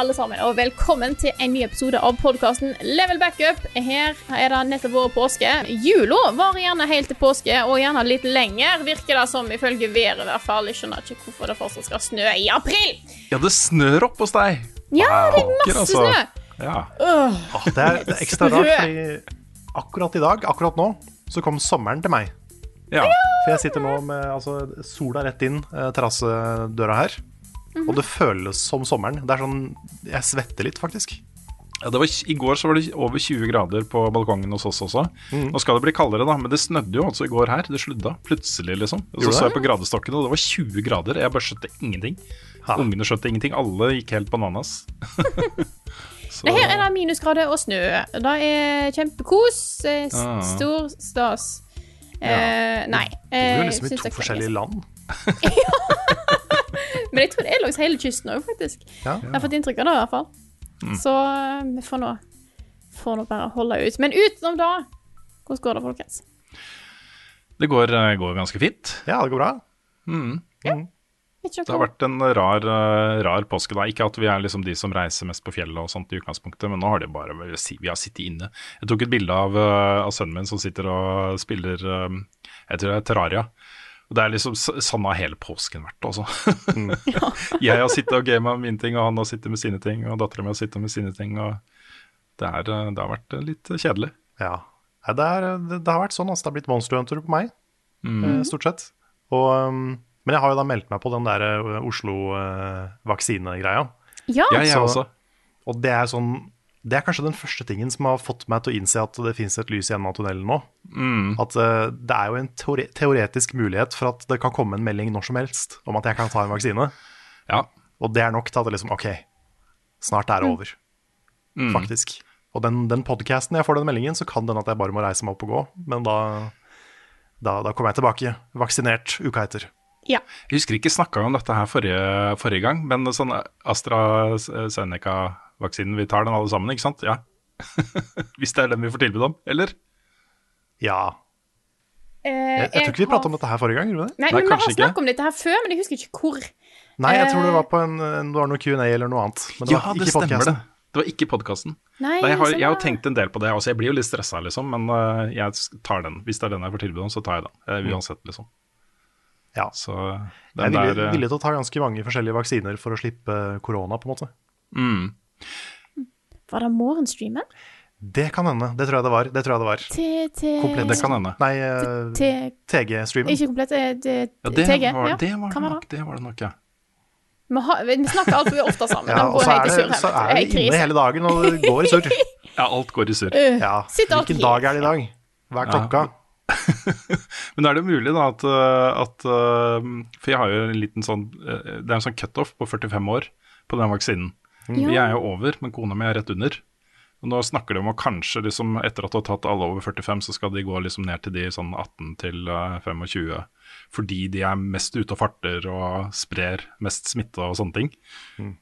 Alle sammen, og velkommen til en ny episode av podkasten Level Backup. Her er det nettopp vært påske. Jula varer gjerne helt til påske, og gjerne litt lenger, virker det som, ifølge været i hvert fall. Jeg skjønner ikke hvorfor det fortsatt skal snø i april. Ja, det snør opp hos deg. Ja, det er masse altså. snø. Ja. Ah, det, er, det er ekstra rart, fordi akkurat i dag, akkurat nå, så kom sommeren til meg. ja. For jeg sitter nå med altså, sola rett inn eh, terrassedøra her. Mhm. Og det føles som sommeren. Det er sånn Jeg svetter litt, faktisk. ja det var, I går så var det over 20 grader på balkongen hos oss også. Nå skal det bli kaldere, da, men det snødde jo altså i går her. Det sludda plutselig, liksom. Og så så jeg på gradestokken, og det var 20 grader. Jeg bare skjønte ingenting. Ha. Ungene skjønte ingenting. Alle gikk helt bananas. så, Det her er det minusgrader og snø. Det er kjempekos. eh, Ah. Stor stas. Eh, nei. Vi bor jo liksom i to forskjellige land. Men jeg tror det er langs hele kysten òg, faktisk. Ja. Jeg har fått inntrykk av det, i hvert fall. Mm. Så eh, vi får nå, får nå bare holde ut. Men utenom da, hvordan går det, folkens? Det går, eh, går ganske fint. Ja, det går bra. Mm. Ja. Det har vært en rar, eh, rar påske. da Ikke at vi er liksom de som reiser mest på fjellet, og sånt i utgangspunktet men nå har det bare vi har sittet inne. Jeg tok et bilde av, av sønnen min som sitter og spiller Jeg tror det er Terraria. Og Det er liksom sånn har hele påsken vært, altså. jeg har sittet og gama mine ting, og han har sittet med sine ting, og dattera mi har sittet med sine ting. Og det, er, eh, det har vært eh, litt kjedelig. Ja. Det, er, det, har vært sånn. Altså, det har blitt Monster Hunter på meg, Mm. eh, stort sett. Og, um, men jeg har jo da meldt meg på den der eh, Oslo-vaksinegreia. Ja, Ja, jeg også. Og det er sånn Det er kanskje den første tingen som har fått meg til å innse at det fins et lys i enden av tunnelen nå. Mm. At uh, det er jo en teore teoretisk mulighet for at det kan komme en melding når som helst om at jeg kan ta en vaksine. Ja. Og det er nok til at det liksom OK, snart er det over. Mm. Faktisk. Og den, den podcasten jeg får den meldingen, så kan den at jeg bare må reise meg opp og gå. Men da, da, da kommer jeg tilbake, vaksinert uka etter. ja. Jeg husker ikke snakka om dette her forrige, forrige gang, men sånn AstraZeneca-vaksinen, vi tar den alle sammen, ikke sant? Ja. Hvis det er den vi får tilbud om, eller? Ja. Eh, Jeg, jeg tror ikke vi prata om dette her forrige gang, gjorde vi det? Nei, Nei, men vi har ikke. snakket om dette her før, men jeg husker ikke hvor. Nei, jeg tror det Eh. var på en, en, det var noe Q&A eller noe annet. Men det Ja, var det ikke stemmer det. Det var ikke podkasten. Jeg, har- sånn jeg har tenkt en del på det også, jeg blir jo litt stressa, liksom, men uh, jeg tar den. Hvis det er den jeg får tilbud om, så tar jeg den. Uh, Uansett, liksom. Ja. Så Jeg er villig, der villig til å ta ganske mange forskjellige vaksiner for å slippe korona, på en måte. mm. Var det morgenstreamen? Det kan hende. Det tror jeg det var. Det tror jeg det var. Komplett. Det kan hende. Nei, eh, TG-streamen. Ikke komplett, eh, det, TG. var, ja, det var det nok, det var det nok, ja. Vi, har, vi snakker altfor ofte sammen. Ja, og så er i det, så er Det inne hele dagen, og det går i surr. Ja, alt går i surr. Øh, Ja. Hvilken dag er det i dag? Hva er klokka? Men er det mulig da at, øh, at For jeg har jo en liten sånn Det er en sånn cutoff på 45 år på den vaksinen. Jeg er jo over, men kona mi er rett under. Og nå snakker de om at kanskje liksom, etter at du har tatt alle over 45, så skal de gå liksom ned til de sånn 18 til øh, 25. Fordi de er mest ute og farter og sprer mest smitte og sånne ting.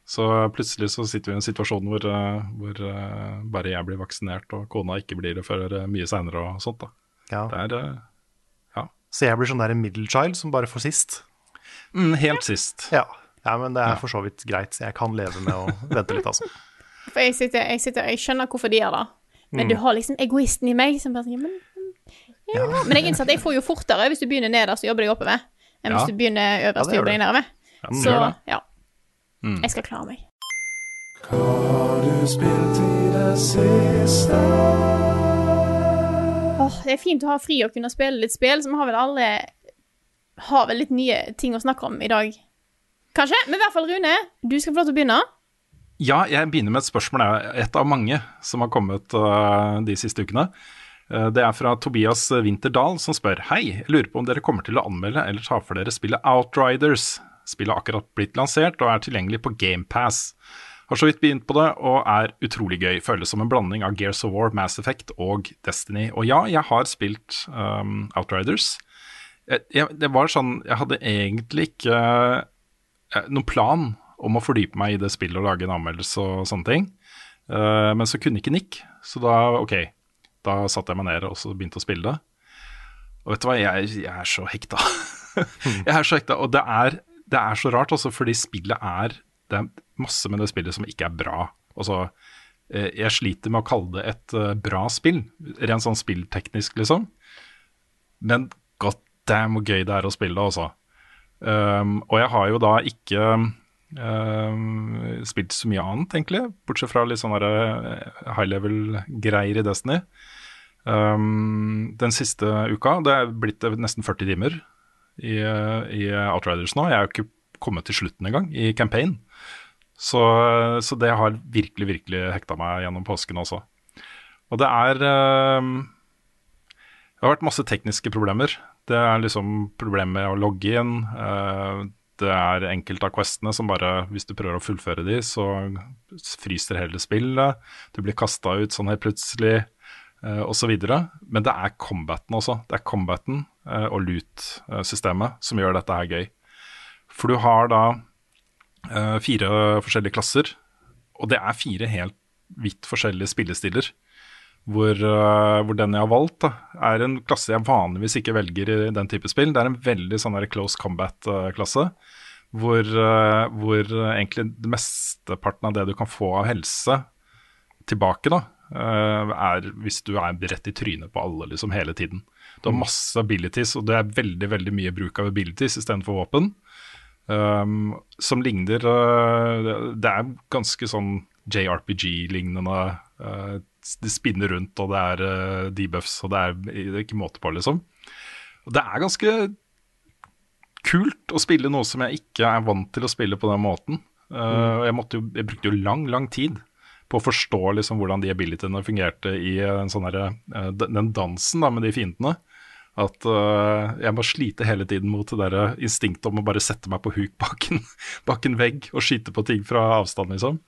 Så plutselig så sitter vi i en situasjon hvor, øh, hvor øh, bare jeg blir vaksinert og kona ikke blir det før mye seinere og sånt. da. Ja. Det er ja. Så jeg blir sånn der middle child som bare får sist. mm, helt sist. Ja. Ja, men det er for så vidt greit. Jeg kan leve med å vente litt, altså. For jeg sitter, jeg sitter Jeg skjønner hvorfor de gjør det, men Mm. du har liksom egoisten i meg som bare sier men, ja, men jeg innser at jeg får jo fortere hvis du begynner nederst og jobber deg oppover, enn Ja. hvis du begynner øverst det og jobber deg nedover. Så det. ja. Mm. Jeg skal klare meg. Åh, det er fint å ha fri og kunne spille litt spill, så vi har vel alle har vel litt nye ting å snakke om i dag. Kanskje? Men i hvert fall, Rune, du skal få lov til å begynne. Ja, jeg begynner med et spørsmål. Et av mange som har kommet uh, de siste ukene. Uh, det er fra Tobias Winterdal som spør Hei, jeg lurer på om dere kommer til å anmelde eller ta for dere spillet Outriders. Spillet har akkurat blitt lansert og er tilgjengelig på GamePass. Har så vidt begynt på det og er utrolig gøy. Føles som en blanding av Gears of War, Mass Effect og Destiny. Og ja, jeg har spilt um, Outriders. Jeg, jeg, det var sånn Jeg hadde egentlig ikke uh, noen plan om å fordype meg i det spillet og lage en anmeldelse og sånne ting. Uh, men så kunne ikke Nick, så da OK. Da satte jeg meg ned og så begynte å spille det. Og vet du hva, jeg, jeg er så hekta. jeg er så hekta. Og det er, det er så rart, altså, fordi spillet er Det er masse med det spillet som ikke er bra. Altså, uh, jeg sliter med å kalle det et bra spill, rent sånn spillteknisk, liksom. Men god damn hvor gøy det er å spille det, altså. Um, og jeg har jo da ikke um, spilt så mye annet, egentlig, bortsett fra litt sånne high level-greier i Destiny. Um, den siste uka, det er blitt nesten 40 timer i, i Outriders nå. Jeg er jo ikke kommet til slutten engang i campaign. Så, så, det har virkelig, virkelig hekta meg gjennom påsken også. Og det er Det har vært masse tekniske problemer. Det er liksom problemer med å logge inn. Uh, det er enkelte av questene som bare, hvis du prøver å fullføre de, så fryser hele spillet. Du blir kasta ut sånn helt plutselig, uh, osv. Men det er combaten også. Det er combaten uh, og loot-systemet som gjør dette her gøy. For du har da fire forskjellige klasser, og det er fire helt vidt forskjellige spillestiller. Hvor, uh, hvor, den jeg har valgt, da, er en klasse jeg vanligvis ikke velger i den type spill. Det er en veldig sånn close combat-klasse. Hvor, uh, hvor egentlig det mesteparten av det du kan få av helse tilbake, da, uh, er hvis du er rett i trynet på alle liksom hele tiden. Du har Mm. masse abilities, og det er veldig veldig mye bruk av abilities istedenfor våpen. Um, som ligner Det er ganske sånn JRPG-lignende. Det spinner rundt, og det er uh, debuffs, og det er, det er ikke måte på, liksom. Og det er ganske kult å spille noe som jeg ikke er vant til å spille på den måten. Uh, jeg, jo, jeg brukte jo lang, lang tid på å forstå liksom hvordan de abilityene fungerte i en sånn uh, den dansen da, med de fiendene. At uh, jeg må slite hele tiden mot det der instinktet om å bare sette meg på huk bak en, bak en vegg og skyte på ting fra avstand, liksom.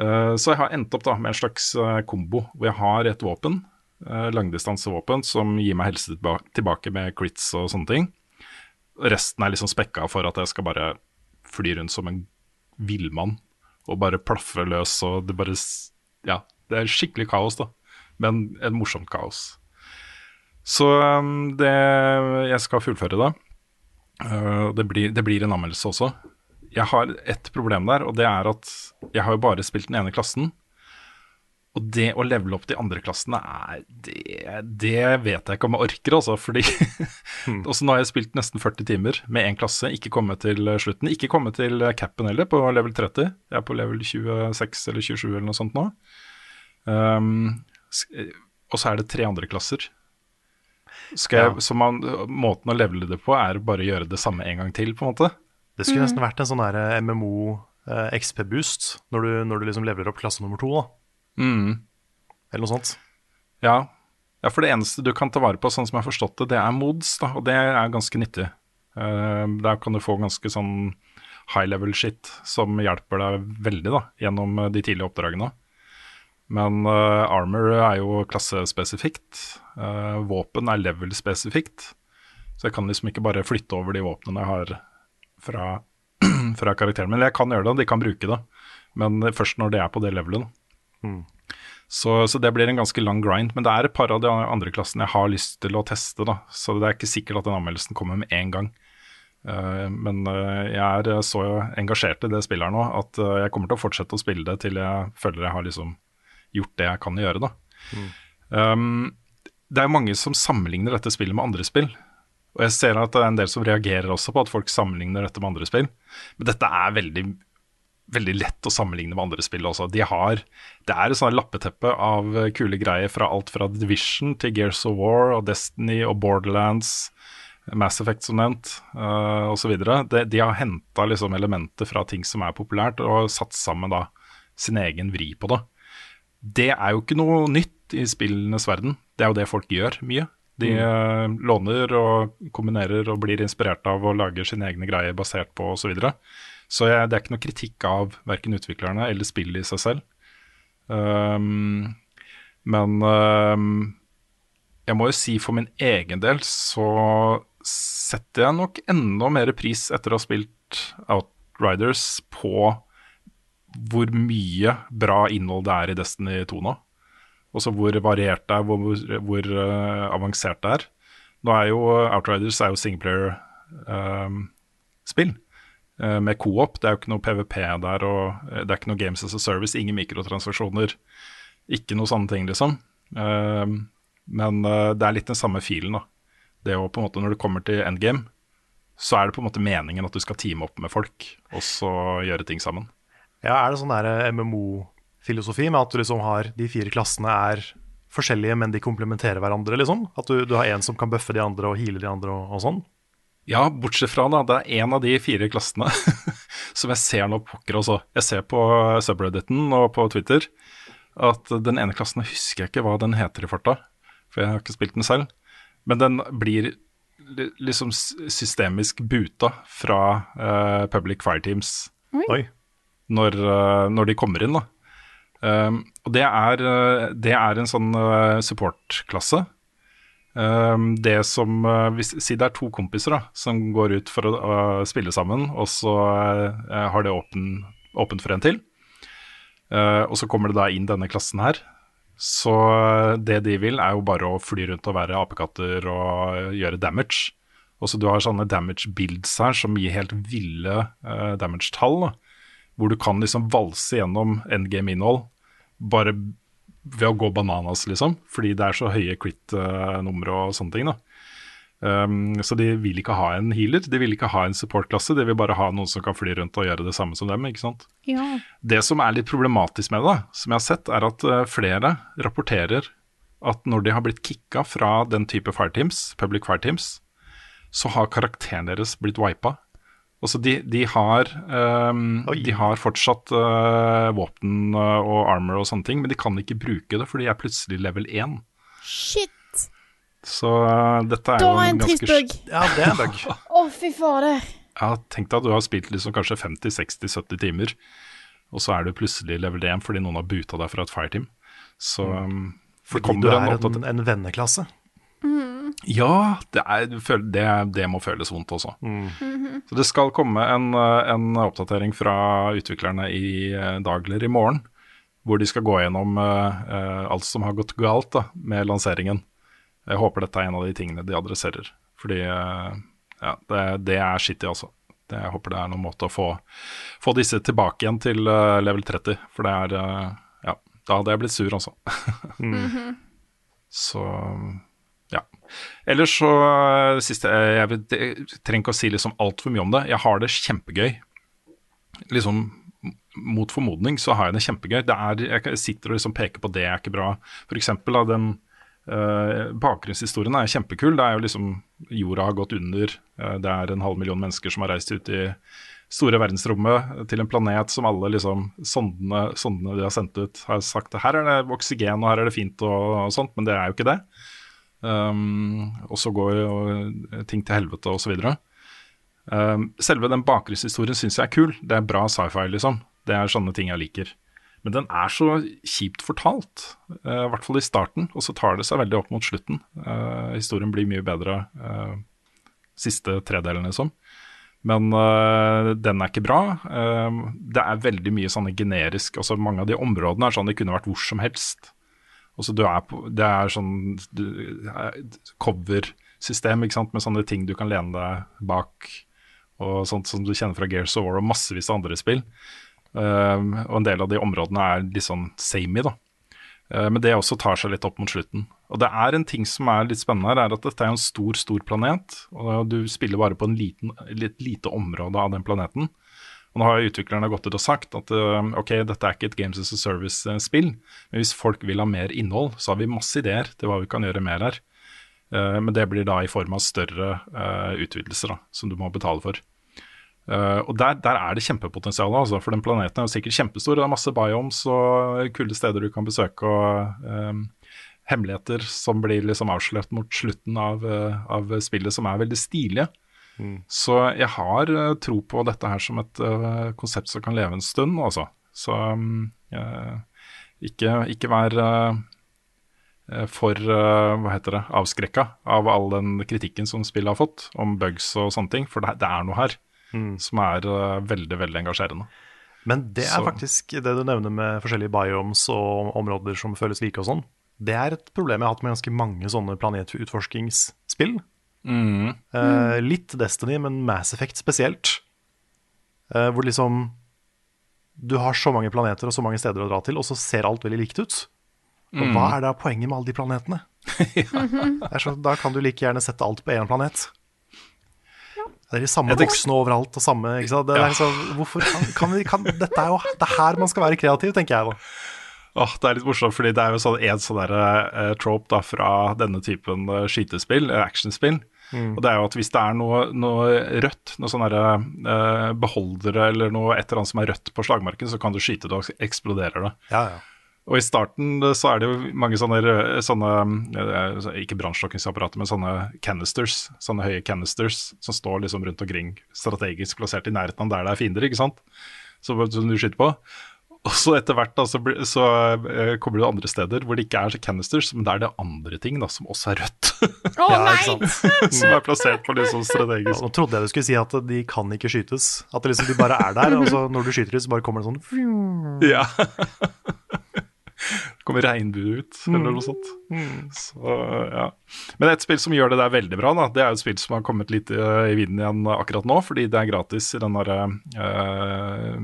Uh, så jeg har endt opp da med en slags uh, kombo hvor jeg har et våpen, langdistansevåpen, som gir meg helse tilbake med crits og sånne ting. Resten er liksom spekka for at jeg skal bare fly rundt som en villmann og bare plaffe løs og det bare Ja, det er skikkelig kaos, da. Men et morsomt kaos. Så um, det Jeg skal fullføre. Uh, det, blir, det blir en anmeldelse også. Jeg har ett problem der, og det er at jeg har jo bare spilt den ene klassen. Og det å levele opp de andre klassene er Det, det vet jeg ikke om jeg orker, altså. Fordi også nå har jeg spilt nesten 40 timer med én klasse, ikke kommet til slutten. Ikke kommet til capen heller, på level 30. Jeg er på level 26 eller 27 eller noe sånt nå. Um, og så er det tre andre klasser. Skal jeg, Ja. så man, måten å levele det på er bare å gjøre det samme en gang til, på en måte. Det skulle nesten vært en sånn der eh, MMO eh, XP-boost når du, når du liksom leverer opp klasse nummer to. da. Mm. Eller noe sånt. Ja. ja, for det eneste du kan ta vare på, sånn som jeg har forstått det, det er mods, da, og det er ganske nyttig. Uh, der kan du få ganske sånn high level shit som hjelper deg veldig da, gjennom eh, de tidlige oppdragene. Men uh, armor er jo klassespesifikt. Uh, våpen er level-spesifikt. Så jeg kan liksom ikke bare flytte over de våpnene jeg har fra, fra karakteren min. Jeg kan gjøre det, de kan bruke det, men først når det er på det levelet. Mm. Så, så det blir en ganske lang grind. Men det er et par av de andre klassene jeg har lyst til å teste. da, Så det er ikke sikkert at den anmeldelsen kommer med en gang. Uh, men uh, jeg er så engasjert i det spillet her nå at uh, jeg kommer til å fortsette å spille det til jeg føler jeg har liksom gjort det jeg kan gjøre. da. Um, det er mange som sammenligner dette spillet med andre spill. Og jeg ser at det er en del som reagerer også på at folk sammenligner dette med andre spill. Men dette er veldig, veldig lett å sammenligne med andre spill også. De har, det er et sånt lappeteppe av kule greier fra alt fra Division til Gears of War og Destiny og Borderlands. Mass Effect som nevnt, uh, osv. De, de har henta liksom elementer fra ting som er populært, og satt sammen da sin egen vri på det. Det er jo ikke noe nytt i spillenes verden. Det er jo det folk gjør mye. De mm. låner og kombinerer og blir inspirert av og lager sine egne greier basert på osv. Så, videre. så jeg, det er ikke noe kritikk av verken utviklerne eller spillet i seg selv. Um, men um, jeg må jo si for min egen del så setter jeg nok enda mer pris etter å ha spilt Outriders på hvor mye bra innhold det er i Destiny 2 nå. Også hvor variert det er, hvor, hvor, uh, avansert det er. Nå er jo Outriders er jo singleplayer-spill. Um, uh, med co-op. Det er jo ikke noe PVP der, og uh, det er ikke noe Games as a Service, ingen mikrotransaksjoner. Ikke noe sånne ting, liksom. Um, men det er litt den samme filen, da. Det å på en måte Når du kommer til endgame, så er det på en måte meningen at du skal teame opp med folk, og så gjøre ting sammen. Ja, Er det sånn der MMO-filosofi med at du liksom har de fire klassene er forskjellige, men de komplementerer hverandre, liksom? At du, du har en som kan bøffe de andre og heale de andre og, og sånn? Ja, bortsett fra da, det er en av de fire klassene som jeg ser nå pokker også. Jeg ser på subredditen og på Twitter at den ene klassen husker jeg ikke hva den heter i farta, for jeg har ikke spilt den selv. Men den blir liksom systemisk buta fra uh, Public Fire Teams Oi. Når, uh, når, de kommer inn. da. Um, og det er, uh, det er, en sånn supportklasse. Um, det som hvis, Si det er to kompiser da, som går ut for å spille sammen, og så har det åpen, åpent for en til. og så kommer det da inn denne klassen her, så det de vil, er jo bare å fly rundt og være apekatter og gjøre damage. Og så Du har sånne damage builds her som gir helt ville uh, damage-tall. Hvor du kan liksom valse gjennom endgame-innhold bare ved å gå bananas, liksom. Fordi det er så høye crit-numre og sånne ting. da. Um, så de vil ikke ha en healer, de vil ikke ha en support-klasse. De vil bare ha noen som kan fly rundt og gjøre det samme som dem. ikke sant? Ja. Det som er litt problematisk med det, som jeg har sett, er at uh, flere rapporterer at når de har blitt kicka fra den type fireteams, public fireteams, så har karakteren deres blitt wipa. Altså de, de, har, um, de har fortsatt uh, våpen uh, og armor og sånne ting, men de kan ikke bruke det, for de er plutselig level 1. Shit! Så uh, dette er da jo en ganske bug. Ja, det er en bug. Å, oh, fy fader. Ja, tenk deg at du har spilt liksom kanskje 50-60-70 timer, og så er du plutselig level 1 fordi noen har buta deg fra et fireteam. Så um, Fordi du er en, en venneklasse? Mm. Ja, det, er, det, det, må føles vondt også. Mm. -hmm. Så det skal komme en, en, oppdatering fra utviklerne i eh, dag eller i morgen, hvor de skal gå gjennom uh, alt som har gått galt da, med lanseringen. Jeg håper dette er en av de tingene de adresserer. Fordi uh, ja, det, det er shitty, altså. Jeg håper det er noen måte å få, få disse tilbake igjen til uh, level 30. For det er uh, Ja, da hadde jeg blitt sur, altså. mm -hmm. Så. Ellers så siste Jeg, jeg, jeg trenger ikke å si liksom altfor mye om det. Jeg har det kjempegøy. Liksom mot formodning så har jeg det kjempegøy. Det er, jeg sitter og liksom peker på det er ikke bra. For eksempel da, den Uh, bakgrunnshistorien er kjempekul. Det er jo liksom Jorda har gått under. Uh, det er en halv million mennesker som har reist ut i store verdensrommet til en planet som alle liksom sondene, sondene de har sendt ut, har sagt her er det oksygen og her er det fint og, og sånt, men det er jo ikke det. Um, og så går og ting til helvete osv. Um, selve den bakgrunnshistorien syns jeg er kul. Det er bra sci-fi, liksom. Det er sånne ting jeg liker. Men den er så kjipt fortalt, uh, i hvert fall i starten, og så tar det seg veldig opp mot slutten. Uh, historien blir mye bedre uh, siste tredelen, liksom. Men den er ikke bra. det er veldig mye sånne generisk altså Mange av de områdene er sånn det kunne vært hvor som helst. Altså du er på, det er sånn cover-system ikke sant, med sånne ting du kan lene deg bak, og sånt som du kjenner fra Gears of War og massevis av andre spill. Um, og en del av de områdene er litt sånn samey, da. Uh, men det også tar seg litt opp mot slutten. Og det er en ting som er litt spennende her, er at dette er en stor, stor planet. Og du spiller bare på en liten, litt lite område av den planeten. Og nå har utviklerne gått ut og sagt at uh, ok, dette er ikke et Games as a Service-spill, men hvis folk vil ha mer innhold, så har vi masse ideer til hva vi kan gjøre mer her. Eh, men det blir da i form av større eh, utvidelser da, som du må betale for. Uh, og der, der er det kjempepotensial, altså, for den planeten er jo sikkert kjempestor. Det er masse biomes og kule steder du kan besøke, og uh, hemmeligheter som blir liksom avslørt mot slutten av, uh, av spillet, som er veldig stilige. Så jeg har eh, tro på dette her som et uh, konsept som kan leve en stund, altså. Så um, uh, ikke, ikke vær eh, for hva heter det, avskrekka av all den kritikken som spillet har fått, om bugs og sånne ting. For det, det er noe her som er veldig, veldig engasjerende. Men det er Så- faktisk det du nevner med forskjellige biomes og områder som føles like og sånn. Det er et problem jeg har hatt med ganske mange sånne planetutforskingsspill. Eh, litt Destiny, men Mass Effect spesielt. Uh, hvor liksom du har så mange planeter og så mange steder å dra til, og så ser alt veldig likt ut. Og hva er da poenget med alle de planetene? det er så, da kan du like gjerne sette alt på én planet. Det er de samme voksne overalt og samme ikke sant? Det er Ja. så, hvorfor kan, kan vi, kan, Dette er jo det er her man skal være kreativ, tenker jeg da. Åh, det er litt morsomt, fordi det er jo sånn, en sånn der, uh, trope da, fra denne typen uh, skytespill, eh, actionspill. Og det er jo at hvis det er noe, noe rødt, noe sånne der, eh, beholdere eller noe et eller annet som er rødt på slagmarken, så kan du skyte det og eksploderer det. Ja, ja. Og i starten eh, så er det jo mange sånne, sånne eh, ikke brannslukningsapparater, men sånne canisters, sånne høye canisters som står liksom rundt omkring strategisk plassert i nærheten av der det er fiender, ikke sant? Som du skyter på. Og så etter hvert da, så, blir- så eh, kommer du andre steder hvor det ikke er canisters, men der er det andre ting da, som også er rødt. Oh, Ja, nei! ikke sant? som er plassert på litt sånn strategisk. Nå trodde jeg du skulle si at de kan ikke skytes. At liksom, de bare er der, og så når du skyter dem, så bare kommer det sånn Ja. kommer regnbue ut, eller noe sånt. Så, ja. Men et spill som gjør det der veldig bra, da, det er jo et spill som har kommet litt eh, i vinden igjen akkurat nå, fordi det er gratis i den, der, uh,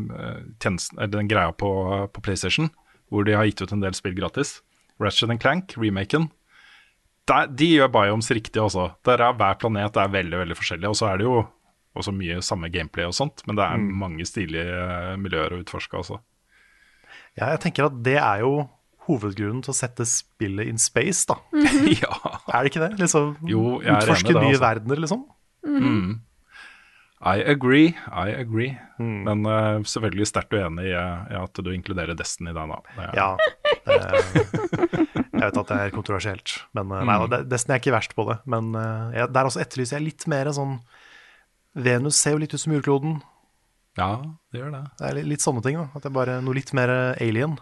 tjenesten, eller den greia på, på PlayStation, hvor de har gitt ut en del spill gratis. Ratchet Clank, remaken. Der, de gjør biomes riktig også. Der er Hver planet er veldig veldig forskjellig, og så er det jo også mye samme gameplay og sånt, men det er mange stilige eh, miljøer å utforske også. Ja, jeg tenker at det er jo hovedgrunnen til å sette spillet in space, da. ja. Er det ikke det? Liksom, Jo, jeg er Utforske enig i det, nye altså. verdener, liksom. I agree, I agree. Men uh, selvfølgelig sterkt uenig i, i at du inkluderer Destiny der, da. Det er- Ja. Det, jeg vet at det er kontroversielt, men eh, nei, da, Destiny er ikke verst på det. Men uh, jeg, der også etterlyser jeg litt mer sånn Venus ser jo litt ut som jordkloden. Ja, det gjør det. Det er litt, litt sånne ting. da At det er bare noe litt mer eh, alien.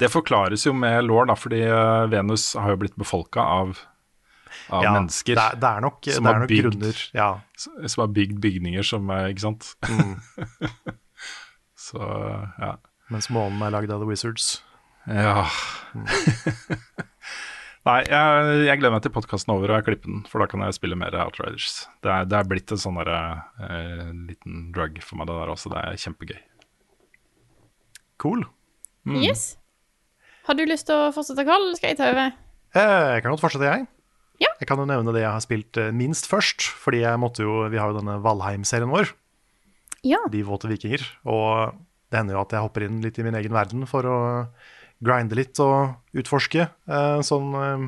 Det forklares jo med law, da, fordi eh, Venus har jo blitt befolka av, av Ja, mennesker Det er, det er nok, som det er nok bygd- grunner. Ja. som har bygd bygninger som eh, Ikke sant? Mm. Så ja. Mens månen er lagd av The Wizards. ja. Nei, jeg, jeg gleder meg til podkasten over og jeg klipper den, for da kan jeg spille mer Outriders. Det er, det er blitt en sånn derre, eh, liten drug for meg, det der også. Det er kjempegøy. Cool. Yes. Har du lyst til å fortsette, Karl, eller skal jeg ta over? Eh, Jeg kan godt fortsette, jeg. Ja. Jeg kan jo nevne det jeg har spilt eh, minst først. Fordi jeg måtte jo, vi har jo denne Valheim-serien vår, Ja. De våte vikinger. Og det hender jo at jeg hopper inn litt i min egen verden for å grinde litt og utforske eh, sånn eh,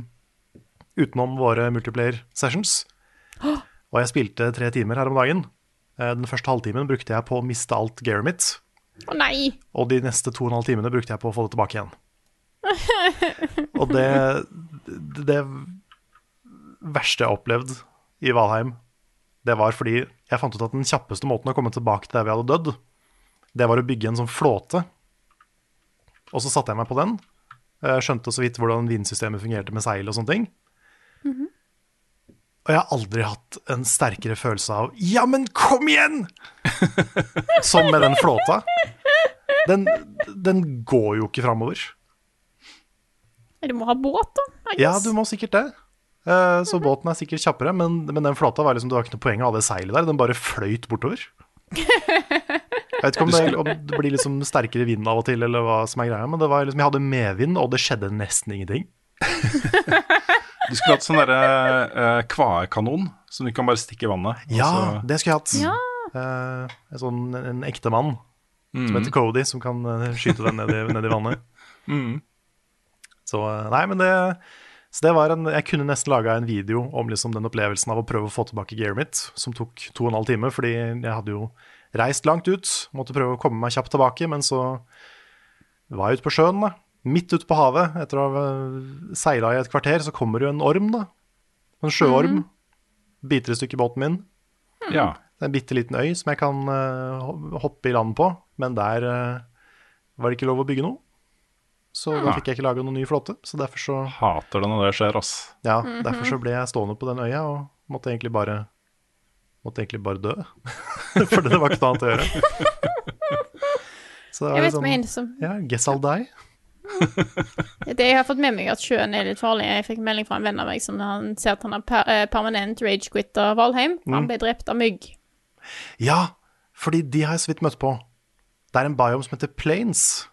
utenom våre multiplayer sessions. Og jeg spilte tre timer her om dagen. Eh, Den første halvtimen brukte jeg på å miste alt gearet mitt. Å nei! Og de neste to og en halv timene brukte jeg på å få det tilbake igjen. Og det, det verste jeg har opplevd i Valheim, det var fordi jeg fant ut at den kjappeste måten å komme tilbake til der vi hadde dødd, det var å bygge en sånn flåte. Og så satte jeg meg på den. Jeg skjønte så vidt hvordan vindsystemet fungerte med seil og sånne ting. Og jeg har aldri hatt en sterkere følelse av Ja, men kom igjen! Som med den flåta. Den, den går jo ikke framover. Du må ha båt, da. Ja, du må sikkert det. Eh, Så båten er sikkert kjappere, men, men den flåta var liksom, det var ikke noe poeng å ha det seilet der. Den bare fløyt bortover. Jeg vet ikke om det, om det blir liksom sterkere vind av og til, eller hva som er greia, men det var liksom, jeg hadde medvind, og det skjedde nesten ingenting. Du skulle hatt sånn derre uh, kvaekanon som du kan bare stikke i vannet. Ja, så- det skulle jeg hatt. Ja. Uh, en sånn en ekte mann Mm. som heter Cody, som kan eh, skyte den ned i, ned i vannet. Mm. Så eh, nei, men det Så det var en, Jeg kunne nesten laga en video om liksom den opplevelsen av å prøve å få tilbake gearet mitt, som tok to og en halv time, fordi jeg hadde jo reist langt ut. Måtte prøve å komme meg kjapt tilbake, men så var jeg ute på sjøen, da. Midt ute på havet. Etter å ha seila i et kvarter, så kommer det jo en orm, da. En sjøorm. Biter i stykker båten min. Ja. Det er en bitte liten øy som jeg kan uh, hoppe i land på, men der uh, var det ikke lov å bygge noe. Så da fikk jeg ikke laga noen ny flåte. Så derfor så, Hater det når det skjer, ass. ja, derfor så ble jeg stående på den øya og måtte egentlig bare Måtte egentlig bare dø. For det var ikke noe annet å gjøre. Så det var Jeg vet liksom en som Ja, guess I'll die. Det jeg har fått med meg at sjøen er litt farlig. Jeg fikk melding fra en venn av meg som han ser at han har per, eh, permanent rage-quitter Valheim. Mm. Han ble drept av mygg. Ja, fordi de har jeg så vidt møtt på. Det er en biome som heter Plains.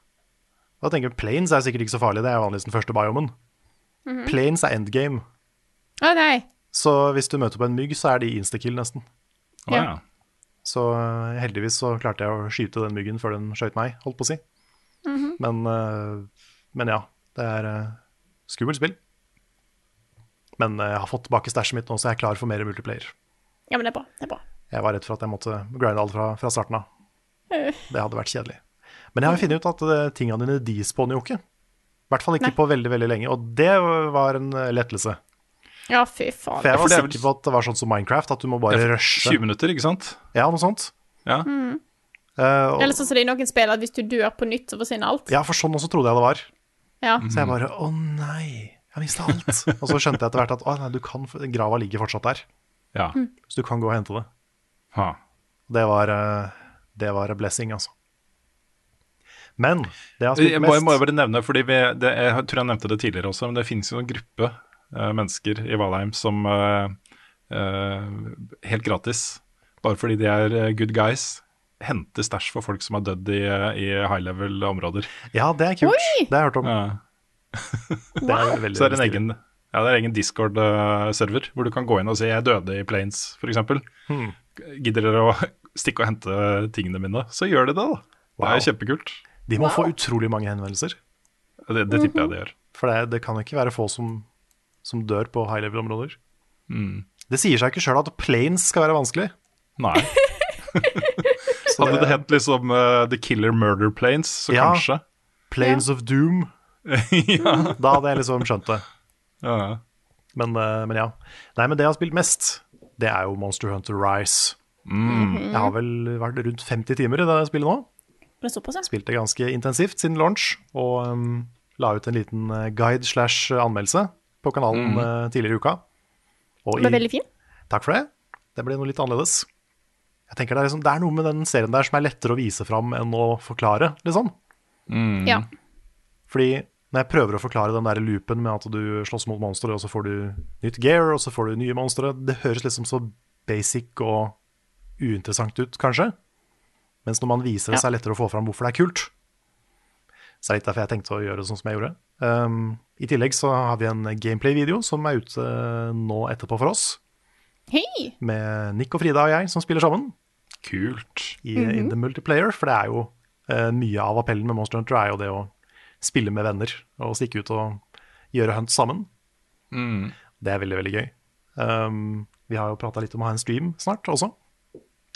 tenker jeg Planes Plains er sikkert ikke så farlig, det er vanligvis den første biomen. Mhm. Plains er endgame. Å nei. Så hvis du møter på en mygg, så er de instakill nesten. Å, Ja. ja. Så eh, heldigvis så klarte jeg å skyte den myggen før den skjøt meg, holdt på å si. men, eh, men ja, det er uh, skummelt spill. Men eh, jeg har fått tilbake stæsjet mitt nå, så jeg er klar for mer multiplayer. Ja, men det er bra. Det er bra. Jeg var redd for at jeg måtte grinde alt fra, fra starten av. Det hadde vært kjedelig. Men jeg har funnet ut at eh, tingene dine despawner jo ikke. I hvert fall ikke Nei. på veldig veldig lenge, og det var en eh, lettelse. Ja, fy faen. For jeg var det er sikker på at det var sånn som Minecraft, at du må bare rushe. 20 minutter, ikke sant? Ja, noe sånt. Ja. Eh, og, Eller sånn som det er i noen spill, at hvis du dør på nytt, så forsvinner alt. ja, for sånn også trodde jeg det var. Ja. Så jeg bare Å nei, jeg mista alt. og så skjønte jeg etter hvert at å, nei, du kan, grava ligger fortsatt der. ja. Så du kan gå og hente det. Ha. Det var, eh, det var a blessing, altså. Men det jeg har spilt Jeg må, jeg må jo bare nevne, fordi vi, det, jeg tror jeg nevnte det tidligere også, men det finnes jo en gruppe mennesker i Valheim som eh, eh, helt gratis, bare fordi de er eh, good guys, henter stæsj for folk som har dødd i, eh, i high level-områder. Ja, det er kult. Oi! Det har jeg hørt om. Ja. Det er veldig, Så er det en egen, ja, det er egen Discord-server hvor du kan gå inn og si 'jeg døde i Planes', f.eks. Hmm. Gidder dere å stikke og hente tingene mine, så gjør de det, da. Det er kjempekult. De må få utrolig mange henvendelser. Det, det tipper jeg de gjør. For det, det kan ikke være få som, som dør på high level-områder. Mm. Det sier seg ikke sjøl at planes skal være vanskelig. Nei. Så Hadde det hett liksom uh, The Killer Murder Planes, så Ja. kanskje. Planes of Doom, ja. da hadde jeg liksom skjønt det. ja. Men, uh, men ja. Nei, men det jeg har spilt mest, det er jo Monster Hunter Rise. Mm. Jeg har vel vært rundt 50 timer i det spillet nå. Det ja. Ganske intensivt siden launch, og um, la ut en liten eh, guide slash anmeldelse på kanalen eh, tidligere i uka. Og Det ble i, veldig fin. takk for det. Det ble noe litt annerledes. Jeg tenker det er, liksom, det er noe med den serien der som er lettere å vise fram enn å forklare, liksom. Mm. Ja. Fordi når jeg prøver å forklare den der loopen med at du slåss mot monstre, og så får du nytt gear, og så får du nye monstre, det høres liksom så basic og uinteressant ut, kanskje. Mens når man viser det, så er det lettere å få fram hvorfor det er kult. Så det er litt derfor jeg tenkte å gjøre det sånn som jeg gjorde. Um, I tillegg så har vi en gameplay-video som er ute nå etterpå for oss, Hei! med Nick og Frida og jeg som spiller sammen Kult. i in the multiplayer, for det er jo uh, mye av appellen med Monster Hunter er jo det å spille med venner og stikke ut og gjøre hunt sammen. Mm. Det er veldig, veldig gøy. Um, vi har jo prata litt om å ha en stream snart også,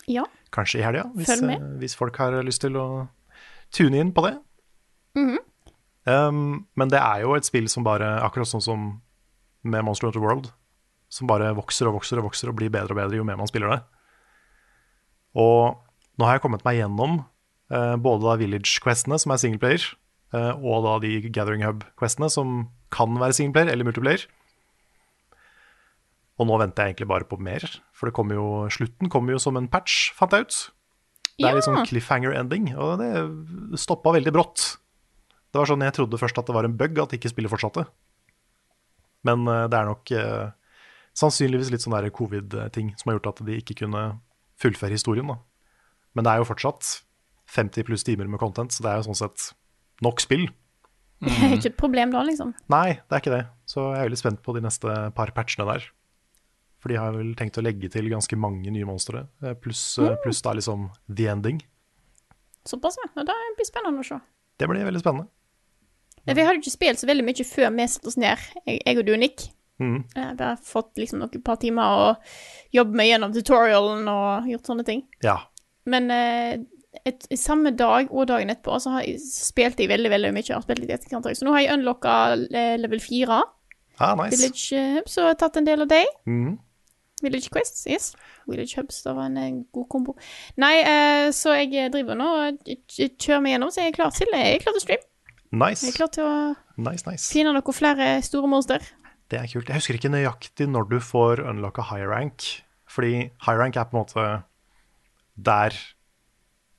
Ja. kanskje i helga, hvis, eh, hvis folk har lyst til å tune inn på det. Mhm. um, men det er jo et spill som bare, akkurat sånn som med Monster Hunter World, som bare vokser og vokser og vokser og blir bedre og bedre jo mer man spiller det. Og nå har jeg kommet meg gjennom uh, både da Village-questene, som er singleplayer, uh, og da de Gathering Hub-questene, som kan være singleplayer eller multiplayer. Og nå venter jeg egentlig bare på mer, for det kommer jo, slutten kommer jo som en patch, fant jeg ut. Det er litt sånn cliffhanger-ending, og det stoppa veldig brått. Det var sånn jeg trodde først at det var en bug at ikke spillet fortsatte. Men eh, det er nok eh, sannsynligvis litt sånn covid-ting som har gjort at de ikke kunne fullføre historien. da. Men det er jo fortsatt 50 pluss timer med content, så det er jo sånn sett nok spill. Det er ikke et problem da, liksom. Nei, det er ikke det. Så jeg er veldig spent på de neste par patchene der. For de har vel tenkt å legge til ganske mange nye monstre, eh, pluss mm. plus da liksom the ending. Såpass. Ja, Det blir spennende å se. Det blir veldig spennende. Vi hadde ikke spilt så veldig mye før vi satte oss ned, jeg, jeg og du og Nick. Mm. Jeg har fått liksom noen par timer å jobbe meg gjennom tutorialen og gjort sånne ting. Ja. Men eh, et, samme dag og dagen etterpå så har spilte jeg veldig veldig mye. Spilt. Så nå har jeg unlocka eh, level 4. Ah, nice. Village eh, Hubs og har tatt en del av deg. Mm. Village Quests, yes. Village Hubs, det var en en god kombo. Nei, eh, så jeg driver nå og kjører meg gjennom, så jeg er klar til, jeg er klar til stream. Jeg Vi er klar til å nice, nice. finne noen flere store monster. Det er kult. Jeg husker ikke nøyaktig når du får unlocka high rank. Fordi high rank er på en måte der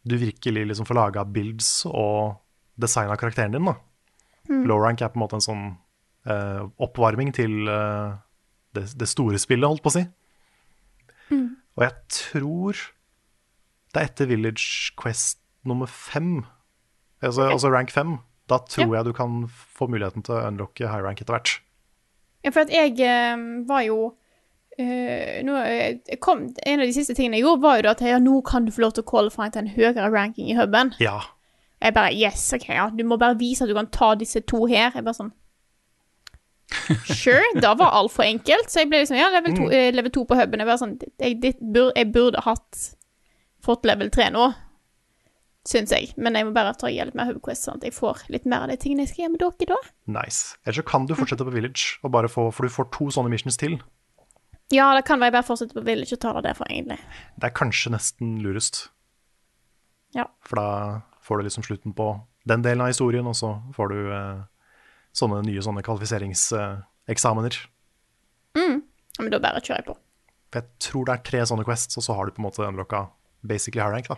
du virkelig liksom får laga builds og designa karakteren din. da. Low rank er på en måte en sånn uh, oppvarming til uh, det, det store spillet, holdt på å si. Og jeg tror det er etter Village Quest nummer fem, altså, altså rank fem. Da tror jeg du kan få muligheten til å unlocke high rank etter hvert. Ja, for at jeg eh, var jo eh, nå, eh, kom, En av de siste tingene jeg gjorde, var jo at ja, nå kan du få lov til å qualify til en høyere ranking i huben. Ja, Jeg bare Yes, OK, ja, du må bare vise at du kan ta disse to her. Jeg bare sånn Sure. Da var altfor enkelt. Så jeg ble liksom Ja, level to, eh, level to på huben. Jeg bare sånn jeg, jeg, burde, jeg burde hatt fått level tre nå, syns jeg. Men jeg må bare ta hjelp med Hubquest, sånn at jeg får litt mer av de tingene jeg skal gjøre med dere da. Nice. Ellers så kan du fortsette på Village, og bare få, for du får to sånne missions til. Ja, det kan være jeg bare fortsetter på Village og tar det derfra, egentlig. Det er kanskje nesten lurest, Ja. for da får du liksom slutten på den delen av historien, og så får du eh, sånne nye sånne kvalifiseringseksamener. Ja, Men da bare kjører jeg på. For jeg tror det er tre sånne quests, og så har du på en måte unlocka basically high rank, da.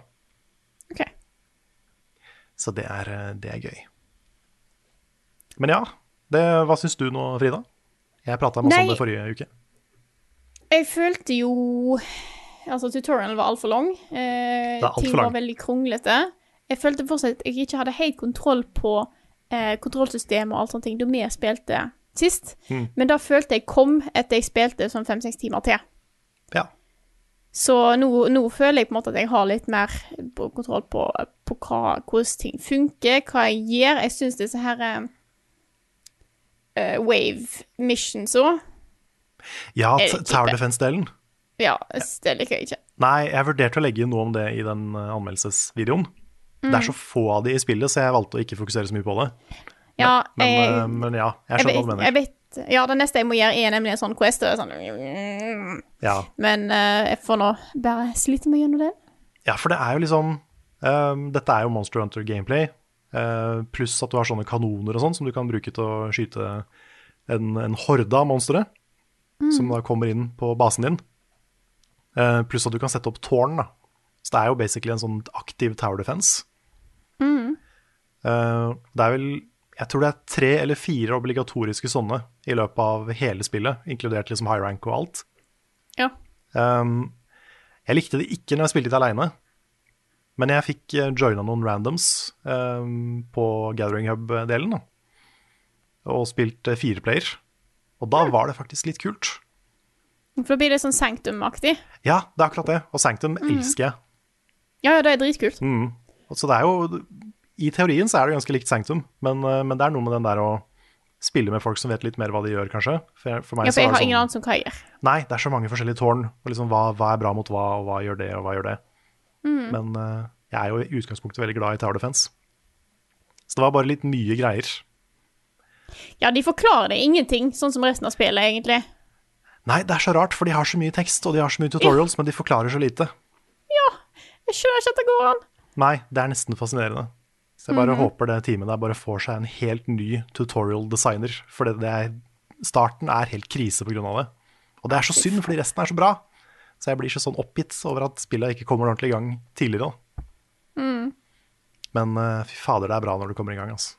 Så det er, eh, det er gøy. Men ja, det, hva syns du nå, Frida? Jeg prata masse om det forrige uke. Jeg følte jo Altså, tutorialen var altfor lang. Eh, alt ting var veldig kronglete. Jeg følte fortsatt at jeg ikke hadde helt kontroll på eh, kontrollsystemet og alt sånne ting da vi spilte sist. Mm. Men da følte jeg kom etter jeg spilte sånn fem-seks timer til. Ja. Så nå, nå føler jeg på en måte at jeg har litt mer kontroll på, på hva, hvordan ting funker, hva jeg gjør. Jeg syns disse her uh, eh, wave missions òg Ja, Tower Defense-delen. Ja, det liker jeg ikke. Nei, jeg vurderte å legge inn noe om det i den anmeldelsesvideoen. anmeldelsesvideoen. Det Mm. er så få av de i spillet, så jeg valgte å ikke fokusere så mye på det. Ja, Men, jeg, men, men ja, jeg jeg, skjønner hva du mener. jeg vet Ja, det neste jeg må gjøre, er nemlig en sånn quest. Og sånn, mm, Ja. men uh, jeg får nå bare slite meg gjennom det. ja, for det er jo liksom um, Dette er jo Monster Hunter gameplay, Uh, pluss at du har sånne kanoner og sånn som du kan bruke til å skyte en, en horde av monstre som da kommer inn på basen din. Uh, pluss at du kan sette opp tårn, da. Så det er jo basically en sånn aktiv tower defense. Eh, det er vel Jeg tror det er tre eller fire obligatoriske sånne i løpet av hele spillet, inkludert liksom high rank og alt. Ja. Um, jeg likte det ikke når jeg spilte det aleine, men jeg fikk uh, joina noen randoms um, på Gathering Hub-delen, og spilt fireplayer. Og da var det faktisk litt kult. For da blir det sånn Sanctum-aktig. Ja, det er akkurat det. Og Sanctum elsker jeg. Ja, ja, det er dritkult. Mm. Så det er jo I teorien så er det ganske likt Sanktum, men, uh, men det er noe med den der å spille med folk som vet litt mer hva de gjør, kanskje. For, for meg Ja, så for jeg har ingen sånn anelse om hva jeg gjør. Nei, det er så mange forskjellige tårn. Og liksom hva, hva er bra mot hva, og hva gjør det, og hva gjør det. Men uh, jeg er jo i utgangspunktet veldig glad i Tower Defense. Så det var bare litt mye greier. Ja, de forklarer det ingenting, sånn som resten av spillet, egentlig. Nei, det er så rart, for de har så mye tekst, og de har så mye tutorials, men de forklarer så lite. Ja, Jeg skjønner ikke at det går an. Nei, det er nesten fascinerende. Så jeg bare håper det teamet der bare får seg en helt ny tutorial designer, for det, det er, starten er helt krise av det. Og det er så synd, fordi resten er så bra. Så jeg blir ikke sånn oppgitt over at spillet ikke kommer ordentlig i gang tidligere. Mm. Men eh, fy fader, det er bra når du kommer i gang. altså.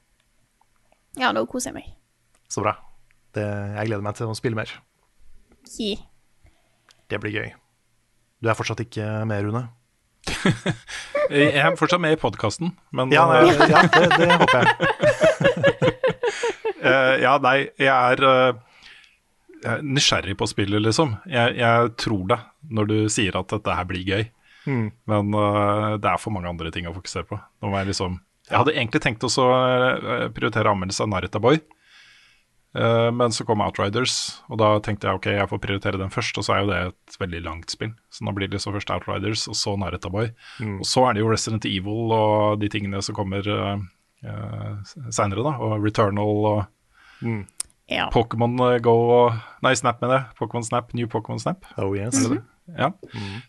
Ja, nå koser jeg meg. Så bra. Det, jeg gleder meg til å spille mer. Yeah. Det blir gøy. Du er fortsatt ikke med, Rune? Jeg er fortsatt med i podkasten, men Ja, nei, eh, ja det, det håper jeg. uh, Ja, nei, jeg er uh, jeg er nysgjerrig på spillet, liksom. Jeg, jeg tror det når du sier at dette her blir gøy. Mm. Men uh, det er for mange andre ting å fokusere på. Nå må jeg liksom Jeg hadde egentlig tenkt å prioritere anmeldelse av Narita Boy, men så kom Outriders, og da tenkte jeg ok, jeg får prioritere den først. Og så er jo det et veldig langt spill, så nå blir det liksom først Outriders, og så Narita Boy. Og så er det jo Resident Evil og de tingene som kommer uh, uh, seinere, da. Og Returnal og Ja. Pokémon Go og Nei, Snap med det. Pokémon Snap, New Pokémon Snap. Oh yes. Ja,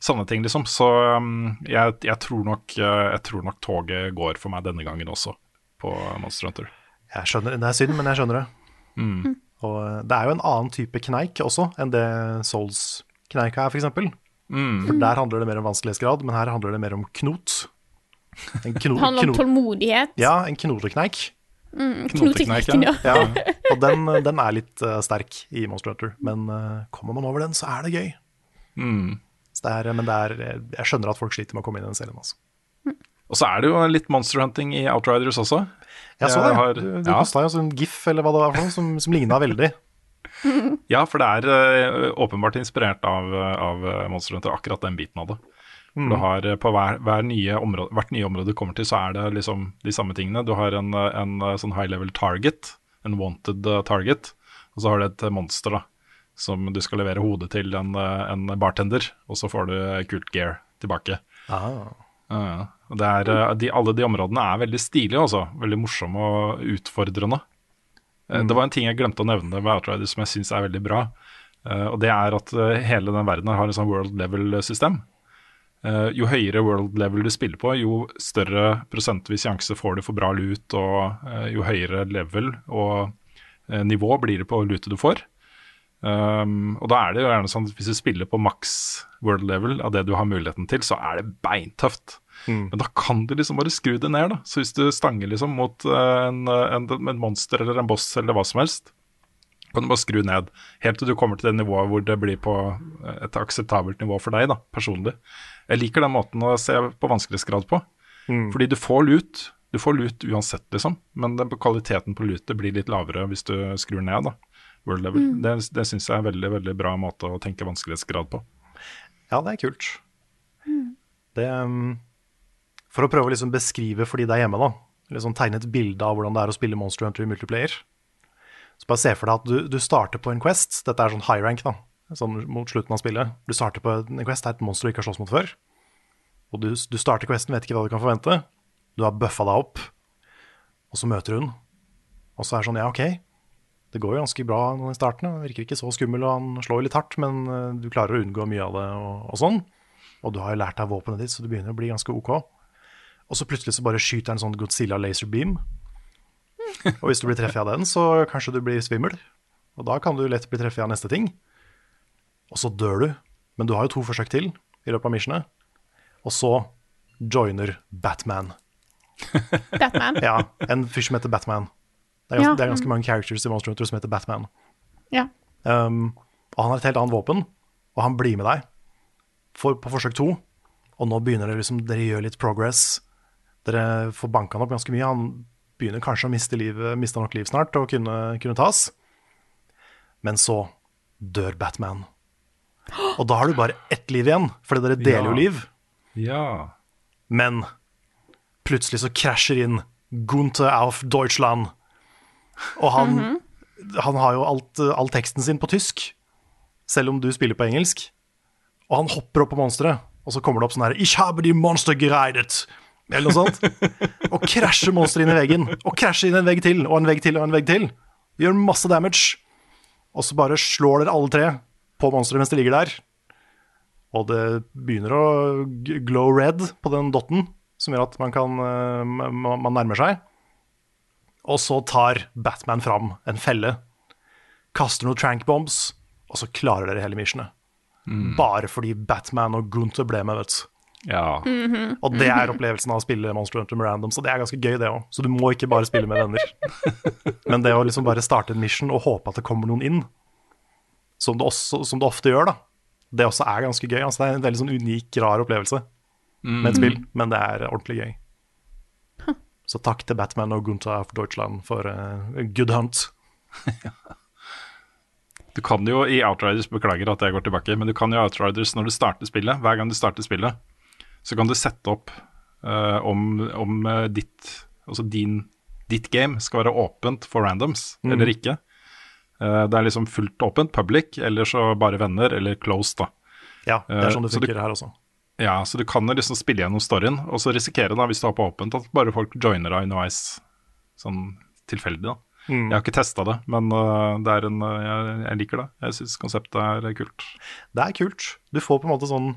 Sånne ting, liksom. Så um, jeg, jeg, tror nok, jeg tror nok toget går for meg denne gangen også, på Monster Hunter. Jeg skjønner, Det er synd, men jeg skjønner det. Og eh, det er jo en annen type kneik også enn det Souls-kneika er, f.eks. eksempel For der handler det mer om vanskelighetsgrad, men her handler det mer om knot. En kno, Det handler om tålmodighet. Ja, en knotekneik. Knotekneiken, ja. Ja, og den, den er litt uh, sterk i Monster Hunter, men uh, kommer man over den, så er det gøy. Så det er, men det er, jeg skjønner at folk sliter med å komme inn i den serien. Altså. Og så er det jo litt monster hunting i Outriders også. Jeg så det. har- du du ja. posta jo en gif eller hva det var for noe, som, som ligna veldig. Ja, for det er eh, åpenbart inspirert av, av eh, Monster Hunter, akkurat den biten av det. Du har eh, På hver, hver nye område, hvert nye område du kommer til, så er det liksom de samme tingene. Du har en, en sånn high level target, en wanted target, og så har du et monster da, som du skal levere hodet til en, en bartender, og så får du kult gear tilbake. Ah. Ja, det er, eh, de, alle de områdene er veldig stilige, altså. Veldig morsomme og utfordrende. Mm. Det var en ting jeg glemte å nevne ved Outriders som jeg syns er veldig bra. Eh, og det er at eh, hele den verden har en sånn world level-system. Eh, jo høyere world level du spiller på, jo større prosentvis sjanse får du for bra lut, og eh, jo høyere level og eh, nivå blir det på lutet du får. Um, og da er det jo gjerne sånn at hvis du spiller på maks world level av det du har muligheten til, så er det beintøft. Men da kan du liksom bare skru det ned, da. Så hvis du stanger liksom mot eh, en, en, en monster eller en boss eller hva som helst, kan du bare skru ned. Helt til du kommer til det nivået hvor det blir på et akseptabelt nivå for deg, da, personlig. Jeg liker den måten å se på vanskelighetsgrad på. Fordi du får lut. Du får lut uansett, liksom. Men den, kvaliteten på lutet blir litt lavere hvis du skrur ned, da. World level. Det, det syns jeg er en veldig, veldig bra måte å tenke vanskelighetsgrad på. Ja, det er kult. Det, um, for å prøve å liksom beskrive for de der hjemme, da, liksom tegne et bilde av hvordan det er å spille Monster Hunter i multiplayer. Så bare se for deg at du, du starter på en quest. Dette er sånn high rank, da, sånn mot slutten av spillet. Du starter på en quest, det er et monster du ikke har slåss mot før. Og du, du starter questen, vet ikke hva du kan forvente. Du har bøffa deg opp, og så møter hun. Og så er det sånn, ja, OK. Det går jo ganske bra i starten. Han virker ikke så skummel, og han slår jo litt hardt, men eh, du klarer å unngå mye av det og, og sånn. Og du har jo lært deg våpenet ditt, så du begynner å bli ganske OK. Og så plutselig så bare skyter en sånn Godzilla laser beam. Og hvis du blir treffet av den, så kanskje du blir svimmel. Og da kan du lett bli treffet av neste ting. Og så dør du. Men du har jo to forsøk til i løpet av missionet. Og så joiner Batman. Batman. Ja, en fyr som heter Batman. Det er, ganske, Ja. det er ganske mange characters i Monster Hunter som heter Batman. Ja. Um, og han har et helt annet våpen, og han blir med deg for, på forsøk to. Og nå begynner det liksom, dere gjør litt progress. Dere får banka han opp ganske mye. Han begynner kanskje å miste, livet, miste nok liv snart og kunne, kunne tas. Men så dør Batman. Og da har du bare ett liv igjen, fordi dere deler jo liv. Ja. Men plutselig så krasjer inn Gunther auf Deutschland. Og han, han har jo alt, all teksten sin på tysk, selv om du spiller på engelsk. Og han hopper opp på monsteret, og så kommer det opp sånn her Ich habe die Monster gereidet. Eller noe sånt. Og krasjer monsteret inn i veggen. Og krasjer inn en vegg til, og en vegg til, og en vegg til. Gjør masse damage. Og så bare slår dere alle tre på monsteret mens det ligger der. Og det begynner å glow red på den dotten, som gjør at man, kan, eh, man nærmer seg. Og så tar Batman fram en felle, kaster noen trank bombs, og så klarer dere hele missionet. Bare fordi Batman og Gunther ble med, vet du. Ja. Og det er opplevelsen av å spille Monster Hunter med random, så det er ganske gøy, det òg. Så du må ikke bare spille med venner. Men det å liksom bare starte en mission og håpe at det kommer noen inn, som det, også, som det ofte gjør, da, det også er ganske gøy. Altså, det er en veldig sånn unik, rar opplevelse med et spill, men det er ordentlig gøy. Så takk til Batman og Gunther of Deutschland for uh, good hunt. Du kan jo i Outriders, beklager at jeg går tilbake, men du kan jo Outriders når du starter spillet, hver gang du starter spillet, så kan du sette opp uh, om, om eh, ditt altså din, ditt game skal være åpent for randoms, Mm. eller ikke. Uh, det er liksom fullt åpent, public, eller så bare venner, eller closed, da. Ja, det er sånn det så du- funker her også. Ja, så du kan liksom spille gjennom storyen, og så risikere, da, hvis du har på åpent, at bare folk joiner deg underveis, sånn tilfeldig, da. Mm. Jeg har ikke testa det, men det er en, jeg, jeg liker det. Jeg syns konseptet er kult. Det er kult. Du får på en måte sånn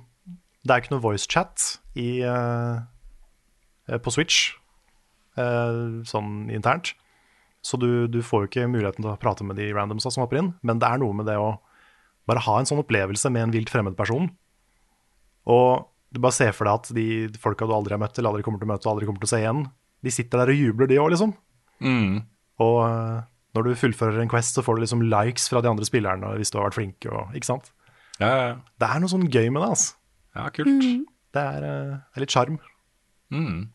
Det er ikke noe voice chat i, eh, på Switch, uh, sånn internt. Så du, du får jo ikke muligheten til å prate med de randomsa som hopper inn, men det er noe med det å bare ha en sånn opplevelse med en vilt fremmed person. Og du bare ser for deg at de folka du aldri har møtt, eller aldri kommer til å møte, og aldri kommer til å se igjen, de sitter der og jubler, de òg, liksom. Og eh, når du fullfører en Quest, så får du liksom likes fra de andre spillerne hvis du har vært flink. Og, ikke sant? Ja, ja, ja. Det er noe sånn gøy med det. altså. Ja kult. Det er, det, er litt sjarm. Mm.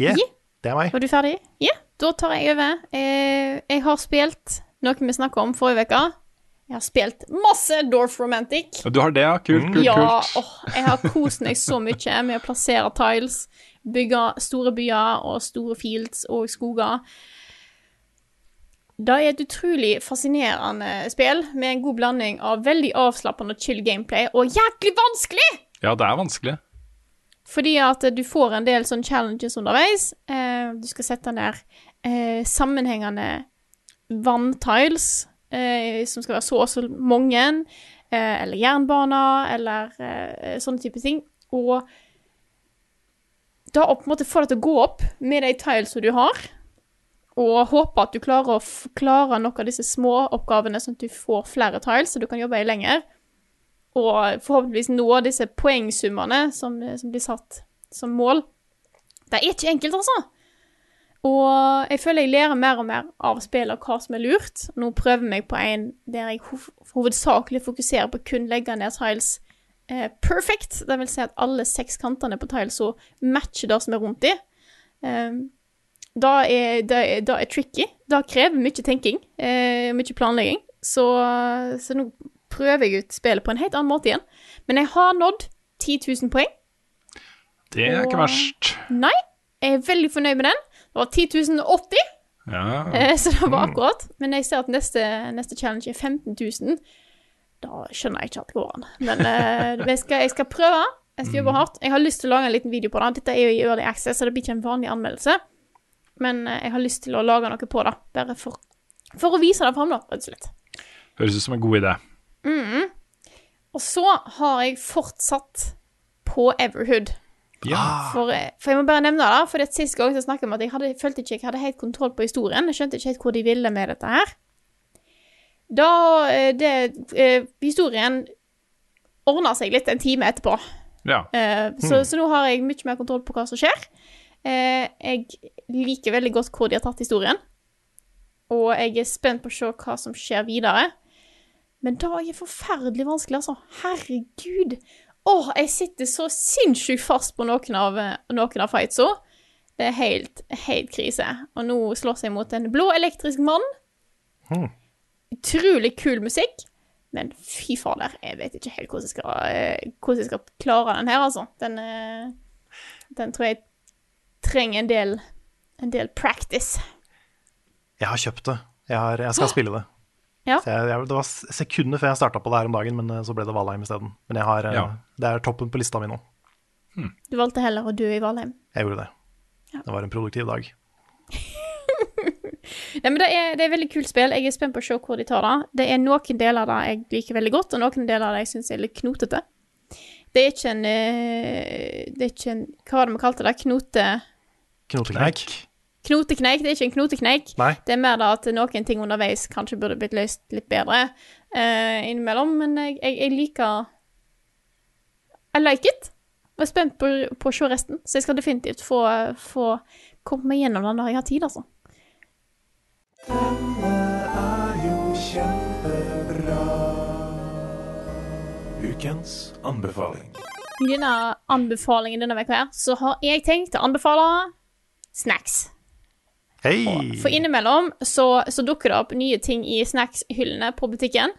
Yeah, Ja. det er meg. Var du ferdig? Ja, da tar jeg over. Eh, jeg har spilt noe vi snakka om forrige uke. Jeg har spilt masse Dorf Romantic. Du har det, ja? Kult, kult, ja, kult. åh, jeg har kost meg så mye med å plassere tiles, bygge store byer og store fields og skoger. Det er et utrolig fascinerende spill med en god blanding av veldig avslappende og chill gameplay og jæklig vanskelig! Ja, det er vanskelig. Fordi at du får en del sånne challenges underveis. Eh, du skal sette ned eh, sammenhengende vanntiles, eh, som skal være så og så mange, eh, eller jernbaner, eller sånne type ting. Og da å på en måte få det til å gå opp med de tilesene du har, og håper at du klarer å klare noen av disse små oppgavene, sånn at du får flere tiles, så du kan jobbe i lenger og forhåpentligvis nå disse poengsummene som, som blir satt som mål. Det er ikke enkelt, altså. Og jeg føler jeg lærer mer og mer av spillet hva som er lurt. Nå prøver jeg meg på en der jeg hovedsakelig fokuserer på kun legge ned tiles eh, perfect. Det vil si at alle seks kantene på tilesa matcher det som er rundt dem. Um, da er, det er, det er tricky. Det krever mye tenking, eh, mye planlegging. Så, så nå prøver jeg ut spillet på en helt annen måte igjen. Men jeg har nådd 10 000 poeng. Det er ikke Og- verst. Nei, jeg er veldig fornøyd med den. Det var 10 080, Ja. eh, så det var akkurat. Men jeg ser at neste, neste challenge er 15 000. Da skjønner jeg ikke at det går an. Men eh, jeg, skal, jeg skal prøve. Jeg skal jobbe hardt. Jeg har lyst til å lage en liten video på det. Dette er jo i early access, så det blir ikke en vanlig anmeldelse. Men eh, jeg har lyst til å lage noe på det, bare for, for å vise det fram, da, rett og slett. Høres ut som en god idé. Og så har jeg fortsatt på Everhood. Ja. For, eh, for jeg må bare nevne det, for det sist gang så snakket jeg om at jeg hadde, følte ikke jeg hadde helt kontroll på historien. Jeg skjønte ikke helt hvor de ville med dette her. Da eh, det, Historien ordna seg litt en time etterpå. ja. Eh, så, så nå har jeg mye mer kontroll på hva som skjer. Eh, jeg liker veldig godt hvor de har tatt historien. Og jeg er spent på å se hva som skjer videre. Men det er forferdelig vanskelig, altså. Herregud. Åh, jeg sitter så sinnssykt fast på noen av, noen av fightsa. Det er helt, helt krise. Og nå slåss jeg mot en blå elektrisk mann. Utrolig kul musikk. Men fy fader, jeg vet ikke helt hvordan jeg skal, hvordan jeg skal klare den her, altså. Den, eh, den tror jeg trenger en del, en del practice. Jeg har kjøpt det. Jeg, har, jeg skal spille det. Ja. Så jeg, jeg, det var sekunder før jeg starta på det her om dagen, men eh, så ble det Valheim isteden. Men jeg har, eh, Ja. det er toppen på lista mi nå. Du valgte heller å dø i Valheim. Jeg gjorde det. Det var en produktiv dag. Nei, men det er, det er veldig kult spill. Jeg er spent på å se hvor de tar det. Det er noen deler av det jeg liker veldig godt, og noen deler av det jeg syns er litt knotete. Det er ikke en eh, Det er ikke en Hva var det vi kalte det? Knote... Knotekneik. Knotekneik. Det er ikke en knotekneik. Nei. Det er mer da at noen ting underveis kanskje burde blitt løst litt bedre uh, innimellom, men jeg, jeg, jeg liker I like it. Jeg er spent på, på å se resten, så jeg skal definitivt få, få komme meg gjennom den når jeg har tid, altså. Ukens anbefaling. I denne anbefalingen denne uka her, så har jeg tenkt å anbefale snacks. Hei! For innimellom så, så dukker det opp nye ting i snackshyllene på butikken.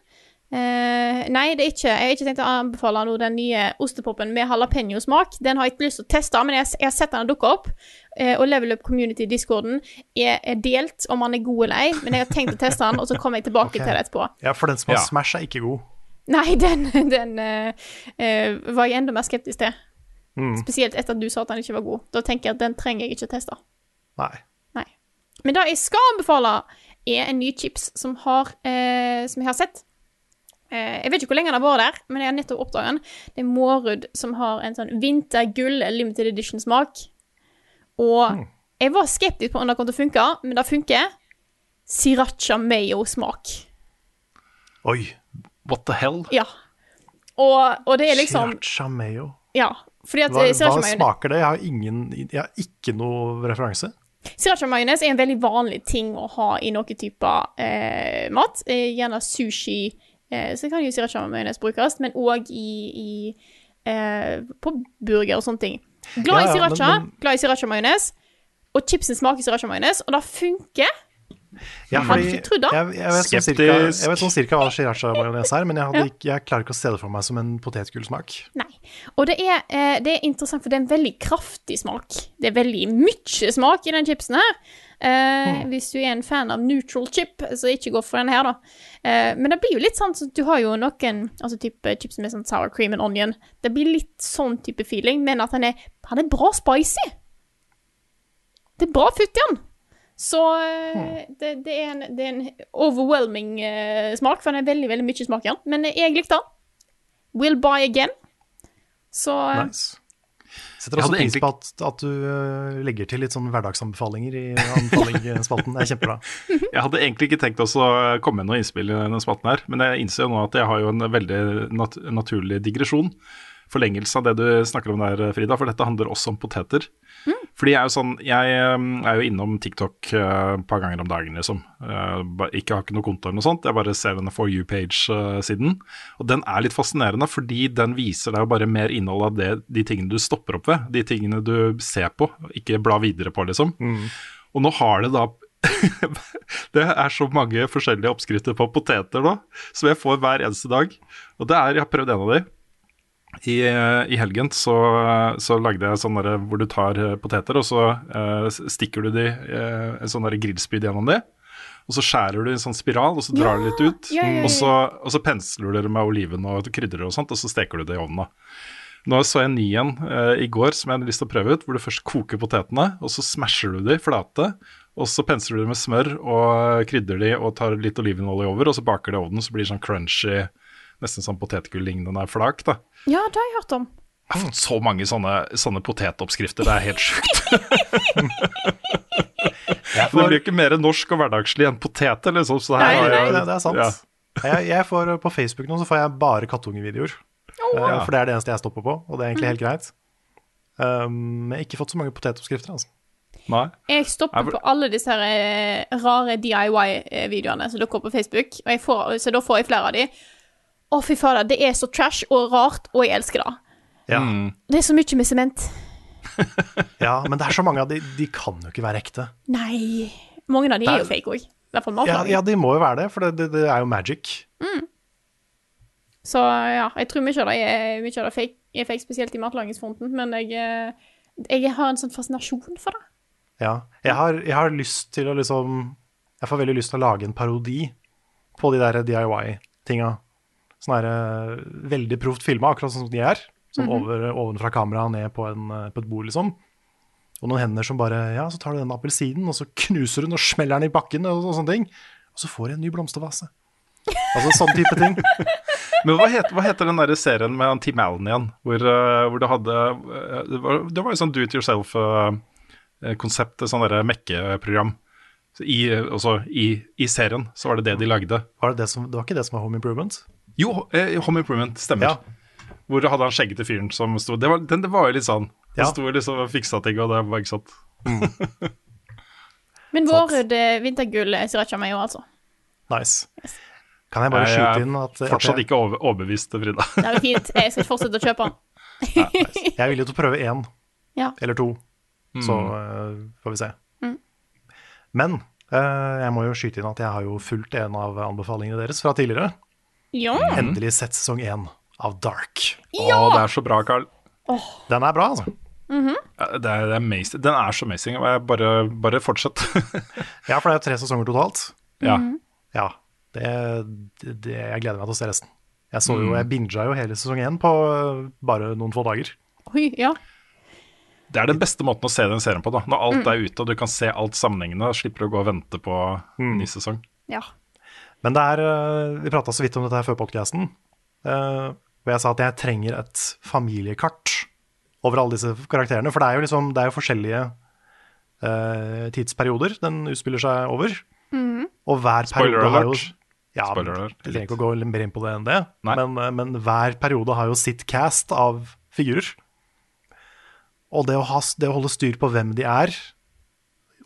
Eh, nei, det er ikke. Jeg har ikke tenkt å anbefale noe, den nye ostepopen med jalapeño-smak. Den har jeg ikke lyst til å teste, men jeg, jeg har sett den dukke opp. Eh, og Level Up Community-discorden er, er delt om han er god eller ei, men jeg har tenkt å teste den, og så kommer jeg tilbake okay. til det etterpå. Ja, for den som har Ja. Smash, er ikke god. Nei, den, den eh, eh, var jeg enda mer skeptisk til. Mm. Spesielt etter at du sa at den ikke var god. Da tenker jeg at den trenger jeg ikke å teste. Nei. Men det jeg skal anbefale, er en ny chips som, har, eh, som jeg har sett. Eh, jeg vet ikke hvor lenge den har vært der, men jeg har nettopp oppdaget den. Det er Mårud som har en sånn vintergull limited edition-smak. Og jeg var skeptisk på om det kom til å funke, men det funker. Sriracha mayo-smak. Oi. What the hell? Ja. Og, og det er liksom Sriracha mayo. Ja. At Hva, hva smaker det? Jeg har, ingen, jeg har ikke noe referanse. Sriracha mayones er en veldig vanlig ting å ha i noen typer eh, mat. Eh, gjerne sushi, eh, så kan jo sriracha mayones brukes, men òg i, i eh, på burger og sånne ting. Glad i ja, ja, men- glad i sriracha mayones, og chipsen smaker sriracha mayones, og det funker. Ja, Hadde fordi ikke trodd det. jeg, jeg, vet sånn cirka, jeg vet sånn cirka hva sriracha-majones er, men jeg, hadde Ja. jeg klarer ikke å se det for meg som en potetgullsmak. Nei. Og det er, eh, det er interessant, for det er en veldig kraftig smak. Det er veldig mye smak i den chipsen her. Eh, Hvis du er en fan av neutral chip, så ikke gå for den her, da. Eh, men det blir jo litt sånn så du har jo noen altså type chips med sånn sour cream and onion. Det blir litt sånn type feeling, men at han er, han er bra spicy. Det er bra futt i han. Så eh, det, det, er en, det er en overwhelming eh, smak, for den er veldig, veldig mye smak i den. Men jeg likte den. Will buy again. Så eh, Nice. Setter også pris på at, at du legger til litt sånn hverdagsanbefalinger i anbefalingsspalten. Det er kjempebra. Jeg hadde egentlig ikke tenkt å komme med noe innspill i denne spalten her, men jeg innser jo nå at jeg har jo en veldig nat naturlig digresjon. Forlengelse av det du snakker om der, Frida, for dette handler også om poteter. Fordi jeg er jo sånn Jeg um, er jo innom TikTok uh, et par ganger om dagen, liksom. Jeg ikke har ikke noe konto eller noe sånt, jeg bare ser denne For you-page-siden. Og den er litt fascinerende, fordi den viser deg jo bare mer innhold av det, de tingene du stopper opp ved. De tingene du ser på, ikke bla videre på, liksom. Og nå har det da Det er så mange forskjellige oppskrifter på poteter nå, som jeg får hver eneste dag. Og det er, jeg har prøvd en av de. I, eh, I helgen så, så lagde jeg sånn der hvor du tar eh, poteter, og så eh, stikker du de eh, en sånn grillspyd gjennom de. Og så skjærer du i en sånn spiral, og så drar du litt ut. ja, ja, ja. Og, så, og så pensler du det med oliven og krydder og sånt, og så steker du det i ovnen. da. Nå så jeg en ny en eh, i går som jeg hadde lyst til å prøve ut, hvor du først koker potetene, og så smasher du de flate. Og så pensler du de med smør og krydder de og tar litt olivenolje over, og så baker det i ovnen, så blir det sånn crunchy, nesten sånn potetgull-lignende flak. da. Ja, det har jeg hørt om. Jeg har fått så mange sånne, sånne potetoppskrifter, det er helt sjukt. det blir ikke mer norsk og hverdagslig enn poteter, liksom. Så her Nei, nei, Det, jeg- det, det er sant. Ja. Jeg, jeg får, på Facebook nå så får jeg bare kattungevideoer. Eh, For det er det eneste jeg stopper på, og det er egentlig helt greit. Um, jeg har ikke fått så mange potetoppskrifter. Altså. Nei. Jeg stopper på alle disse her, eh, rare DIY-videoene som dukker opp på Facebook, og jeg får, så da får jeg flere av de. Å, fy fader, det er så trash og rart, og jeg elsker det. Ja. Det er så mye med sement. ja, men det er så mange av de, de kan jo ikke være ekte. Nei. Mange av de er jo er- fake òg. I hvert fall Ja, ja, de må jo være det, for det, det, det er jo magic. Så ja, jeg tror mye av det er, mye av det er fake, er fake, spesielt i matlagingsfronten, men jeg, eh, jeg har en sånn fascinasjon for det. Ja. Jeg har, jeg har lyst til å liksom Jeg får veldig lyst til å lage en parodi på de der DIY-tinga. Sånn eh, veldig proft filma, akkurat sånn som de er. Sånn over, ovenfra kameraet ned på, en, eh, på et bord, liksom. Og noen hender som bare Ja, så tar du den appelsinen, og så knuser den og smeller den i bakken, og, og sånne ting. Og så får du en ny blomstervase. Altså sånn type ting. Men hva heter, hva heter den der serien med Tim Allen igjen? Hvor, uh, hvor du hadde uh, Det var, det var jo sånn do it yourself-konsept, uh, sånn derre mekkeprogram. Så I, også, i, I serien så var det det de lagde. Var det, det, som, det var ikke det som var Home Improvement? Jo, eh, Home Improvement stemmer. Ja. Hvor du hadde han skjeggete fyren som sto det var, den, det var jo litt sånn. Ja. Han sto liksom og fiksa ting, og det var ikke sant. Men vår vintergull er sriracha mayo, altså. Nice. Kan jeg bare skyte er inn at, at Fortsatt ikke over, overbevist, Frida. Det er fint. Jeg skal fortsette å kjøpe den. jeg er villig til å prøve én Ja. eller to, så eh, får vi se. Men eh, jeg må jo skyte inn at jeg har jo fulgt en av anbefalingene deres fra tidligere. Ja. Endelig sett sesong én av Dark. Å, det er så bra, Carl. Den er bra, altså. Ja, Det er, det er. Den er så amazing. Bare, bare fortsett. Ja, for det er jo tre sesonger totalt. ja. Ja, det, det, jeg gleder meg til å se resten. Jeg så jo, jeg binga jo hele sesong én på øh, bare noen få dager. Oi, ja. Det er den beste måten å se den serien på. da Når alt er ute og du kan se alt sammenhengende, slipper å gå og vente på ny sesong. ja. Men det er, øh, vi prata så vidt om dette her før podcasten, øh, hvor jeg sa at jeg trenger et familiekart over alle disse karakterene. For det er jo, liksom, det er jo forskjellige øh, tidsperioder den utspiller seg over. Og hver Spoiler periode har jo. Ja, Spoiler alert. Jeg trenger ikke å gå mer inn på det enn det, men, men hver periode har jo sitt cast av figurer. Og det å, ha, det å holde styr på hvem de er,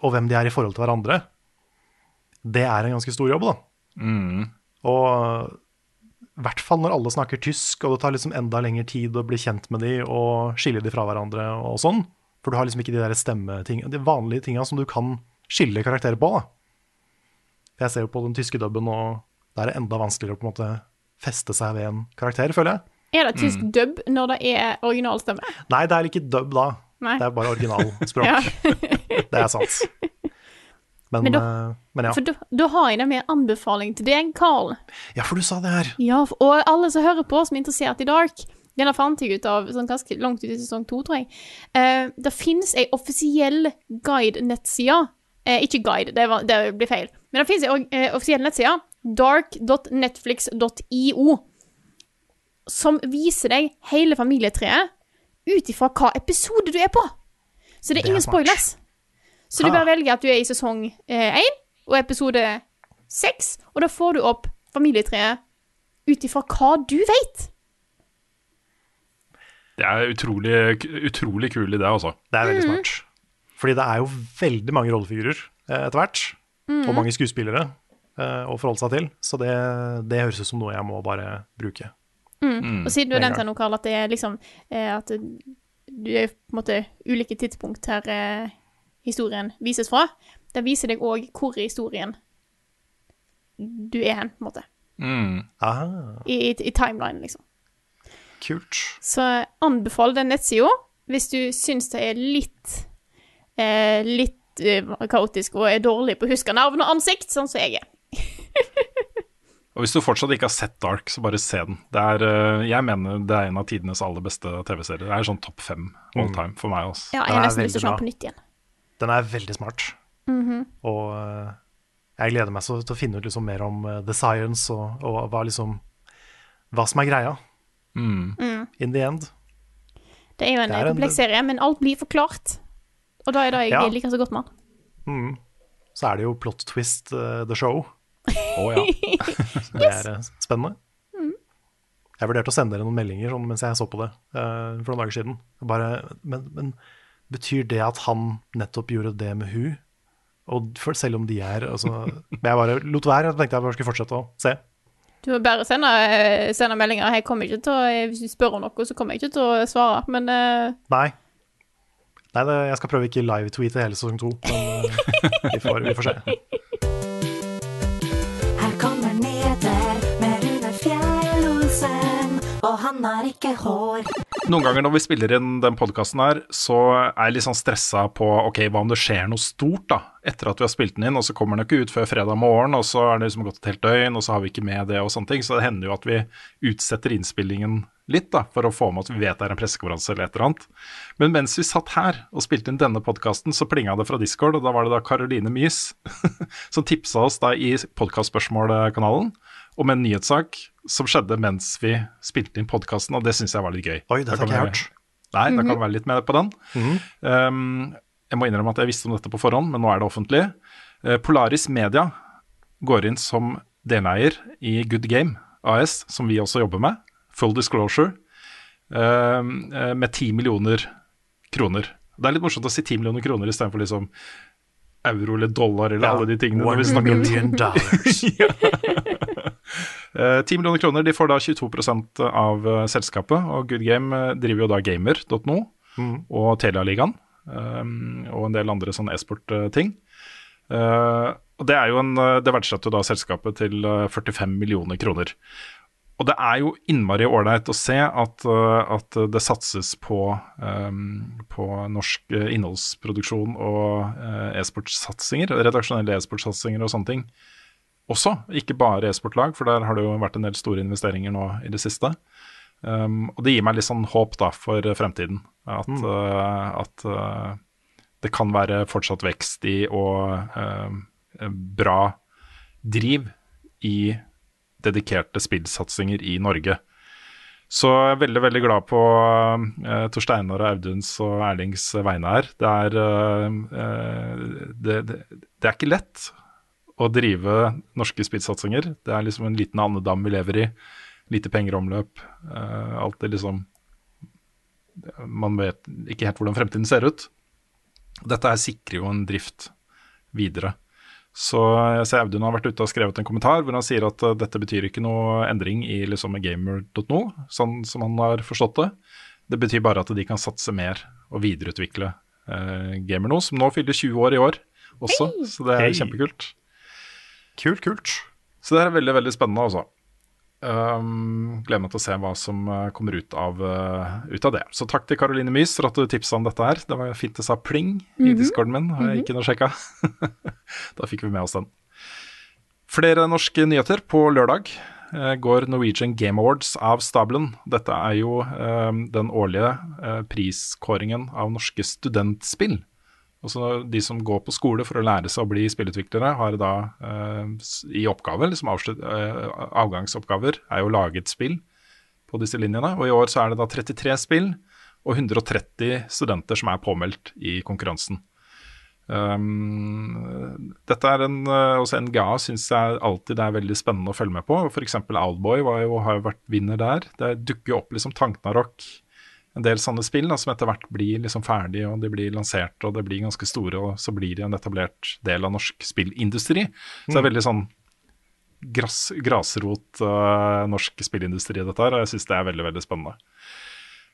og hvem de er i forhold til hverandre, det er en ganske stor jobb, da. Og i hvert fall når alle snakker tysk, og det tar liksom enda lengre tid å bli kjent med de og skille de fra hverandre og sånn. For du har liksom ikke de der stemmeting, de vanlige tinga som du kan skille karakterer på. da. Jeg ser jo på den tyske dubben, og da er det enda vanskeligere å på en måte feste seg ved en karakter, føler jeg. Er det tysk dub når det er originalstemme? Nei, det er ikke dub da. Nei. Det er bare originalspråk. Det er sant. Men, Men da- eh, men ja. Da, da har jeg det en anbefaling til deg, Carl. ja, for du sa det her. Ja, og alle som hører på, som er interessert i Dark Denne fant jeg ut av sånn ganske langt ut i sesong to, tror jeg. Eh, det fins ei offisiell guide-nettside. Eh, ikke guide, det, var, det blir feil. Men det fins ei eh, offisiell nettside, dark.netflix.io, som viser deg hele familietreet ut ifra hva episode du er på. Så det er Det er ingen smart. spoilers. Så du bare velger at du er i sesong én og episode seks, og da får du opp familietreet ut ifra hva du vet. Det er utrolig, utrolig kul idé, altså. Det er veldig Mm. smart. Fordi det er jo veldig mange rollefigurer eh, etter hvert. Mm. Og mange skuespillere eh, å forholde seg til. Så det, det høres ut som noe jeg må bare bruke. Og siden du har med en nevnt her nå, Karl, at det er liksom eh, At du er på en måte ulike tidspunkt her eh, historien vises fra. Det viser deg òg hvor i historien du er hen, på en måte. Mm. Ah, I, i, i timeline, liksom. kult. Så anbefal den nettsida hvis du syns det er litt eh, Litt eh, kaotisk og er dårlig på å huske navn og ansikt, sånn som jeg er. Og hvis du fortsatt ikke har sett Dark, så bare se den. Det er, eh, jeg mener det er en av tidenes aller beste TV-serier. Det er sånn topp fem all time for meg. Også. Ja, jeg har er nesten lyst til å se den på nytt igjen. Den er veldig smart. Mhm. Og eh, jeg gleder meg så til å finne ut liksom mer om eh, the science og, og hva liksom Hva som er greia. Mm. In the end. Det er jo en, er en- kompleks serie, men alt blir forklart. Og da er det jeg Ja. liker så godt med Mm. Så er det jo plot twist uh, the show. Å ja. Det er eh, spennende. Jeg vurderte å sende dere noen meldinger sånn, mens jeg så på det uh, for noen dager siden. Bare, men, men betyr det at han nettopp gjorde det med hun? Og for, selv om de er altså, Men jeg bare lot være. Jeg tenkte jeg bare skulle fortsette å se. Du må bare sende, eh, sende meldinger. Jeg kommer ikke til å, eh, Hvis du spør om noe, så kommer jeg ikke til å svare. Men uh... Nei. Nei, det, jeg skal prøve ikke live-tweete hele sesong to, men vi, får, vi får se. Her kommer nyheter med Rune Fjell-Olsen, og han har ikke hår. Noen ganger når vi spiller inn den podkasten her, så er jeg litt sånn stressa på ok, hva om det skjer noe stort da, etter at vi har spilt den inn, og så kommer den ikke ut før fredag morgen, og så er det liksom gått et helt døgn, og så har vi ikke med det og sånne ting. Så det hender jo at vi utsetter innspillingen litt da, for å få med at vi vet det er en pressekonferanse eller et eller annet. Men mens vi satt her og spilte inn denne podkasten, så plinga det fra Discord, og da var det da Caroline Mys som tipsa oss da i podkastspørsmålkanalen om en nyhetssak som skjedde mens vi spilte inn podkasten, og det syns jeg var litt gøy. Oi, dette har ikke jeg hørt. Nei, da kan vi være litt med på den. Um, jeg må innrømme at jeg visste om dette på forhånd, men nå er det offentlig. Uh, Polaris Media går inn som deleier i Good Game AS, som vi også jobber med. Full disclosure. Eh, med 10 millioner kroner. Det er litt morsomt å si 10 millioner kroner istedenfor liksom euro eller dollar eller alle de tingene. når vi One snakker om million dollars. Eh, 10 millioner kroner, de får da 22 av eh, selskapet, og Good Game eh, driver jo da gamer.no og Telialigaen um, og en del andre sånn e-sport-ting. Uh, og det er jo en, eh, det verdsetter jo da selskapet til eh, 45 millioner kroner. og det er jo innmari ålreit å se at, at det satses på, um, på norsk innholdsproduksjon og e-sportsatsinger, redaksjonelle e-sportsatsinger og sånne ting. Også, ikke bare e-sportlag, for der har det jo vært en del store investeringer nå i det siste. Um, og det gir meg litt sånn håp da for fremtiden. At, uh, at uh, det kan være fortsatt vekst i og uh, bra driv i dedikerte spillsatsinger i Norge. Så jeg er veldig veldig glad på uh, Tor Steinar og Auduns og Erlings vegne her. Det er, uh, det, det, det er ikke lett å drive norske spillsatsinger. Det er liksom en liten andedam vi lever i. Lite penger omløp. Uh, alt det liksom Man vet ikke helt hvordan fremtiden ser ut. Dette her sikrer jo en drift videre. Så jeg ser Audun har vært ute og skrevet en kommentar hvor han sier at uh, dette betyr ikke noe endring i liksom gamer.no, sånn som han har forstått det. Det betyr bare at de kan satse mer og videreutvikle uh, Gamer.no, som nå fyller 20 år i år også. hey! Så det er hey! kjempekult. Kult, kult. Så det er veldig, veldig spennende, altså. Um, gleder meg til å se hva som uh, kommer ut av, uh, ut av det. Så takk til Caroline Mys for at du tipsa om dette her. Det var fint det sa pling i discorden min, har jeg ikke noe sjekka. da fikk vi med oss den. Flere norske nyheter. På lørdag eh, går Norwegian Game Awards av stabelen. Dette er jo eh, den årlige eh, priskåringen av norske studentspill. Altså De som går på skole for å lære seg å bli spillutviklere, har da eh, i oppgave, liksom avslutt, eh, avgangsoppgaver, er jo laget spill på disse linjene. Og i år så er det da 33 spill og 130 studenter som er påmeldt i konkurransen. Um, dette er en, uh, også NGA syns jeg alltid det er veldig spennende å følge med på. F.eks. Owlboy var jo, har jo vært vinner der. Det dukker jo opp liksom Tanknarok, en del sånne spill da, som etter hvert blir liksom ferdig, og de blir lansert, og det blir ganske store, og så blir de en etablert del av norsk spillindustri. Så det er veldig sånn gras, grasrot uh, norsk spillindustri dette her, og jeg syns det er veldig, veldig spennende.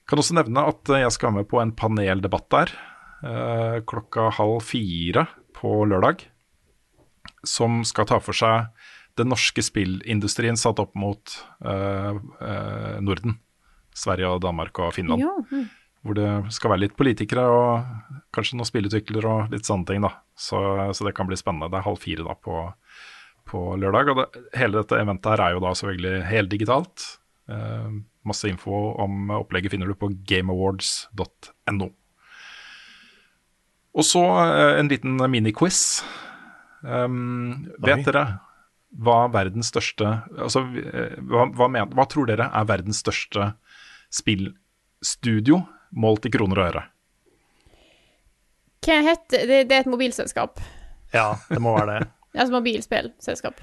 Kan også nevne at jeg skal være med på en paneldebatt der uh, klokka halv fire på lørdag, som skal ta for seg den norske spillindustrien satt opp mot uh, Norden. Sverige, og Danmark og Finland. Ja. mm. Hvor det skal være litt politikere og kanskje noen spillutviklere og litt sånne ting. da. Så, så det kan bli spennende. Det er halv fire da på, på lørdag. Og det, hele dette eventet her er jo da selvfølgelig heldigitalt. Eh, masse info om opplegget finner du på gameawards.no. Og så eh, en liten miniquiz. Um, vet dere hva verdens største Altså, eh, hva, hva, men, hva tror dere er verdens største spillstudio målt i kroner og øre? Hva heter det? Det er et mobilselskap. Ja, det må være det. Altså mobilspillselskap.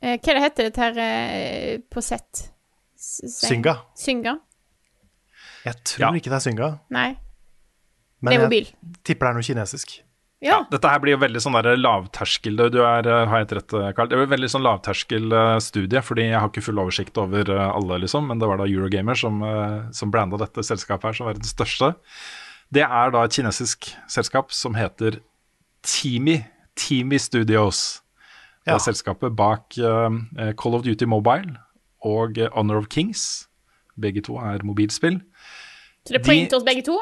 Eh, hva det heter det her eh, på sett? Synga. Synga? Jeg tror Ja. ikke det er Synga, Nei, men det er mobil. jeg tipper det er noe kinesisk. Ja. Dette her blir jo veldig sånn der lavterskel Du er, eh, har helt rett, Karl. Det jo veldig sånn lavterskel eh, fordi jeg har ikke full oversikt over eh, alle, liksom. Men det var da Eurogamer som, eh, som blanda dette selskapet her som verdens største. Det er da et kinesisk selskap som heter Teamy. Teamy Studios. Det Ja. er selskapet bak eh, Call of Duty Mobile og eh, Honor of Kings. Begge to er mobilspill. Så det er poeng til oss begge to?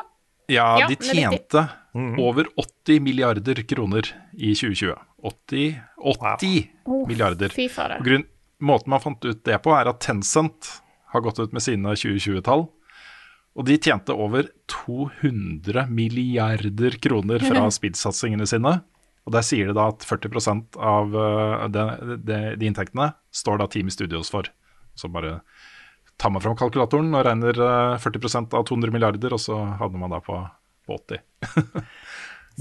Ja, Ja, de det riktig. over 80 milliarder kroner i 2020. 80, 80 wow. milliarder. Fy fader. Grunn, måten man fant ut det på, er at Tencent har gått ut med sine 2020-tall. Og de tjente over 200 milliarder kroner fra spillsatsingene sine. Og der sier det da at 40 av de, de, de inntektene står da Team Studios for. Så bare tar man fram kalkulatoren og regner uh, 40% av 200 milliarder, og så havner man da på, på 80.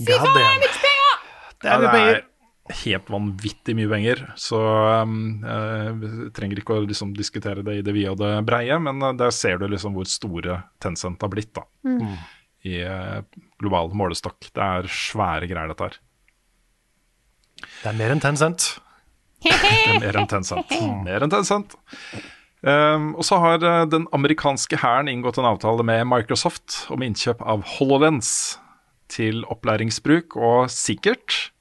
God damn. Det er mye det penger. er helt vanvittig mye penger. Så um, eh, vi trenger ikke å liksom, diskutere det i det vide og det breie, men uh, der ser du liksom hvor store Tencent har blitt da, i uh, global målestokk. Det er svære greier, dette her. Det er mer enn Tencent. Det er mer enn Tencent. Mer enn Tencent. Um, og så har eh, den amerikanske hæren inngått en avtale med Microsoft om innkjøp av HoloLens til opplæringsbruk, og sikkert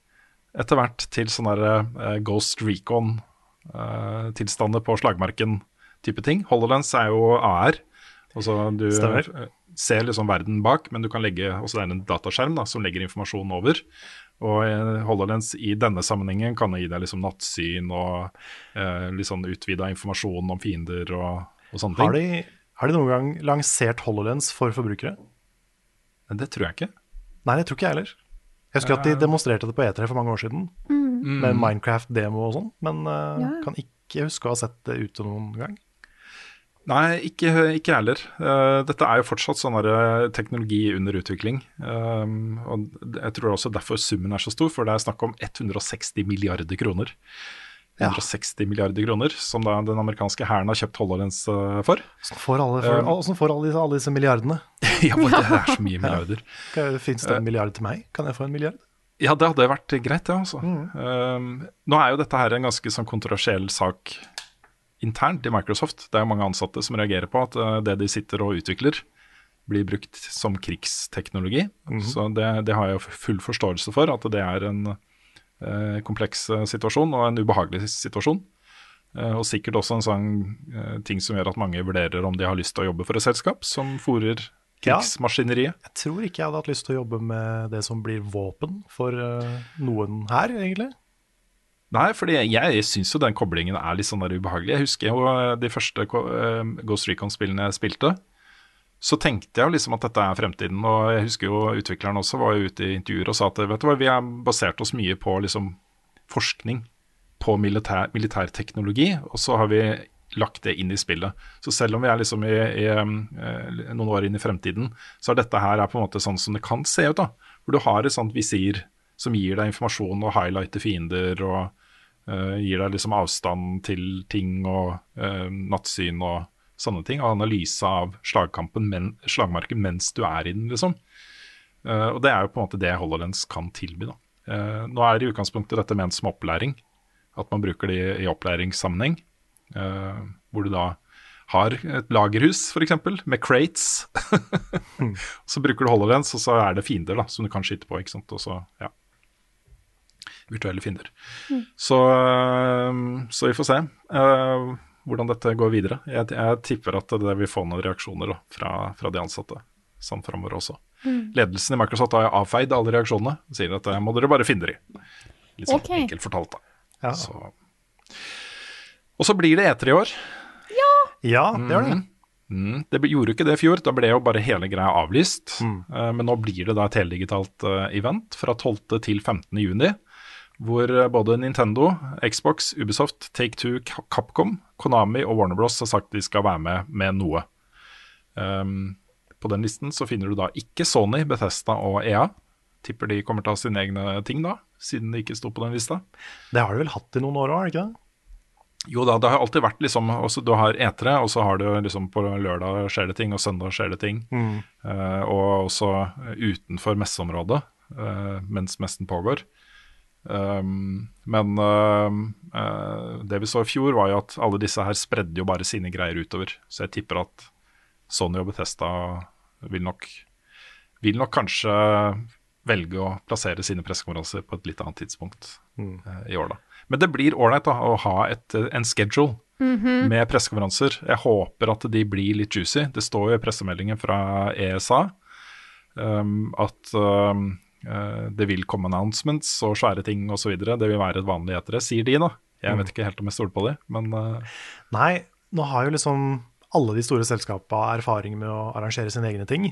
etter hvert til sånne der, eh, Ghost Recon-tilstander på slagmarken type ting. HoloLens er jo AR. Altså du Stemmer. eh, ser liksom verden bak, men du kan legge også det er en dataskjerm da, som legger informasjon over. Og eh, HoloLens i denne sammenhengen kan gi deg liksom nattsyn og eh, litt sånn utvida informasjon om fiender og, og sånne Har ting. har de noen gang lansert HoloLens for forbrukere? Det tror jeg ikke. Nei, det tror ikke jeg heller. Jeg husker at de demonstrerte det på E3 for mange år siden, med Minecraft-demo og sånn, men uh, Ja. kan ikke huske å ha sett det ute noen gang. Nei, ikke, ikke heller. Uh, dette er jo fortsatt sånn eh, teknologi under utvikling. Um, og jeg tror også derfor summen er så stor, for det er snakk om 160 milliarder kroner. Ja. 160 milliarder kroner, som da den amerikanske hæren har kjøpt HoloLens eh, for. Åssen får alle, for, Um, hvordan får alle, disse, alle disse milliardene? ja, men det er så mye milliarder. Fins det en milliard til meg? Kan jeg få en milliard? Ja, det hadde vært greit, ja. Altså. Um, nå er jo dette her en ganske sånn kontroversiell sak internt i Microsoft. Det er mange ansatte som reagerer på at uh, det de sitter og utvikler, blir brukt som krigsteknologi. Så det, det har jeg full forståelse for, at det er en eh, kompleks uh, situasjon og en ubehagelig situasjon. Eh, og sikkert også en sånn eh, ting som gjør at mange vurderer om de har lyst til å jobbe for et selskap som fôrer Ja. krigsmaskineriet. Jeg tror ikke jeg hadde hatt lyst til å jobbe med det som blir våpen for eh, noen her, egentlig. Nei, fordi jeg, jeg syns jo den koblingen er litt sånn der ubehagelig. Jeg husker jo eh, de første eh, Ghost Recon-spillene jeg spilte. Så tenkte jeg jo liksom at dette er fremtiden. Og jeg husker jo utvikleren også var jo ute i intervjuer og sa at vet du hva, vi har basert oss mye på liksom forskning på militær, militærteknologi, og så har vi lagt det inn i spillet. Så selv om vi er liksom i, i eh, noen år inn i fremtiden, så er dette her er på en måte sånn som det kan se ut. da. Hvor du har et sånt visir som gir deg informasjon og highlighter fiender og gir deg liksom avstand til ting og eh, nattsyn og sånne ting. Og analyse av slagkampen, men, slagmarken mens du er i den, liksom. Eh, og det er jo på en måte det HoloLens kan tilby. da. Eh, nå er det i utgangspunktet dette ment som opplæring. At man bruker det i, opplæringssammenheng. eh, hvor du da har et lagerhus, f.eks., med crates. så bruker du HoloLens, og så er det fiender da, som du kan skyte på. ikke sant? Og så, ja. Virtuelle fiender. Så, eh, så vi får se uh, hvordan dette går videre. Jeg, jeg tipper at det vil få noen reaksjoner da, fra, fra de ansatte samt framover også. Ledelsen i Microsoft har avfeid alle reaksjonene. og Sier at det må dere bare finne dere i. Litt sånn okay. enkelt fortalt, da. Ja, Så. Og så blir det E3 i år. ja ja det gjør det. Mm, det ble- gjorde ikke det i fjor, da ble jo bare hele greia avlyst. Eh, men nå blir det da et heldigitalt eh, event fra 12. til 15. juni. Hvor eh, både Nintendo, Xbox, Ubisoft, Take-Two, Capcom, Konami og Warner Bros har sagt de skal være med med noe. Um, på den listen så finner du da ikke Sony, Bethesda og EA. Tipper de kommer til å ha sine egne ting da, siden de ikke sto på den lista. Det har de vel hatt i noen år òg, har de ikke det? Jo da, det har alltid vært liksom også, Du har E3, og så har du liksom på lørdag skjer det ting, og søndag skjer det ting. Eh, og også utenfor messeområdet uh, mens messen pågår. Um, men uh, uh, det vi så i fjor, var jo at alle disse her spredde jo bare sine greier utover. Så jeg tipper at Sony og Bethesda vil nok, vil nok kanskje velge å plassere sine pressekonferanser på et litt annet tidspunkt eh, i år, da. Men det blir ålreit å ha et, eh, en schedule med pressekonferanser. Jeg håper at de blir litt juicy. Det står jo i pressemeldingen fra ESA um, at um, det vil komme announcements og svære ting osv. Det vil være et vanlig etere, sier de, da. Jeg vet ikke helt om jeg stoler på de, men eh, Nei, nå har jo liksom alle de store selskapene erfaring med å arrangere sine egne ting.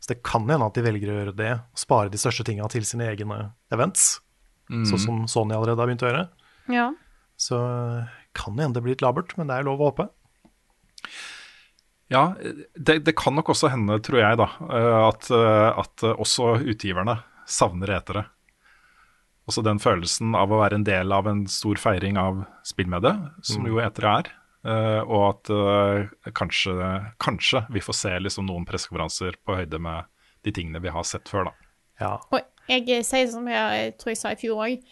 Så det kan hende at de velger å gjøre det, spare de største tinga til sine egne events. Sånn som Sony allerede har begynt å gjøre. Ja. Så kan det hende det blir litt labert, men det er lov å håpe. Ja, det, det kan nok også hende, tror jeg, da, eh, at, eh, at også utgiverne savner etere. Også den følelsen av å være en del av en stor feiring av spillmediet, som jo etere er. eh, Og at kanskje, kanskje vi får se liksom noen pressekonferanser på høyde med de tingene vi har sett før, da. Ja. Og jeg sier som jeg, jeg tror jeg sa i fjor òg,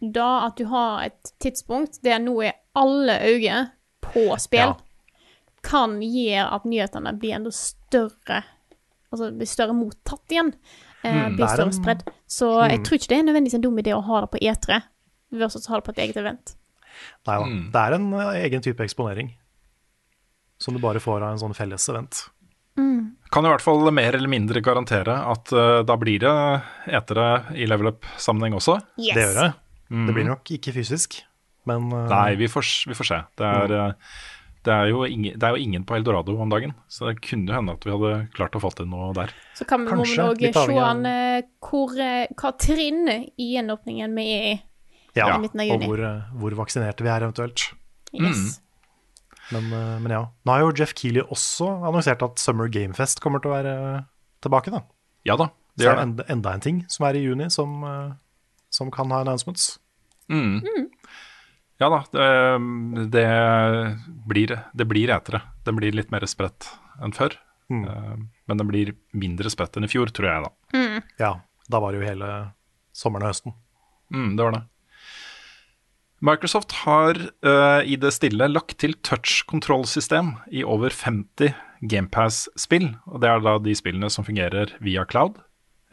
da at du har et tidspunkt der nå er alle øyne på spill, Ja. Kan gjøre at nyhetene blir enda større Altså blir større mottatt igjen. Eh, Mm, blir større spredd. Så jeg tror ikke det er nødvendigvis en dum idé å ha det på E3 versus å ha det på et eget event. Nei da. Det er en eh, egen type eksponering. som du bare får av en sånn felles event. Kan i hvert fall mer eller mindre garantere at uh, da blir det etere i level up-sammenheng også. Yes. Det gjør det. Det blir nok ikke fysisk, men uh, Nei, vi får, vi får se. Det er, eh, det, er jo ingen, det er jo ingen på Eldorado om dagen, så det kunne jo hende at vi hadde klart å få til noe der. Så kan vi må vi òg se an hvor, eh, hva trinn i gjenåpningen vi er i. ja, i midten av og juni. hvor, eh, hvor vaksinerte vi er eventuelt. Yes. Men, eh, men ja. Nå har jo Jeff Keeley også annonsert at Summer Gamefest kommer til å være tilbake. da. Ja da, det det Så er det. enda, enda en ting som er i juni, som, som kan ha announcements. Mm. Ja da, det, det, blir, det blir etere. Det blir litt mer spredt enn før. Mm. Eh, Men det blir mindre spredt enn i fjor, tror jeg da. Ja, da var det jo hele sommeren og høsten. Mm, det var det. Microsoft har uh, i det stille lagt til touch-kontrollsystem i over 50 GamePass-spill. Og det er da de spillene som fungerer via cloud,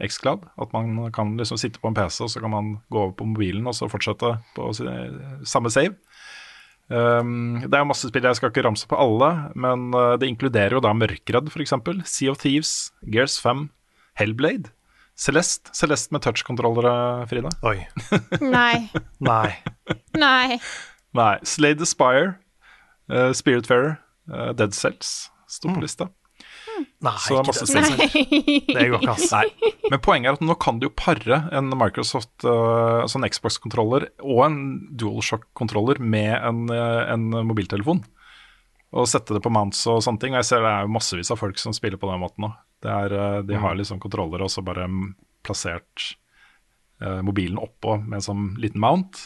Xcloud. At man kan liksom sitte på en PC, og så kan man gå over på mobilen og så fortsette på samme save. Um, det er jo masse spill, jeg skal ikke ramse på alle, men eh, det inkluderer jo da Mørkredd f.eks., Sea of Thieves, Gears 5, Hellblade, Celeste. Celeste med touch-kontrollere, Frida. Oi. Nei. Nei. Nei. Nei. Slade the Spire, uh, Spiritfarer, uh, Dead Cells sto på lista. Nei, Så det er ikke masse det. Det går ikke, ass. Nei. Men poenget er at nå kan du jo pare en Microsoft uh, sånn Xbox-kontroller og en DualShock-kontroller med en, uh, en mobiltelefon. Og sette det på mounts og sånne ting. Og jeg ser det er jo massevis av folk som spiller på den måten òg. Er, uh, de har liksom kontroller og så bare mm, plassert uh, mobilen oppå med en sånn liten mount,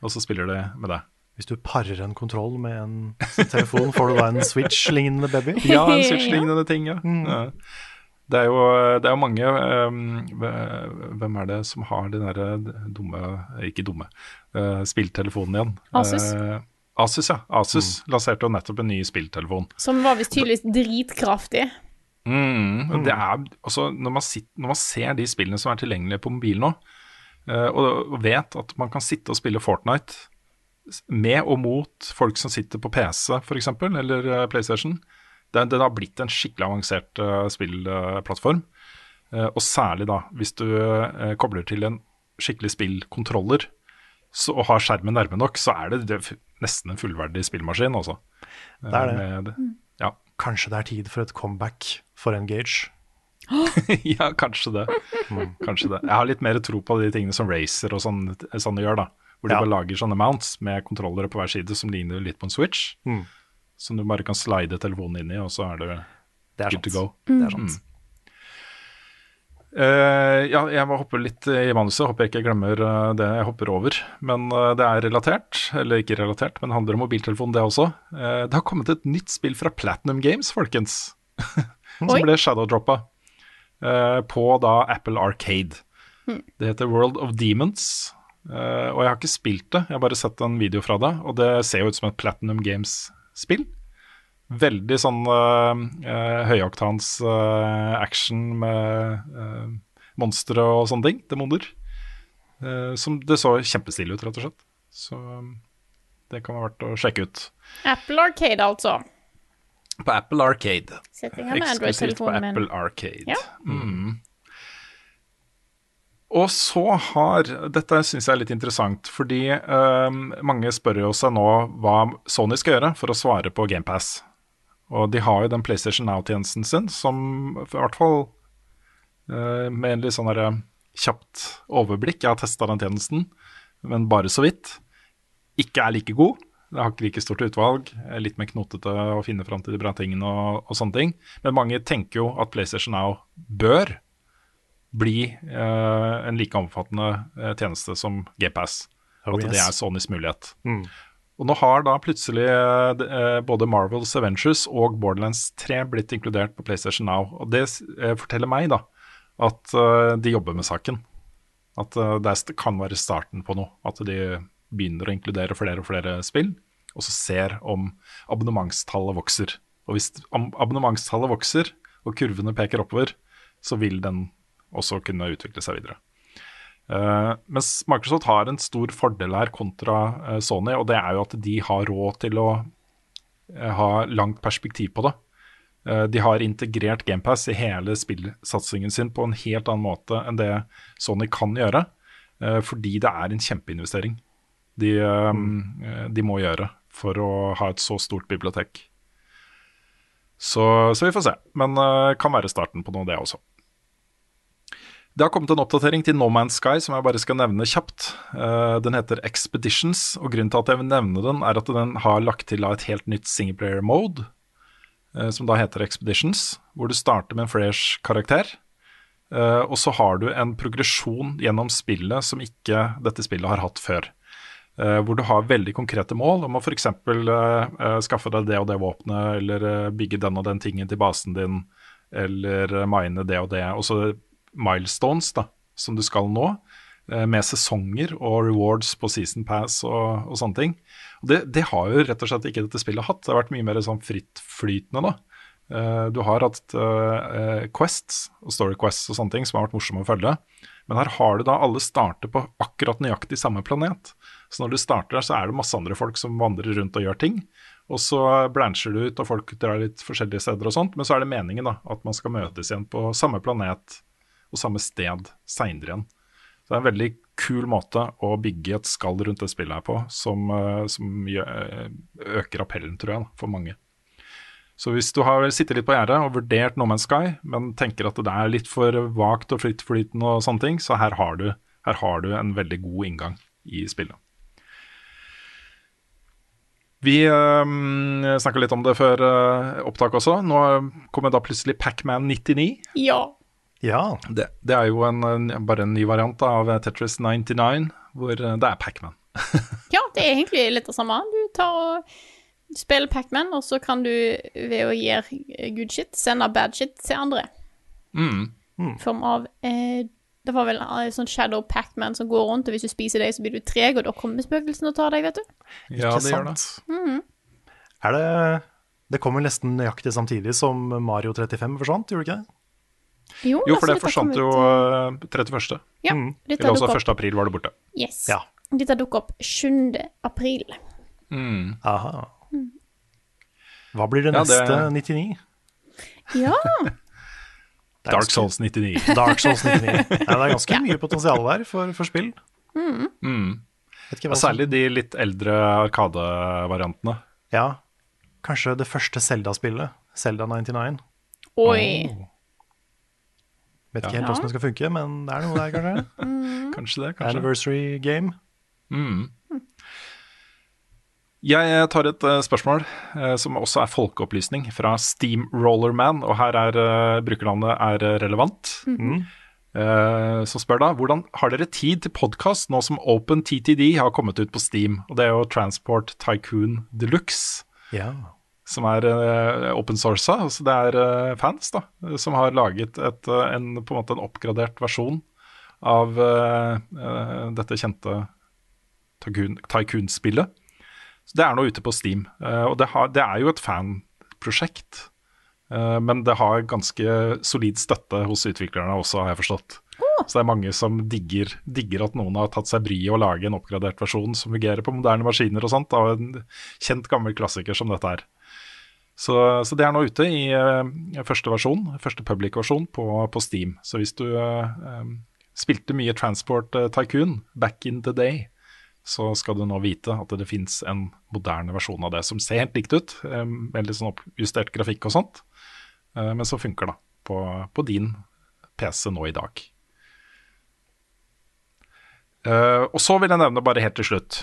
og så spiller de med det. Hvis du parer en kontroll med en telefon, får du da en Switch-lignende baby? Ja, en Switch-lignende ting, ja. ja. Det er jo, det er jo mange um, Hvem er det som har de derre dumme Ikke dumme. Uh, spilltelefonen igjen. Asus. Uh, Asus, ja. Asus lanserte jo nettopp en ny spilltelefon. Som var visst tydeligvis dritkraftig. Mm, mm. det er, altså, når, man sitter, når man ser de spillene som er tilgjengelige på mobil nå, uh, og, vet at man kan sitte og spille Fortnite med og mot folk som sitter på PC f.eks., eller eh, PlayStation, den, den har blitt en skikkelig avansert uh, spillplattform. Uh, og særlig da, hvis du uh, kobler til en skikkelig spillkontroller så, og har skjermen nærme nok, så er det, det f- nesten en fullverdig spillmaskin. Også. Det er det. Med, ja. Kanskje det er tid for et comeback for Engage? ja, kanskje det. Kanskje det. Jeg har litt mer tro på de tingene som Racer og sånn, sånn gjør, da. Hvor de Ja. bare lager sånne mounts med kontrollere på hver side som ligner litt på en Switch. Mm. Som du bare kan slide telefonen inn i, og så er det Det er good to go. go. Det er sant. Uh, ja, jeg må hoppe litt i manuset. Håper jeg ikke glemmer uh, det jeg hopper over. Men uh, det er relatert, eller ikke relatert, men handler om mobiltelefon, det også. Det har kommet et nytt spill fra Platinum Games, folkens. som Oi. ble shadowdroppa på da Apple Arcade. Det heter World of Demons. Eh, og jeg har ikke spilt det, jeg har bare sett en video fra det. Og det ser jo ut som et Platinum Games-spill. Veldig sånn uh, høyoktans eh, action med uh, monstre og sånne ting. Demoner. Eh, som det så kjempestilig ut, rett og slett. Så um, det kan være verdt å sjekke ut. Apple Arcade, altså. På Apple Arcade. Eksklusivt på. Apple Arcade. Ja. Mm. Og så har Dette syns jeg er litt interessant, fordi eh, mange spør jo seg nå hva Sony skal gjøre for å svare på GamePass. Og de har jo den PlayStation Now-tjenesten sin, som i hvert fall eh, med en litt sånn derre kjapt overblikk Jeg har testa den tjenesten, men bare så vidt. Ikke er like god. Det har ikke like stort utvalg. Litt mer knotete å finne fram til de bra tingene og, og sånne ting. Men mange tenker jo at PlayStation Now bør bli eh, en like omfattende eh, tjeneste som GPS. Oh, at det er Sonys mulighet. Mm. Og nå har da plutselig eh, både Marvels Avengers og Borderlands 3 blitt inkludert på PlayStation Now. Og det forteller meg da at de jobber med saken. At det kan være starten på noe. At de begynner å inkludere flere og flere spill, og så ser om abonnementstallet vokser. Og hvis abonnementstallet vokser, og kurvene peker oppover, så vil den også kunne utvikle seg videre. Uh, mens Microsoft har en stor fordel her kontra uh, Sony, og det er jo at de har råd til å uh, ha langt perspektiv på det. De har integrert GamePass i hele spillsatsingen sin på en helt annen måte enn det Sony kan gjøre, fordi det er en kjempeinvestering de, eh, de må gjøre for å ha et så stort bibliotek. Så, så vi får se. Men uh, kan være starten på noe, det også. Det har kommet en oppdatering til No Man's Sky som jeg bare skal nevne kjapt. Eh, den heter Expeditions, og grunnen til at jeg vil nevne den, er at den har lagt til et helt nytt singleplayer mode, eh, som da heter Expeditions, hvor du starter med en fresh karakter. eh, og så har du en progresjon gjennom spillet som ikke dette spillet har hatt før. Hvor du har veldig konkrete mål om å f.eks. Skaffe deg det og det våpenet, eller bygge den og den tingen til basen din, eller mine det og det. Og så milestones da, som du skal nå, eh, med sesonger og rewards på season pass og, og sånne ting. Og det, det har jo rett og slett ikke dette spillet hatt. Det har vært mye mer sånn frittflytende, da. Eh, du har hatt uh, quests og story quests og sånne ting som har vært morsomme å følge. Men her har du da alle starter på akkurat nøyaktig samme planet. Så når du starter der, så er det masse andre folk som vandrer rundt og gjør ting. Og så blancher du ut, og folk drar litt forskjellige steder og sånt. Men så er det meningen da, at man skal møtes igjen på samme planet og samme sted seinere igjen. Så det er en veldig kul måte å bygge et skall rundt det spillet her på, som, eh, som eh, øker appellen, tror jeg, for mange. Så hvis du har sittet litt på gjerdet og vurdert No Man's Sky, men tenker at det er litt for vagt og frittflytende og sånne ting, så her har du, her har du en veldig god inngang i spillet. Vi øh, snakka litt om det før øh, opptak også. Nå kommer da plutselig Pacman 99. Ja. Ja. Det, det er jo en, bare en ny variant av Tetris 99, hvor eh, det er Pacman. ja, det er egentlig litt det samme. Du tar og spiller Pacman, og så kan du ved å gjøre good shit, sende bad shit til andre. Mm. Mm. form av eh, Det var vel en sånn Shadow Pacman som går rundt, og hvis du spiser deg, så blir du treg, og da kommer spøkelsen og tar deg, vet du. Ja, Ikke det gjør det. Mm. Er det Det kommer nesten nøyaktig samtidig som Mario 35 forsvant, gjorde det ikke det? Jo, Jo, altså, for det forsvant jo eh, 31. Ja, Mm. Eller også 1. april var det borte. Yes. Ja. Dette dukker opp 7. april. Mm. Aha. Hva blir det Ja, det- neste 99? Ja. Dark Souls 99. Dark Souls 99. Ja, det er ganske mye potensial der for, for spill. Mm. Vet ikke hva særlig de litt eldre Arkade-variantene. Ja. Kanskje det første Zelda-spillet. Zelda 99. Oi. Vet ikke Ja. helt hvordan det skal funke, men det er noe der, kanskje. Kanskje det, kanskje. Anniversary game. Mm. Jeg tar et uh, spørsmål uh, som også er folkeopplysning, fra Steamrollerman. Og her er uh, brukernavnet er relevant. Mm. Eh, så spør da hvordan har dere tid til podkast nå som Open TTD har kommet ut på Steam? Og det er jo Transport Tycoon Deluxe. Ja. Som er uh, open sourca. Altså det er uh, fans da, som har laget et, eh, en, på en måte en oppgradert versjon av dette kjente Tycoon- Tycoon-spillet. Så Det er nå ute på Steam. og det, har, det er jo et fanprosjekt. men det har ganske solid støtte hos utviklerne også, har jeg forstått. Så det er mange som digger, digger at noen har tatt seg bryet å lage en oppgradert versjon som fungerer på moderne maskiner og sånt, av en kjent gammel klassiker som dette er. Så, så det er nå ute i eh, første versjon, første public-versjon på, på Steam. Så hvis du eh, eh, spilte mye Transport eh, Tycoon back in the day, så skal du nå vite at det fins en moderne versjon av det som ser helt likt ut, eh, veldig sånn oppjustert grafikk og sånt, eh, men så funker det på, på din PC nå i dag. Og så vil jeg nevne bare helt til slutt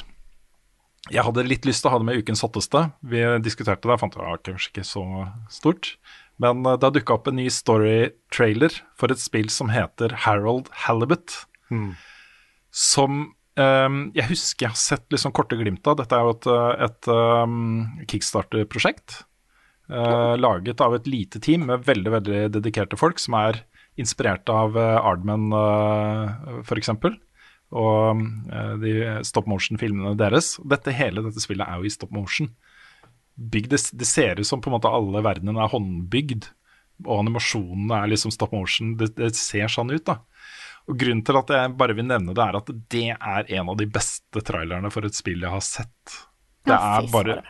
jeg hadde litt lyst til å ha det med ukens hotteste. Vi diskuterte det, jeg fant det var kanskje ikke så stort. Men eh, det har dukka opp en ny story-trailer for et spill som heter Harold Halibut. Mm. Som um, jeg husker jeg har sett litt sånn korte glimt av. Dette er jo et, eh, et um, kickstarter-prosjekt. Uh, laget av et lite team med veldig veldig dedikerte folk, som er inspirert av uh, Ardman, uh, f.eks og eh, de stop motion-filmene deres. Dette Hele dette spillet er jo i stop motion. Bygd, det, det ser ut som på en måte alle verdenene er håndbygd, og animasjonene er liksom stop motion. Det, det ser sånn ut, da. Og Grunnen til at jeg bare vil nevne det, er at det er en av de beste trailerne for et spill jeg har sett. Det er bare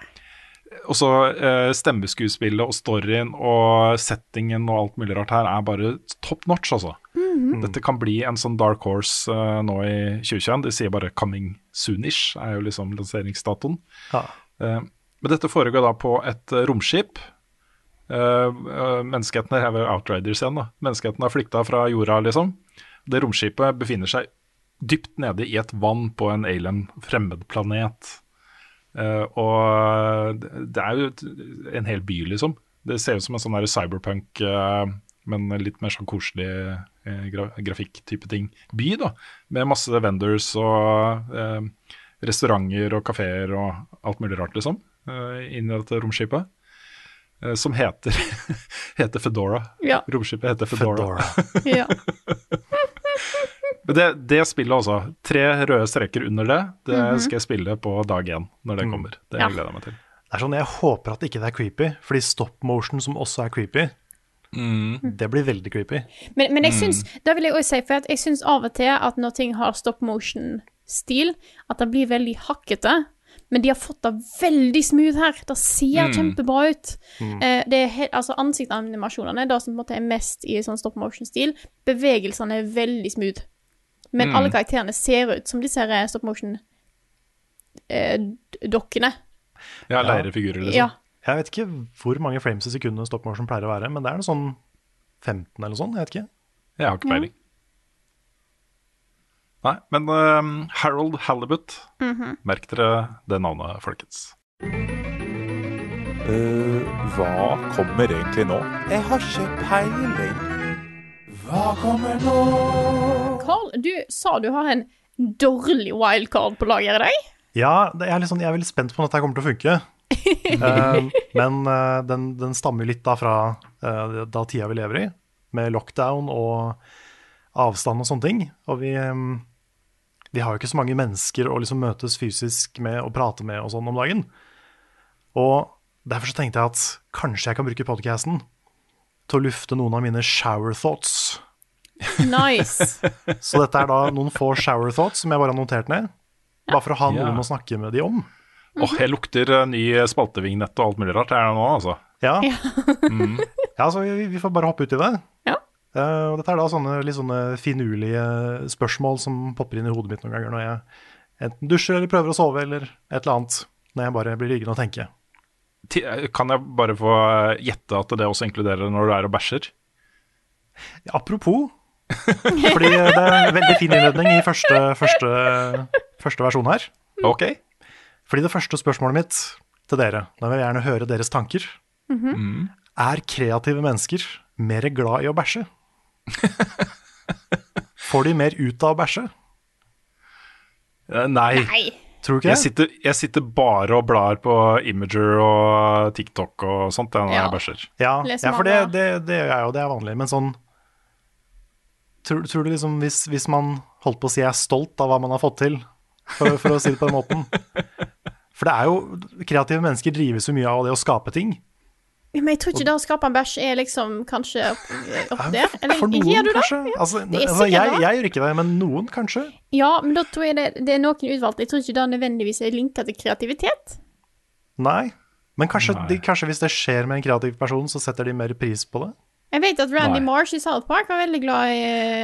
også eh, stemmeskuespillet og storyen og settingen og alt mulig rart her er bare top notch, altså. Dette kan bli en sånn dark horse eh, nå i 2021. De sier bare 'coming soonish', er jo liksom lanseringsdatoen. Ja. Eh, men dette foregår da på et eh, romskip. Eh, eh, menneskeheten er vel Outriders igjen, da. Menneskeheten har flykta fra jorda, liksom. Det romskipet befinner seg dypt nede i et vann på en alien fremmedplanet. Uh, og det- er jo en hel by, liksom. Det ser ut som en sånn der cyberpunk, eh, men litt mer sånn koselig eh, gra grafikk-type ting. By, da. Med masse vendors og eh, restauranter og kafeer og alt mulig rart, liksom. Uh, inni dette romskipet. eh, som heter, heter Fedora. Ja. Romskipet heter Fedora. Fedora. Ja. Men det, det spillet også, tre røde streker under det, det Mhm. skal jeg spille på dag én når det kommer. Det Ja. gleder jeg meg til. Det er sånn, Jeg håper at ikke det er creepy, fordi stop motion, som også er creepy, det blir veldig creepy. Men, men jeg syns, da vil jeg også si, for jeg syns av og til at når ting har stop motion-stil, at det blir veldig hakkete. Men de har fått det veldig smooth her. Det ser kjempebra ut. Eh, det er altså Ansiktsanimasjonene, det som på en måte er mest i sånn stop motion-stil, bevegelsene er veldig smooth. Men alle karakterene ser ut som disse her stop motion-dokkene. Ja, leirefigurer, liksom. ja. Jeg vet ikke hvor mange frames i sekundet stop motion pleier å være, men det er noe sånn 15 eller sånn, jeg vet ikke. Jeg har ikke peiling. Nei, men uh, Harold Halibut, Mhm. merk dere det navnet, folkens. Uh, hva kommer egentlig nå? Jeg har ikke peiling. Hva kommer nå? Carl, du sa du har en dårlig wildcard på lager i dag. Ja, jeg er sånn, jeg er veldig spent på om dette kommer til å funke. uh, men uh, den, den stammer litt da fra uh, da tida vi lever i, med lockdown og avstand og sånne ting. Og vi, um, vi har jo ikke så mange mennesker å liksom møtes fysisk med og prate med og sånn om dagen. Og derfor så tenkte jeg at kanskje jeg kan bruke podcasten til å lufte noen av mine shower thoughts. Nice. Så dette er da noen få shower thoughts som jeg bare har notert ned. Bare for å ha noen Ja. å snakke med de om. Åh, jeg lukter eh, ny spaltevignett og alt mulig rart. her er det nå, altså. Ja, ja så vi, vi får bare hoppe ut i det. Ja. Uh, og dette er da sånne litt sånne finurlige spørsmål som popper inn i hodet mitt noen ganger når jeg enten dusjer eller prøver å sove eller et eller annet. Når jeg bare blir liggende og tenke. Eh, Kan jeg bare få eh, gjette at det også inkluderer når du er og bæsjer? Apropos, fordi det er en veldig fin innledning i første, første, første versjon her. Ok. Fordi det første spørsmålet mitt til dere, da vil jeg gjerne høre deres tanker. Er kreative mennesker mer glad i å bæsje? Får de mer ut av å bæsje? Eh, Nei. Nei. Tror du ikke Jeg det? sitter, jeg sitter bare og blar på Imager og TikTok og sånt når Ja. jeg bæsjer. Ja, ja for det, det, det gjør jeg jo, det er vanlig. Men sånn Tror, tror du liksom hvis, hvis man holdt på å si er stolt av hva man har fått til, for, for å si det på den måten For det er jo Kreative mennesker drives jo mye av det å skape ting. Men jeg tror ikke det å skape en bæsj er liksom kanskje opp, opp der. Eller For noen, gjør du det? kanskje. Altså, Det altså, jeg, jeg gjør ikke det, men noen kanskje. Ja, men da tror jeg det, det er noen utvalgte. Jeg tror ikke det nødvendigvis er linka til kreativitet. Nei. Men kanskje, Nei. De, kanskje hvis det skjer med en kreativ person, så setter de mer pris på det. Jeg vet at Randy Nei. Marsh i South Park var veldig glad i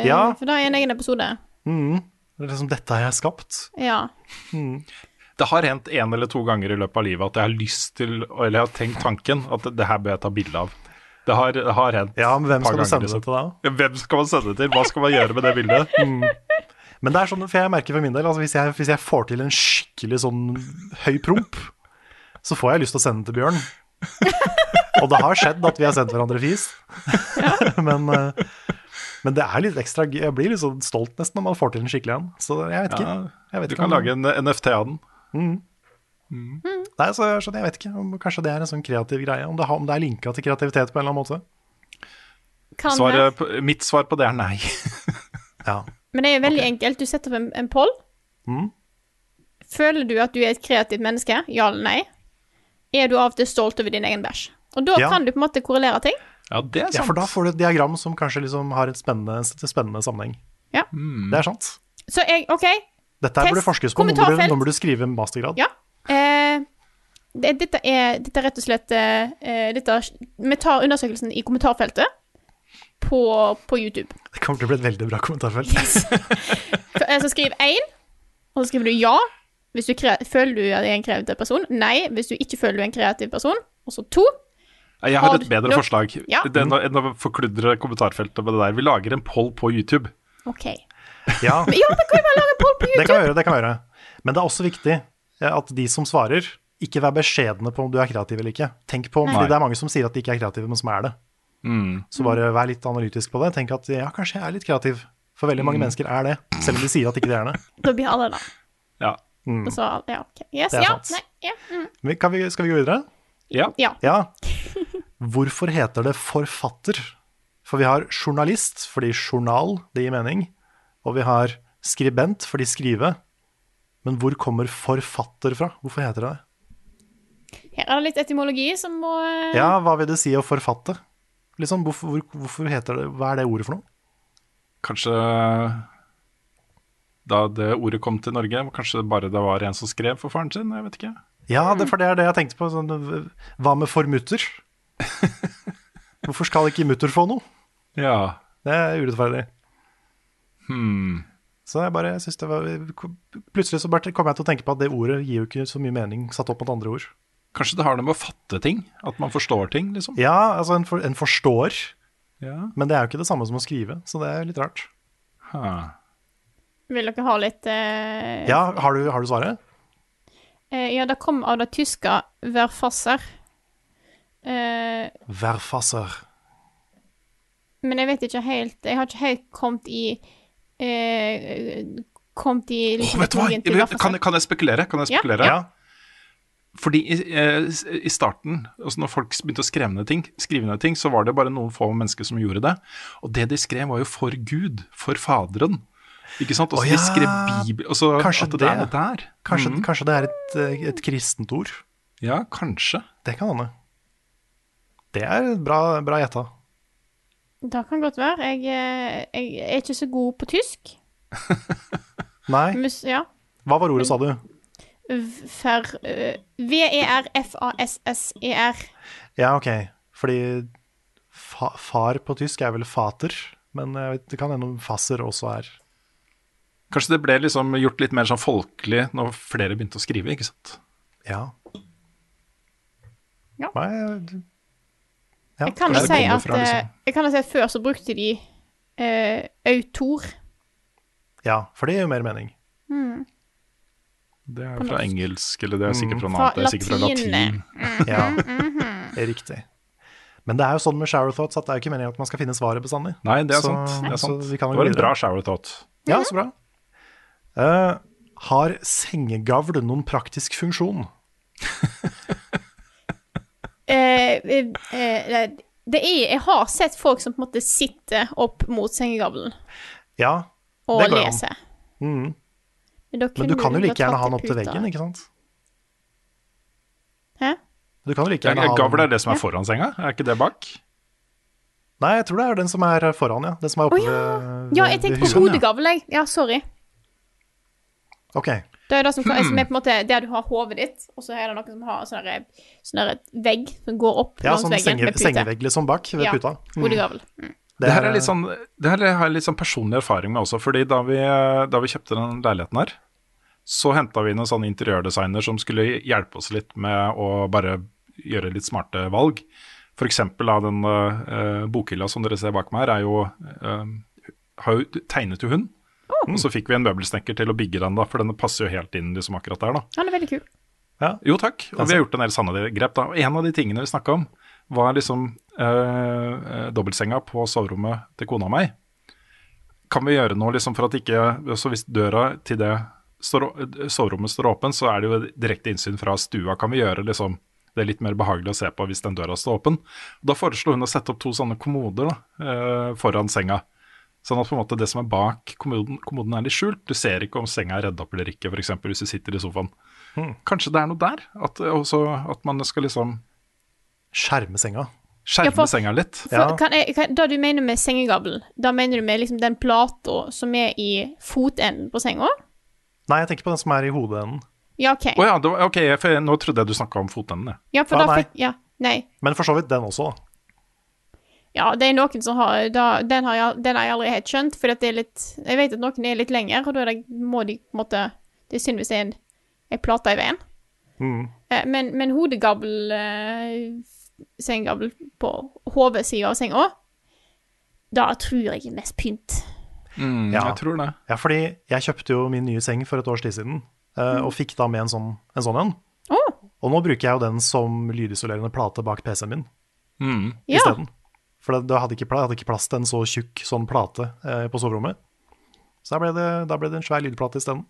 Ja. For det er en egen episode. Mm. Det er liksom, dette har jeg skapt. Ja. Det har hendt en eller to ganger i løpet av livet at jeg har lyst til, eller jeg har tenkt tanken, at det, det her bør jeg ta bilde av. Det har, det har hendt. Ja, men hvem skal man sende det til da? Hvem skal man sende det til? Hva skal man gjøre med det bildet? Men det er sånn, for jeg merker for min del, altså hvis jeg, hvis jeg får til en skikkelig sånn høy promp, så får jeg lyst til å sende den til Bjørn. Og det har skjedd at vi har sendt hverandre fis. men, eh, men det er litt ekstra gøy. Jeg blir litt sånn stolt nesten når man får til en skikkelig en. Så jeg vet ikke. Jeg vet du ikke kan lage en NFT av den. Nei, så, så jeg vet ikke om kanskje det er en sånn kreativ greie. Om det, om det er linka til kreativitet på en eller annen måte. Svaret, mitt svar på det er nei. Ja. Men det er veldig enkelt. Du setter opp en, en poll. Mm. Føler du at du er et kreativt menneske? Ja eller nei? Er du av og til stolt over din egen bæsj? Og da Ja. kan du på en måte korrelere ting. Ja, det er sant. ja, for da får du et diagram som kanskje liksom har et spennende, en spennende sammenheng. Ja. Det er sant. Så jeg OK. Dette her burde forskes på. Nå burde, nå burde du skrive en mastergrad. Ja. Eh, det, dette, er, dette er rett og slett eh, dette, Vi tar undersøkelsen i kommentarfeltet på, på YouTube. Det kommer til å bli et veldig bra kommentarfelt. For- eh, Så skriv én, og så skriver du ja hvis du kre føler du er en kreativ person. Nei hvis du ikke føler du er en kreativ person. Og så to. Jeg har et bedre forslag Ja. Enn å- forkludre kommentarfeltet med det der. Vi lager en poll på YouTube. OK. Ja, Ja, det kan vi bare lage en poll på det kan vi gjøre. det kan vi gjøre. Men det er også viktig eh, at de som svarer, ikke vær beskjedne på om du er kreativ eller ikke. Tenk på, Nei. fordi Det er mange som sier at de ikke er kreative, men som er det. Mm. Så bare vær litt analytisk på det. Tenk at ja, kanskje jeg er litt kreativ. For veldig mange mennesker er det, selv om de sier at ikke de er det. Da blir alle det. Ja. Mm. Så, ja, okay. Yes, Det er ja. sant. Nei, ja. Mm. Kan vi, skal vi gå videre? Ja. ja. Ja. Hvorfor heter det forfatter? For vi har journalist fordi journal, det gir mening. Og vi har skribent fordi skrive. Men hvor kommer forfatter fra? Hvorfor heter det det? Her er det litt etymologi som må eh, Ja, hva vil det si å forfatte? Liksom, hvorfor, hvor, hvorfor heter det Hva er det ordet for noe? Kanskje da det ordet kom til Norge, kanskje bare det var en som skrev for faren sin? Jeg vet ikke. Ja, det, for det er det jeg tenkte på. Sånn, hva med for mutter? Hvorfor skal ikke mutter få noe? Ja. Det er urettferdig. Hmm. Så jeg bare synes det var Plutselig så bare kom jeg til å tenke på at det ordet gir jo ikke så mye mening satt opp mot andre ord. Kanskje det har det med å fatte ting? At man forstår ting, liksom? Ja, altså en, for, en forstår, Ja. men det er jo ikke det samme som å skrive, så det er litt rart. Ha. Vil dere ha litt eh, Ja, har du, har du svaret? eh, Ja, det kom av det tyske 'verfasser'. Eh, Verfasser. men jeg vet ikke helt Jeg har ikke helt kommet i eh, Kommet i oh, vet du hva? Jeg kan, kan jeg spekulere? Kan jeg spekulere? Ja. Fordi i, eh, i starten, altså når folk begynte å skrive ned, ting, skrive ned ting, så var det bare noen få mennesker som gjorde det. Og det de skrev, var jo for Gud, for Faderen. Ikke sant? Og oh, ja. de skrev Bibel altså, kanskje at det, det. er det der. Kanskje, mm. kanskje det er et, eh, et kristent ord? Ja, kanskje. Det kan hende. Det er bra, bra gjetta. Det kan godt være. Jeg, eh, jeg er ikke så god på tysk. Nei, Mus, ja. hva var ordet, sa du? Ver, eh, V-E-R-F-A-S-S-E-R. Ja, ok. Fordi fa far på tysk er vel fater, men jeg vet, det kan hende fasser også er Kanskje det ble liksom gjort litt mer sånn folkelig når flere begynte å skrive, ikke sant? Ja. Ja. Nei, ja. Jeg kan jo si at, fra, liksom. eh, jeg kan jo si at før så brukte de eh, autor. ja, for det gir jo mer mening. Det er På fra engelsk, eller det er sikkert fra noe Fra annet. Det er sikkert fra latin. latin. Ja, det er riktig. Men det er jo sånn med shower thoughts at det er jo ikke meningen at man skal finne svaret bestandig. Nei, det er Så- sant. Det, er sant. vi kan jo det var en bra shower thought. Ja, så bra. Uh, har sengegavl noen praktisk funksjon? Eh, eh, eh, det er Jeg har sett folk som på en måte sitter opp mot sengegavlen Ja, og Det går an. leser. Mhm. Men, da men du kan jo like gjerne ha den opp til veggen, ikke sant? Hæ? Du kan jo like gjerne ha Gavl er det som er foran senga, er ikke det bak? Nei, jeg tror det er den som er foran, ja. Den som er oppe oh, ja. ved, Ja, jeg tenkte på hodegavl, jeg. Ja, sorry. Ok, Det er det som, Hmm. som er på en måte der du har hodet ditt, og så er det noen som har sånn sånn vegg som går opp ja, langs sånn veggen senge, med pute. sengevegg liksom bak ved Ja, puta. Mm. hodegavl. Det her er litt sånn, det her har jeg litt sånn personlig erfaring med også. fordi da vi, da vi kjøpte den leiligheten her, så henta vi inn en sånn interiørdesigner som skulle hjelpe oss litt med å bare gjøre litt smarte valg. For eksempel den uh, bokhylla som dere ser bak meg her, er jo uh, har jo tegnet jo hun. Og så fikk vi en møbelsnekker til å bygge den, da, for den passer jo helt inn liksom akkurat der. da. Den er veldig kul. Ja. Jo takk, og vi har gjort en del sanne grep. da. Og En av de tingene vi snakka om, var liksom eh, eh, dobbeltsenga på soverommet til kona og meg. Kan vi gjøre noe liksom for at ikke Så hvis døra til det står, soverommet står åpen, så er det jo direkte innsyn fra stua. Kan vi gjøre liksom det er litt mer behagelig å se på hvis den døra står åpen. Da foreslo hun å sette opp to sånne kommoder da, eh, foran senga. Sånn at på en måte det som er bak kommoden, kommoden er litt skjult. Du ser ikke om senga er redd opp eller ikke, f.eks. hvis du sitter i sofaen. Kanskje det er noe der? At, også, at man skal liksom Skjerme senga. skjerme Ja, for- senga litt. For, Ja. kan jeg, kan, da du mener med sengegavl, da mener du med liksom den plata som er i fotenden på senga? Nei, jeg tenker på den som er i hodeenden. Ja, OK. Oh, ja, det var, ok, for jeg, nå trodde jeg du snakka om fotenden. jeg. Ja, for Ah, da nei. fikk Ja, nei. Men for så vidt den også, da. Ja, det er noen som har da, den, har jeg, den har jeg aldri helt skjønt, for det er litt Jeg vet at noen er litt lenger, og da er det, må de på en måte Det er synd hvis det er en, en plate i veien. Mm. Eh, men, men hodegavl eh, Senggabel på hovedsida av senga, da tror jeg er mest pynt. Mm, Ja. Jeg tror det. Ja, fordi jeg kjøpte jo min nye seng for et års tid siden, eh, og fikk da med en sånn en. Sånn en. Oh. Og nå bruker jeg jo den som lydisolerende plate bak PC-en min Mm. Ja. For det, det hadde ikke, jeg hadde ikke plass til en så tjukk sånn plate eh, på soverommet. Så da ble det, da ble det en svær lydplate isteden.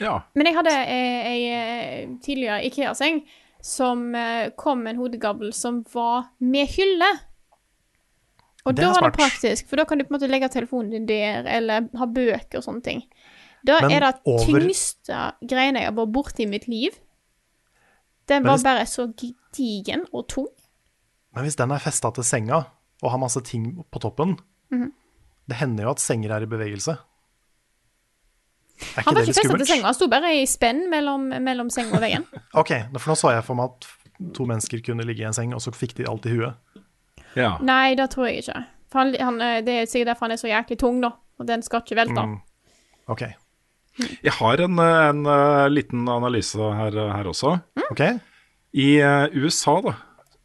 Ja. Men jeg hadde ei eh, tidligere Ikea-seng som eh, kom med en hodegabel som var med hylle. Og Det da var det praktisk, for da kan du på en måte legge telefonen din der, eller ha bøker og sånne ting. Da Men er det over- tyngste greiene jeg har vært borti i mitt liv. Den Men var hvis- bare så gedigen og tung. Men hvis den er festa til senga og har masse ting på toppen Mhm. Det hender jo at senger er i bevegelse. Er Han ikke var det ikke litt festa til skummelt? senga, han sto bare i spenn mellom, mellom senga og veggen. Ok, for nå så jeg for meg at to mennesker kunne ligge i en seng, og så fikk de alt i huet. ja. Nei, det tror jeg ikke. For han, han, eh, det er sikkert derfor han er så jæklig tung, da. Og den skal ikke velte. Mm. Ok. Jeg har en, en, en eh, liten analyse her, her også. ok. I uh, USA da,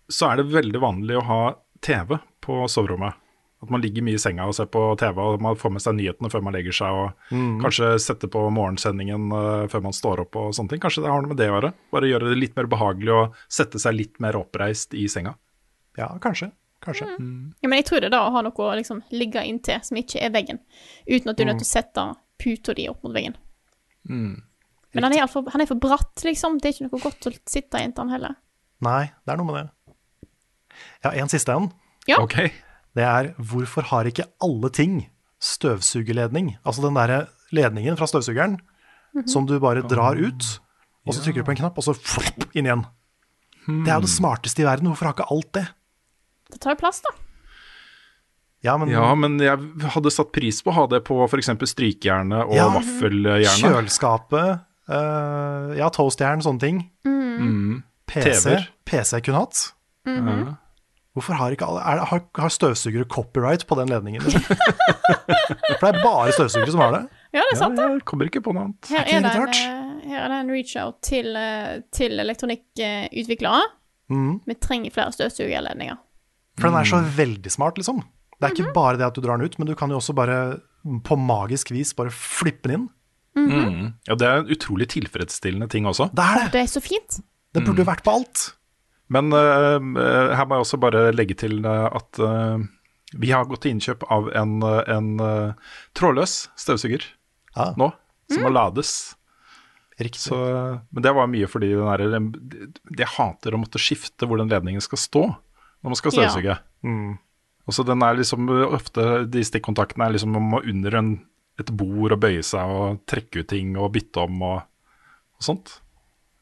så er det veldig vanlig å ha TV på soverommet. At man ligger mye i senga og ser på TV, og man får med seg nyhetene før man legger seg, og Mm. kanskje setter på morgensendingen eh, før man står opp og sånne ting. Kanskje det har noe med det å gjøre? Bare gjøre det litt mer behagelig å sette seg litt mer oppreist i senga. Ja, kanskje. Kanskje. Ja, men jeg tror det er da å ha noe å liksom ligge inntil som ikke er veggen, uten at du er nødt til å sette puta di opp mot veggen. Men han er, for, han er for bratt, liksom. Det er ikke noe godt å sitte inntil han heller. Nei, det er noe med det. Ja, en siste en. Ja. Okay. Det er hvorfor har ikke alle ting støvsugerledning? Altså den derre ledningen fra støvsugeren som du bare drar ut, og så trykker du på en knapp, og så flopp, inn igjen. Det er jo det smarteste i verden. Hvorfor har ikke alt det? Det tar jo plass, da. Ja, men Ja, men jeg hadde satt pris på å ha det på f.eks. strykejernet og Ja. vaffeljernet. kjøleskapet, uh, ja, toastjern, sånne ting. Mm. PC, TV-er. PC kunne hatt. Ja. Hvorfor har ikke alle er, det- har, har støvsugere copyright på den ledningen? liksom? For det er bare støvsugere som har det. Ja, det er sant, det. Jeg kommer ikke på noe annet. Her er det en, eh, her er det en reach-out til, eh, til elektronikkutviklere. Mm. Vi trenger flere støvsugerledninger. For den er så Mm. veldig smart, liksom. Det er ikke bare det at du drar den ut, men du kan jo også bare på magisk vis bare flippe den inn. Mm. Ja, det er en utrolig tilfredsstillende ting også. Det er det! Det er så fint. Det burde jo vært på alt. Men eh, her må jeg også bare legge til eh, at eh, vi har gått til innkjøp av en, en trådløs støvsuger ah. nå, som må lades. Riktig. Så, men det var mye fordi den jeg hater å måtte skifte hvor den ledningen skal stå når man skal Ja. Mm. Og så den er liksom ofte De stikkontaktene er liksom man må under en, et bord og bøye seg og trekke ut ting og bytte om og, og sånt.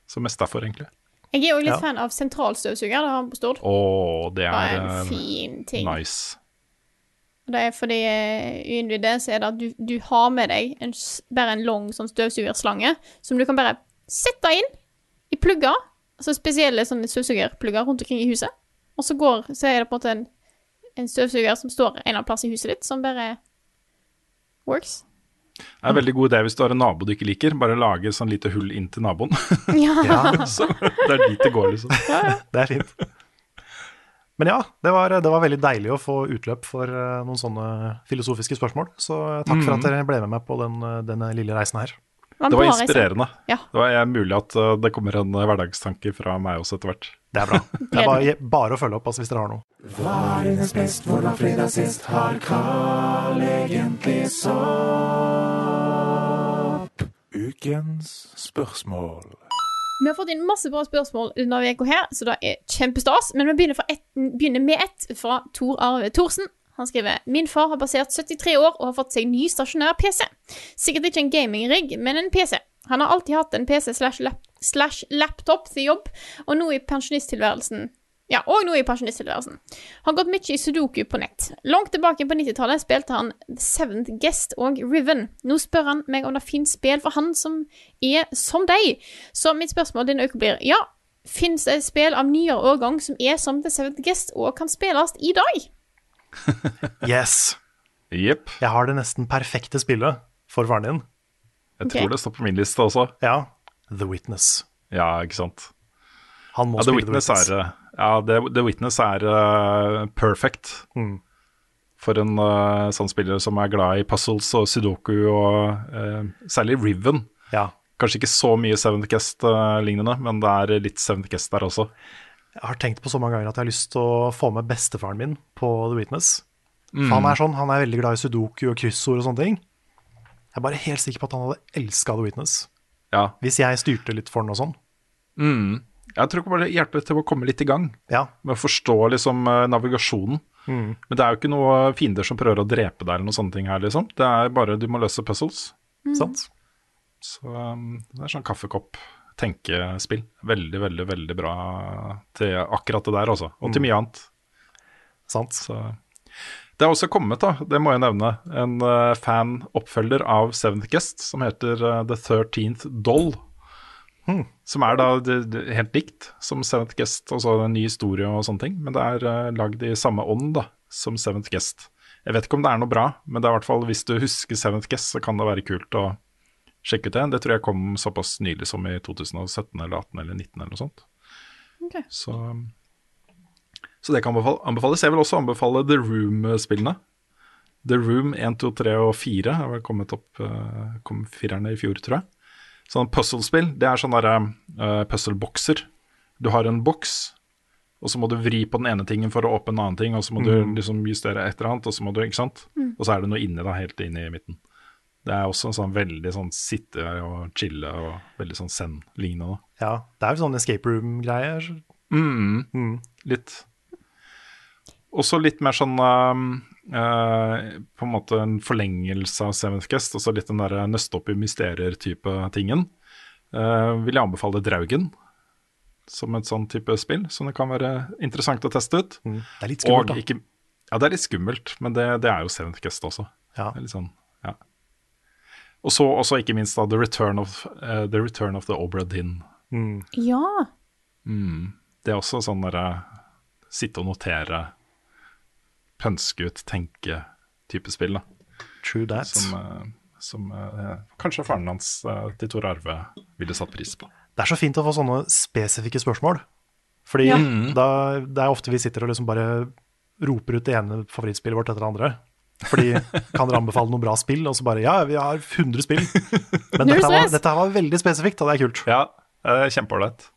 Så mest derfor, egentlig. Jeg er òg litt Ja. fan av sentralstøvsuger. Det har han på Stord. Oh, det Det er en eh, fin ting. nice. Det er fordi eh, uinnvidd det, så er det at du, du har med deg en, bare en lang sånn støvsugerslange som du kan bare sette inn i plugger. Altså spesielle sånne støvsugerplugger rundt omkring i huset. Og så går, så er det på en måte en, en støvsuger som står en eller annen plass i huset ditt, som bare works. Det er en veldig god idé hvis du har en nabo du ikke liker. Bare lage sånn lite hull inn til naboen. Ja. Ja, så det er dit det går, liksom. det er fint. Men ja, det var, det var veldig deilig å få utløp for eh, noen sånne filosofiske spørsmål. Så eh, takk for at dere ble med meg på den, eh, denne lille reisen her. Det var inspirerende. Ja. Det var er mulig at uh, det kommer en uh, hverdagstanke fra meg også etter hvert. Det er bra. Det er bare, bare å følge opp altså, hvis dere har noe. Hva er dines best, hvordan fredag sist har Carl egentlig sopp? Ukens spørsmål. Vi har fått inn masse bra spørsmål denne uka her, så det er kjempestas. Men vi begynner, fra ett- begynner med ett fra Tor Arve Thorsen. Han skriver Min far har passert 73 år og har fått seg ny stasjonær PC. Sikkert ikke en gaming-rigg, men en PC. Han har alltid hatt en PC slash laptop til jobb, og nå i pensjonisttilværelsen Ja, og nå i pensjonisttilværelsen. Har gått mye i sudoku på nett. Langt tilbake på 90-tallet spilte han The Seventh Guest og Riven. Nå spør han meg om det finnes spill for han som er som deg. Så mitt spørsmål denne uka blir ja, finnes det spill av nyere årgang som er som The Seventh Guest og kan spilles i dag? Yes. Yep. Jeg har det nesten perfekte spillet for faren din. Jeg tror tror det står på min liste også. Ja, The Witness. Ja, ikke sant. Han må Ja, The spille Witness er, eh, ja, The, The Witness er uh, perfect Mm. for en uh, sånn spiller som er glad i puzzles og sudoku og uh, særlig Riven. Ja. Kanskje ikke så mye Seventh Guest-lignende, men det er litt Seventh Guest der også. Jeg har tenkt på så mange ganger at jeg har lyst til å få med bestefaren min på The Witness. For han er sånn, han er veldig glad i sudoku og kryssord og sånne ting. Jeg er bare helt sikker på at han hadde elska The Witness. Ja. Hvis jeg styrte litt for den og sånn. Mm. Jeg tror det bare hjelpe til å komme litt i gang Ja. med å forstå liksom eh, navigasjonen. Mm. Men det er jo ikke noe fiender som prøver å drepe deg eller noen sånne ting her, liksom. Det er bare du må løse puzzles. Sant? Så um, det er sånn kaffekopp-tenkespill. Veldig, veldig, veldig bra til akkurat det der, altså. Og til mye annet. Sant. Så det er også kommet, da, det må jeg nevne, en uh, fan-oppfølger av Seventh Guest som heter uh, The Thirteenth Doll. Som er da det, det, helt likt som Seventh Guest, altså en ny historie og sånne ting. Men det er uh, lagd i samme ånd da, som Seventh Guest. Jeg vet ikke om det er noe bra, men det er i hvert fall hvis du husker Seventh Guest, så kan det være kult å sjekke ut det. Det tror jeg kom såpass nylig som i 2017 eller 18 eller 19 eller noe sånt. Okay. Så, så det kan anbefal- anbefales. Jeg vil også anbefale The Room-spillene. The Room 1, 2, 3 og 4 har vel kommet opp eh, kom firerne i fjor, tror jeg. Sånn puzzle-spill, det er sånne uh, puzzle-bokser. Du har en boks, og så må du vri på den ene tingen for å åpne en annen ting, og så må du liksom justere et eller annet, og så må du, ikke sant? Og så er det noe inni da, helt inne i midten. Det er også en sånn veldig sånn sitte og chille og veldig sånn zen-lignende. Ja. Det er jo sånn escape room-greier. Mm, Mm. litt. Også litt mer sånn Uh, På en måte en forlengelse av Seventh Guest. Altså litt den der nøste opp i mysterier-type tingen. Uh, vil jeg anbefale Draugen som et sånn type spill, som det kan være interessant å teste ut. Mm. Det er litt skummelt, Og da. ikke, ja, det er litt skummelt, men det, det er jo Seventh Guest også. Ja. Det er litt sånn. Og så også ikke minst da The Return of, uh, the, Return of the Obra Dinn. Mm. Ja. Mm. Det er også sånn derre sitte og notere, pønske ut, tenke-type spill. da. True that. Som, uh, som eh, kanskje faren hans til Tor Arve ville satt pris på. Det er så fint å få sånne spesifikke spørsmål. Fordi Ja. da, det er ofte vi sitter og liksom bare roper ut det ene favorittspillet vårt etter det andre. Fordi kan dere anbefale noe bra spill? Og så bare ja, vi har 100 spill. Men dette var, dette her var veldig spesifikt, og det er kult. Ja, eh, kjempeålreit.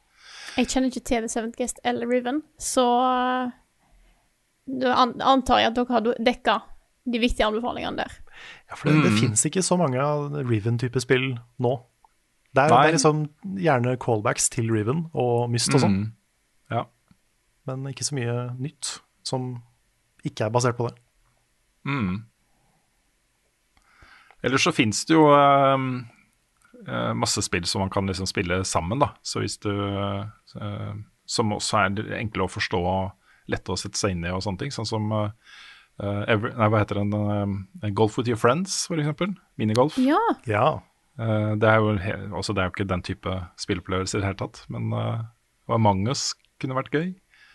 Jeg kjenner ikke til The Seventh Guest eller Riven, så da antar jeg at dere har dekka de viktige anbefalingene der. Ja, for det, det fins ikke så mange av Riven-type spill nå. Det er, det er liksom gjerne callbacks til Riven og Myst og sånn, Mm. Ja. men ikke så mye nytt som ikke er basert på det. Mm. Ellers så fins det jo eh, eh, masse spill som man kan liksom spille sammen, da. Så hvis du eh, Som også er enkle å forstå og lette å sette seg inn i og sånne ting. Sånn som eh, every, nei, hva heter den? eh, Golf with your friends, for eksempel. Minigolf. Ja. Ja, Eh, det, er jo, he- altså, det er jo ikke den type spilleopplevelser i det hele tatt. Men uh, Among us kunne vært gøy.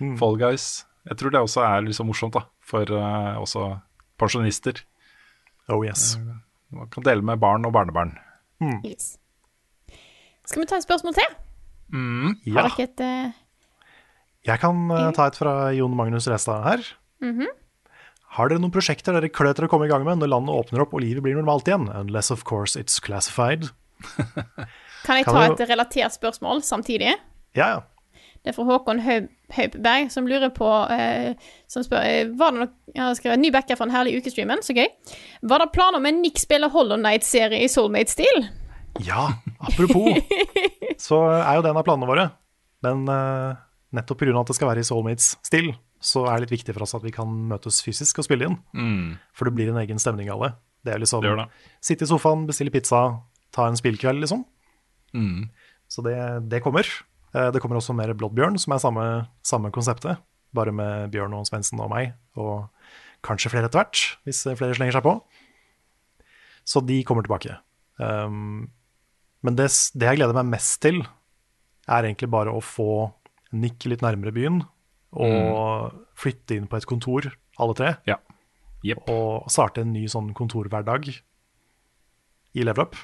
Mm. Fall Guys. Jeg tror det også er liksom morsomt da, for eh, også pensjonister. oh yes. Man kan dele med barn og barnebarn. Yes. Skal vi ta et spørsmål til? Mm. Ja. Har dere et uh... Jeg kan uh, ta et fra Jon Magnus Restad her. Mhm. Har dere noen prosjekter dere klør etter å komme i gang med når landet åpner opp og livet blir normalt igjen? Unless of course it's classified. Kan jeg Kan ta du- et relatert spørsmål samtidig? Ja, ja. Det er fra Håkon Haupberg, som lurer på eh, Som spør eh, Var det nok Jeg har skrevet ny backer fra den herlige ukestreamen, så gøy. Var det planer om en Nick spiller Hollow Night-serie i Soulmate-stil? Ja, apropos, så er jo det en av planene våre. Men eh, nettopp pga. at det skal være i Soulmates-stil, så er det litt viktig for oss at vi kan møtes fysisk og spille inn. Mm. For det blir en egen stemning av det. Det er liksom Det gjør det. sitte i sofaen, bestille pizza, ta en spillkveld, liksom. Mm. Så det, det kommer. Eh, Det kommer også mer Bloodbjørn, som er samme, samme konseptet. Bare med Bjørn og Svendsen og meg, og kanskje flere etter hvert, hvis flere slenger seg på. Så de kommer tilbake. Um, men det, det jeg gleder meg mest til, er egentlig bare å få Nick litt nærmere byen, og flytte inn på et kontor, alle tre, Ja. Yep. og starte en ny sånn kontorhverdag i Level Up.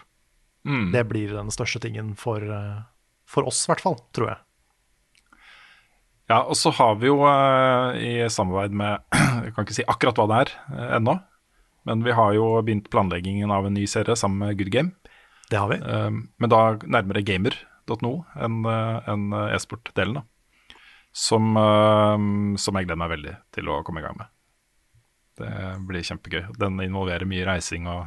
Mm. Det blir den største tingen for, eh, for oss, i hvert fall, tror jeg. Ja, og så har vi jo eh, i samarbeid med Jeg kan ikke si akkurat hva det er eh, ennå, men vi har jo begynt planleggingen av en ny serie sammen med Good Game. Det har vi. Eh, men da nærmere gamer.no enn eh, e-sport-delen, da. Som, som jeg gleder meg veldig til å komme i gang med. Det blir kjempegøy. Den involverer mye reising og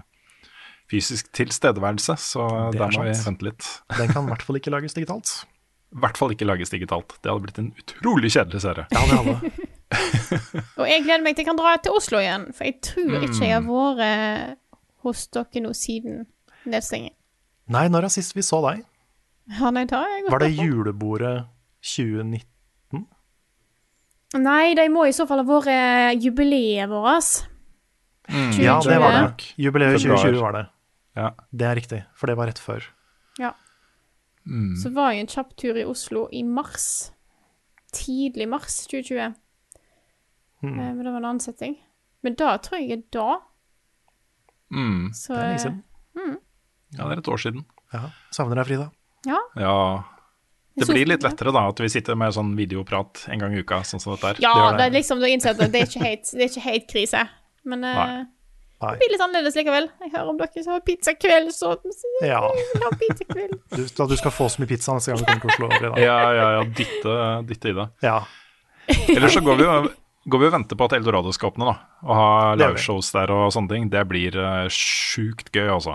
fysisk tilstedeværelse, så Det er der må vi vente litt. Den kan i hvert fall ikke lages digitalt. I hvert fall ikke lages digitalt. Det hadde blitt en utrolig kjedelig serie. Ja, det hadde. Og jeg gleder meg til jeg kan dra til Oslo igjen, for jeg tror ikke jeg har Mm. vært hos dere nå siden nedstengingen. Nei, når er sist vi så deg? Ja, nei, da jeg Var det julebordet 2019? Nei, det må i så fall ha vært eh, jubileet vårt. Ja, det var det. 2020. Jubileet Februar. 2020 var det. Ja. Det er riktig, for det var rett før. Ja. Mm. Så var jeg en kjapp tur i Oslo i mars. Tidlig mars 2020. Mm. Eh, Men det var en annen setting. Men da tror jeg er da. Mm. Så Det er lenge eh, siden. Ja, det er et år siden. Ja, Savner deg, Frida. ja. Ja. Det blir litt lettere da, at vi sitter med sånn videoprat en gang i uka, sånn som dette er. Ja, Det det det. er liksom du innser at det er ikke helt, det er ikke helt krise. Men eh, Nei. Det blir litt annerledes likevel. Jeg hører om dere som har pizzakveld, så Ja, pizzakveld. du, da du skal få så mye pizza neste gang du kommer til Oslo. Frida. Ja, ja, ja, dytte, dytte i det. Ja, Ellers så går vi går vi og venter på at Eldorado skal åpne, da. Og ha liveshows der og sånne ting. Det blir uh, sjukt gøy, altså.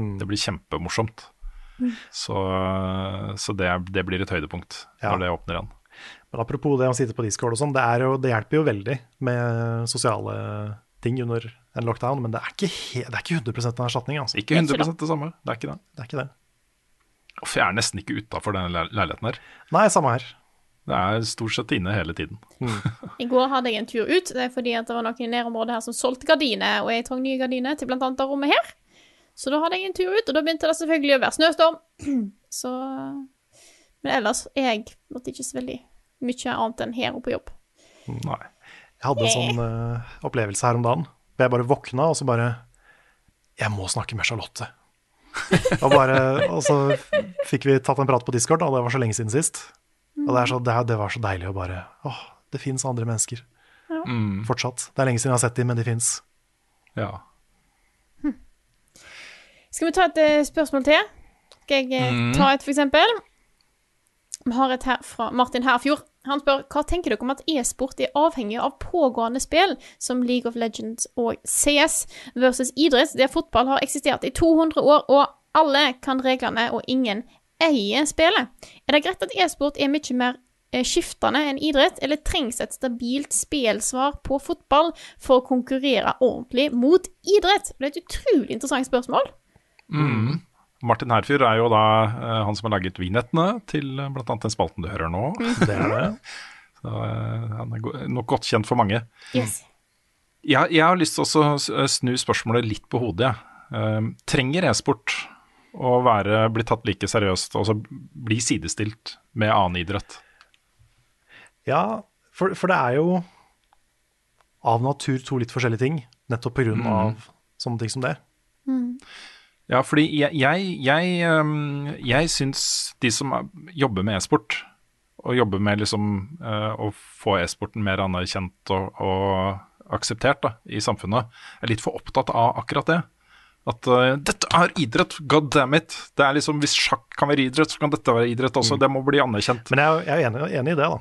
Mm. Det blir kjempemorsomt. Så, så det, det blir et høydepunkt Ja. når det åpner igjen. Men apropos det å sitte på Discord og sånn, det, det hjelper jo veldig med sosiale ting under en lockdown, men det er ikke, he, det er ikke 100% en erstatning, altså. Ikke 100 det samme, det er ikke det. Det er ikke det. Uff, jeg er nesten ikke utafor le- leiligheten her. Nei, samme her. Det er stort sett inne hele tiden. I går hadde jeg en tur ut. Det er fordi at det var noen i nærområdet her som solgte gardiner, og jeg trang nye gardiner til blant annet det rommet her. Så da hadde jeg en tur ut, og da begynte det selvfølgelig å være snøstorm. Så Men ellers er jeg måtte ikke så veldig mye annet enn her og på jobb. Nei. Jeg hadde en sånn uh, opplevelse her om dagen. Hvor Jeg bare våkna, og så bare Jeg må snakke med Charlotte. og, bare, og så fikk vi tatt en prat på Discord, og det var så lenge siden sist. Og det, er så, det, det var så deilig å bare Åh, det fins andre mennesker. Mm, Fortsatt. Det er lenge siden jeg har sett dem, men de fins. ja. Skal vi ta et uh, spørsmål til? Skal jeg Mm. ta et, for eksempel? Vi har et her fra Martin Herfjord. Han spør hva tenker dere om at e-sport er avhengig av pågående spill som League of Legends og CS versus idrett, der fotball har eksistert i 200 år, og alle kan reglene, og ingen eier spillet. Er det greit at e-sport er mye mer eh, skiftende enn idrett, eller trengs et stabilt spelsvar på fotball for å konkurrere ordentlig mot idrett? Det er et utrolig interessant spørsmål. Mm. Martin Herfjord er jo da uh, han som har laget vignettene til uh, bl.a. den spalten du hører nå. Det er det. Så, uh, han er go nok godt kjent for mange. Yes. Jeg, jeg har lyst til å eh, snu spørsmålet litt på hodet. Eh, trenger e-sport å være, bli tatt like seriøst, altså bli sidestilt med annen idrett? Ja, for, for det er jo av natur to litt forskjellige ting, nettopp på grunn av sånne ting som det. Ja, fordi jeg, jeg, jeg, jeg syns de som er- jobber med e-sport, og jobber med liksom eh, å få e-sporten mer anerkjent og, og akseptert da, i samfunnet, er litt for opptatt av akkurat det. At uh, dette er idrett, god damn it. Det er liksom, Hvis sjakk kan være idrett, så kan dette være idrett også. Det må bli anerkjent. Men jeg, er- jeg er enig, enig i det, da.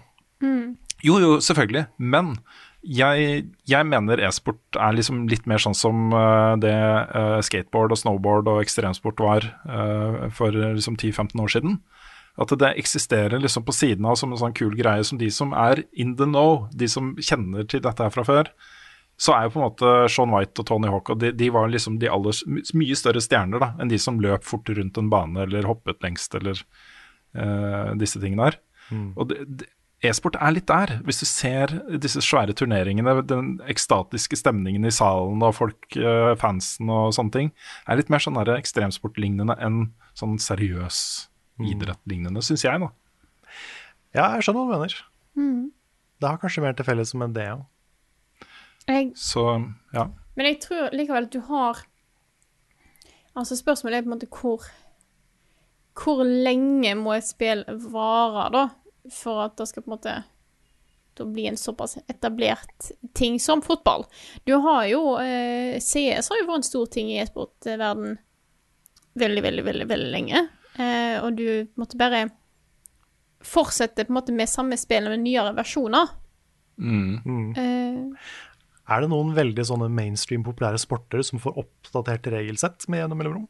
Jo, jo, selvfølgelig. Men jeg, jeg mener e-sport er liksom litt mer sånn som eh, det eh, skateboard og snowboard og ekstremsport var eh, for liksom 10-15 år siden. At det eksisterer liksom på siden av som en sånn kul greie som de som er in the know, de som kjenner til dette her fra før. Så er jo på en måte Sean White og Tony Hawk og de, de var liksom de aller, mye større stjerner da, enn de som løp fort rundt en bane eller hoppet lengst eller uh, disse tingene her. Og det, det, e-sport er litt der. Hvis du ser disse svære turneringene, den ekstatiske stemningen i salen og folk, eh, fansen og sånne ting, er litt mer sånn der ekstremsportlignende enn sånn seriøs idrettlignende, syns jeg, da. Ja, jeg skjønner hva du mener. Det har kanskje mer til felles med det, òg. Jeg, Så ja. men jeg tror likevel at du har Altså, spørsmålet er på en måte hvor Hvor lenge må et spill vare, da, for at det skal på en måte da bli en såpass etablert ting som fotball. Du har jo eh, CS har jo vært en stor ting i e-sportverden veldig, veldig, veldig, veldig lenge. Eh, og du måtte bare fortsette på en måte med samme spill med nyere versjoner. Mm. Eh, Er det noen veldig sånne mainstream populære sporter som får oppdatert regelsett med gjennom mellomrom?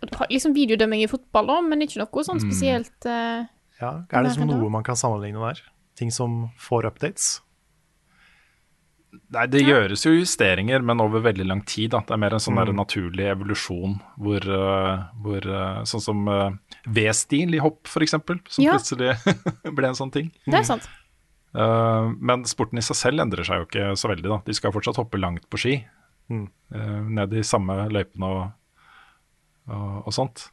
du har liksom videodømming i fotball, da, men ikke noe sånn spesielt eh, Ja, Er det liksom noe man kan sammenligne der? Ting som får updates? Nei, det gjøres jo justeringer, men over veldig lang tid. Da. Det er mer en sånn Mm. der naturlig evolusjon hvor, eh, hvor eh, Sånn som eh, V-stil i hopp, f.eks., som Ja. plutselig ble en sånn ting. Det er sant. Uh, men sporten i seg selv endrer seg jo ikke så veldig. da. De skal fortsatt hoppe langt på ski. Mm. Uh, ned i samme løypene og, og, og sånt.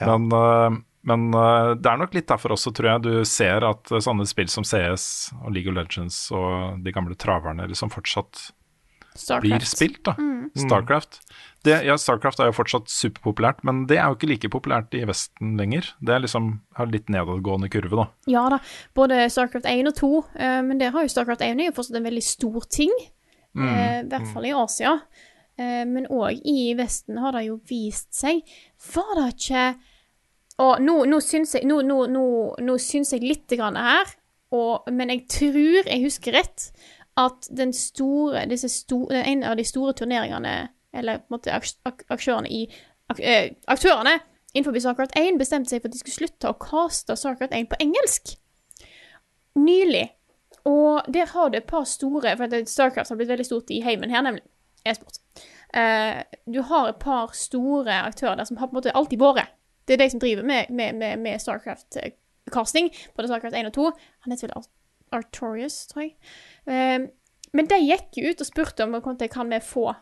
Ja. Men, eh, men eh, det er nok litt derfor også, tror jeg, du ser at eh, sånne spill som CS og League of Legends og de gamle traverne liksom fortsatt blir spilt. da. Starcraft. Det, ja, Starcraft er jo fortsatt superpopulært, men det er jo ikke like populært i Vesten lenger. Det er liksom, har litt nedadgående kurve, da. Ja da, både Starcraft 1 og 2, uh, men der har jo Starcraft 1 er jo fortsatt en veldig stor ting. eh, I hvert fall i Asia. Uh, men òg i Vesten har det jo vist seg Var det ikke Og nå, nå syns jeg Nå, nå, nå, syns jeg litt her, og, men jeg tror jeg husker rett, at store, disse sto, en av de store turneringene, eller på en måte aktørene i ak øh, Aktørene innenfor Starcraft 1 bestemte seg for at de skulle slutte å caste Starcraft 1 på engelsk. Nylig. Og der har du et par store For Starcraft har blitt veldig stort i heimen her, nemlig e-sport. Uh, du har et par store aktører der som har på en måte alltid vært. Det er de som driver med, med, med, med Starcraft-casting, både Starcraft 1 og 2. Han heter vel Art- Artorius, tror jeg. Eh, men de gikk jo ut og spurte om kan vi få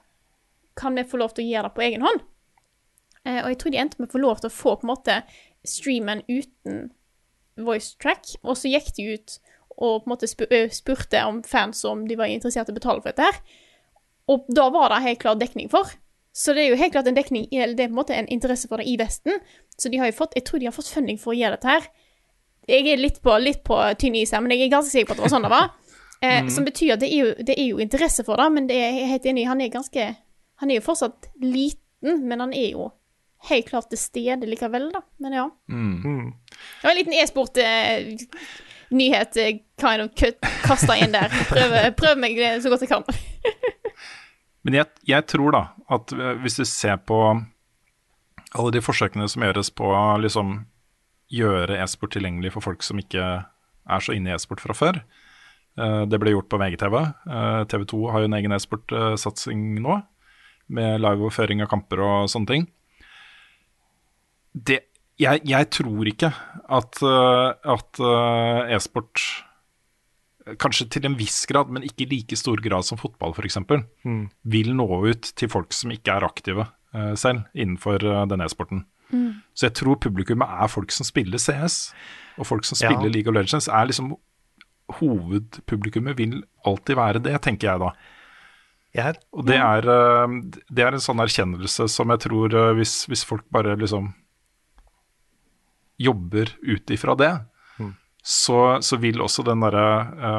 kan vi få lov til å gjøre det på egen hånd. Eh, og jeg tror de endte med å få lov til å få på en måte streamen uten voice track, og så gikk de ut og på en måte spurte om fans om de var interessert i å betale for dette her. Og da var det helt klar dekning for. Så det er jo helt klart en dekning, eller det er på en måte en interesse for det i Vesten. Så de har jo fått, jeg tror de har fått funding for å gjøre dette her. Jeg er litt på, litt på tynn is her, men jeg er ganske sikker på at det var sånn det var. Eh, Som betyr at det er, jo, det er jo interesse for det, men det er, jeg helt enig, han er ganske Han er jo fortsatt liten, men han er jo helt klart til stede likevel, da. Men ja. Mm. Det var en liten e-sport-nyhet eh, kind of kasta inn der. Prøv, prøv meg så godt jeg kan. Men jeg, jeg tror da at eh, hvis du ser på alle de forsøkene som gjøres på å liksom gjøre e-sport tilgjengelig for folk som ikke er så inne i e-sport fra før eh, Det ble gjort på VGTV. Eh, TV 2 har jo en egen e-sportsatsing nå, med liveoverføring av kamper og sånne ting. Det, jeg, jeg tror ikke at, at e-sport Kanskje til en viss grad, men ikke i like stor grad som fotball f.eks. Mm. Vil nå ut til folk som ikke er aktive uh, selv innenfor uh, den e-sporten. Så jeg tror publikummet er folk som spiller CS, og folk som Ja. spiller League of Legends. er liksom Hovedpublikummet vil alltid være det, tenker jeg da. Jeg, Og det er, eh, det er en sånn erkjennelse som jeg tror eh, hvis, hvis folk bare liksom jobber ut ifra det, så, så vil også den derre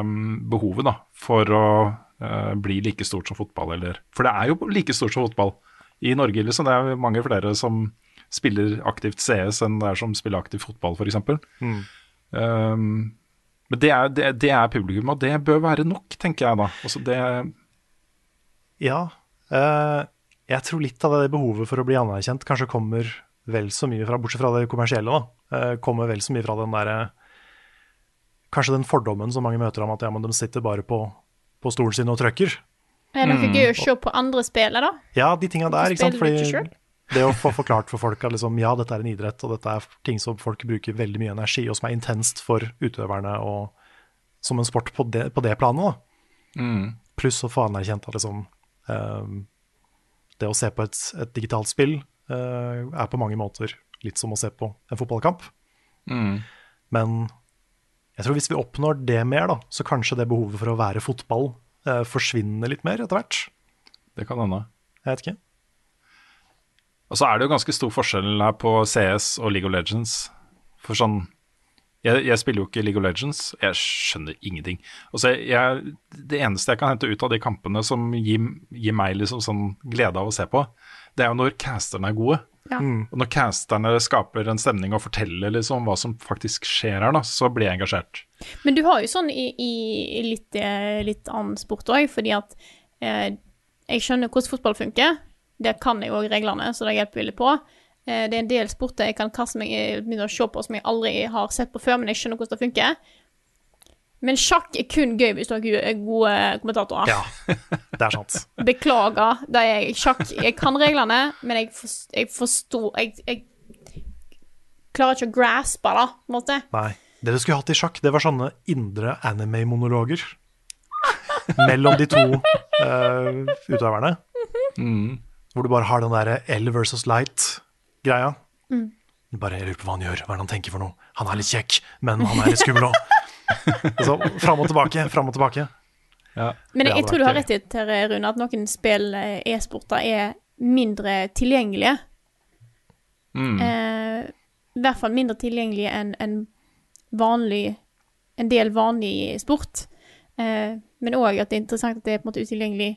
um, behovet da, for å uh, bli like stort som fotball, eller For det er jo like stort som fotball i Norge, liksom. Det er mange flere som spiller aktivt CS enn det er som spiller aktivt fotball, f.eks. Mm. Um, men det er, det, det er publikum, og det bør være nok, tenker jeg da. Altså det, Ja. Uh jeg tror litt av det behovet for å bli anerkjent kanskje kommer vel så mye fra, bortsett fra det kommersielle, da, eh, kommer vel så mye fra den derre Kanskje den fordommen som mange møter om at ja, men de sitter bare på, på stolen sin og trøkker. Er det er gøy å se på andre spillere, da? Ja, de tinga der, ikke sant. Fordi? Det å få forklart for folk at liksom, ja, dette er en idrett, og dette er ting som folk bruker veldig mye energi, og som er intenst for utøverne, og som en sport på det, på det planet. Da. Mm. Pluss å få anerkjent at liksom, eh, det å se på et, et digitalt spill eh, er på mange måter litt som å se på en fotballkamp. Mm. Men jeg tror hvis vi oppnår det mer, da, så kanskje det behovet for å være fotball eh, forsvinner litt mer etter hvert. Det kan hende. Jeg vet ikke. Og så er det jo ganske stor forskjell her på CS og League of Legends. For sånn Jeg, jeg spiller jo ikke League of Legends, jeg skjønner ingenting. Og så jeg, Det eneste jeg kan hente ut av de kampene som gir, gir meg liksom sånn glede av å se på, det er jo når casterne er gode. Ja. Og når casterne skaper en stemning og forteller liksom hva som faktisk skjer her, da, så blir jeg engasjert. Men du har jo sånn i, i litt, eh, litt annen sport òg, fordi at eh, jeg skjønner hvordan fotball funker. Det kan jeg òg reglene, så det hjelper veldig på. Eh, det er en del sporter jeg kan kaste meg begynne å se på som jeg aldri har sett på før, men jeg skjønner hvordan det funker. Men sjakk er kun gøy hvis dere er gode, gode kommentatorer. Ja, det er sant. Beklager, det er. Sjakk Jeg kan reglene, men jeg, forst, jeg forstår jeg, jeg klarer ikke å graspe det, på en måte. Nei. Det du skulle hatt i sjakk, det var sånne indre anime-monologer. Mellom de to uh, utøverne. Mm. Hvor du bare har den derre L versus light-greia. Mm. Bare jeg lurer på hva han gjør, hva er det han tenker for noe. Han er litt kjekk, men han er litt skummel òg. så fram og tilbake, fram og tilbake. Men jeg, jeg tror du har rett i Rune, at noen spill, eh, e-sporter, er mindre tilgjengelige. Mm. Eh, I hvert fall mindre tilgjengelige enn en vanlig En del vanlig sport. Eh, men òg at det er interessant at det er på en måte utilgjengelig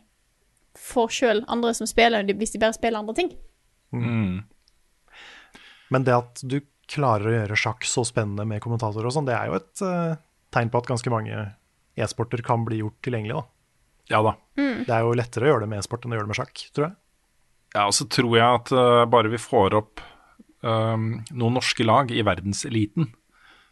for sjøl andre som spiller, hvis de bare spiller andre ting. Mm. Men det at du klarer å gjøre sjakk så spennende med kommentatorer og sånn, det er jo et eh, tegn på at ganske mange e-sporter kan bli gjort tilgjengelig, da. Ja da. Det er jo lettere å gjøre det med e-sport enn å gjøre det med sjakk, tror jeg. Ja, og så tror jeg at uh, bare vi får opp um, noen norske lag i verdenseliten,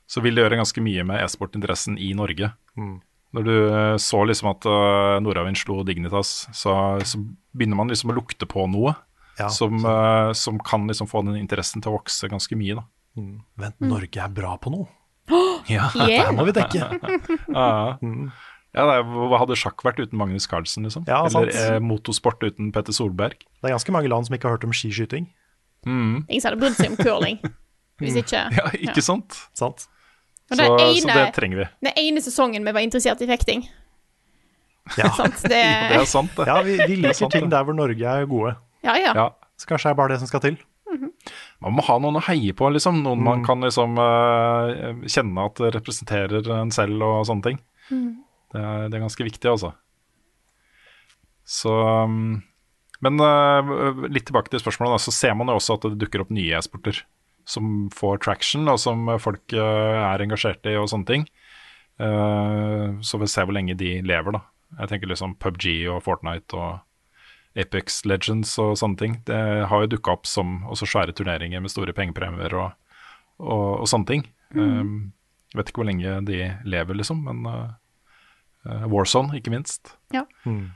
så vil det gjøre ganske mye med e-sportinteressen i Norge. Mm. Når du uh, så liksom at uh, Nordavind slo Dignitas, så, så begynner man liksom å lukte på noe Ja, som, uh, som kan liksom få den interessen til å vokse ganske mye. da. Mm. Vent, Norge er bra på noe. Ja, Yeah. Det må vi dekke. ja. Mm. ja det er, Hva hadde sjakk vært uten Magnus Carlsen, liksom? Ja, Eller sant. eh, motorsport uten Petter Solberg? Det er ganske mange land som ikke har hørt om skiskyting. Mm. Ingen som hadde brydd seg om curling. Hvis ikke Ja, ikke sant? Sant? Og Så, det så ene- det trenger vi. Den ene sesongen vi var interessert i fekting. Ja, Sant? Det, Det er sant, det. ja vi, vi er liker sant, ting der hvor Norge er gode. ja, ja. Ja. Så kanskje det er bare det som skal til. Man må ha noen å heie på, liksom. Noen man Mm. kan liksom uh, kjenne at representerer en selv og sånne ting. Det, er, det er ganske viktig, altså. Så um, Men uh, litt tilbake til spørsmålet, da, så ser man jo også at det dukker opp nye e-sporter som får traction, og som folk uh, er engasjert i, og sånne ting. Eh, så vi ser hvor lenge de lever, da. Jeg tenker liksom PubG og Fortnite og Apex Legends og sånne ting. Det har jo dukka opp som også svære turneringer med store pengepremier og, og, og sånne ting. Um, jeg vet ikke hvor lenge de lever, liksom, men uh, Warzone, ikke minst. Ja. Mm.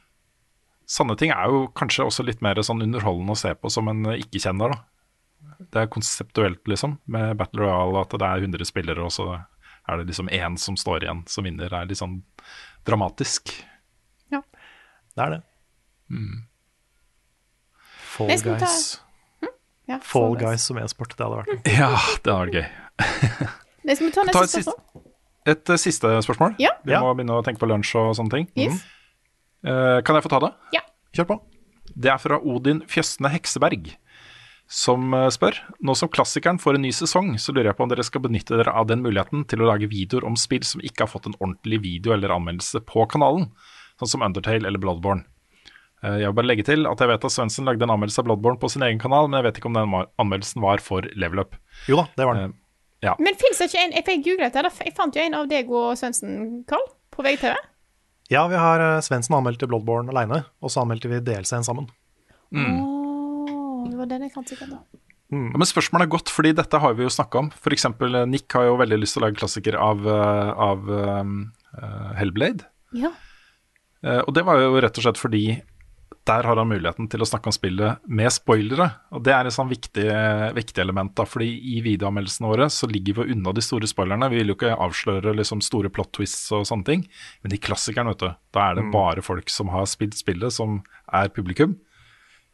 Sanne ting er jo kanskje også litt mer sånn underholdende å se på som en ikke-kjenner, da. Det er konseptuelt, liksom, med Battle Royale, at det er 100 spillere, og så er det liksom én som står igjen som vinner. Det er litt sånn dramatisk. Ja, Det er det. Mm. Fall Guys. ja Fall Guys som e-sport, det hadde vært noe. Ja, det hadde vært gøy. Men skal vi ta Ta et siste-? Et uh, siste spørsmål. Ja. Vi Ja. må begynne å tenke på lunsj og sånne ting. Yes. Uh, kan jeg få ta det? Ja. Kjør på. Det er fra Odin Fjøsne Hekseberg, som eh, spør. Nå som klassikeren får en ny sesong, så lurer jeg på om dere skal benytte dere av den muligheten til å lage videoer om spill som ikke har fått en ordentlig video eller anmeldelse på kanalen, sånn som Undertale eller Bloodborne. Eh, Jeg vil bare legge til at jeg vet at Svendsen lagde en anmeldelse av Bloodborne på sin egen kanal, men jeg vet ikke om den anmeldelsen var for level up. Jo da, det var den. Ja. Men fins det ikke en Jeg googlet det. Jeg fant jo en av deg og Svendsen, Karl, på VGTV. Ja, vi har uh, Svendsen anmeldte Bloodborne aleine, og så anmeldte vi DLC-en sammen. Åh, det var den jeg fant sikkert da. Ja, men spørsmålet er godt, fordi dette har vi jo snakka om. F.eks. Nick har jo veldig lyst til å lage klassiker av, eh, av eh, eh, Hellblade. Ja. Uh, og det var jo rett og slett fordi der har han muligheten til å snakke om spillet med spoilere. Og det er et sånn viktig, viktig element, da, fordi i videoanmeldelsene våre så ligger vi unna de store spoilerne. Vi vil jo ikke avsløre liksom store plot twists og sånne ting, men i klassikeren, vet du, da er det bare folk som har spilt spillet, som er publikum.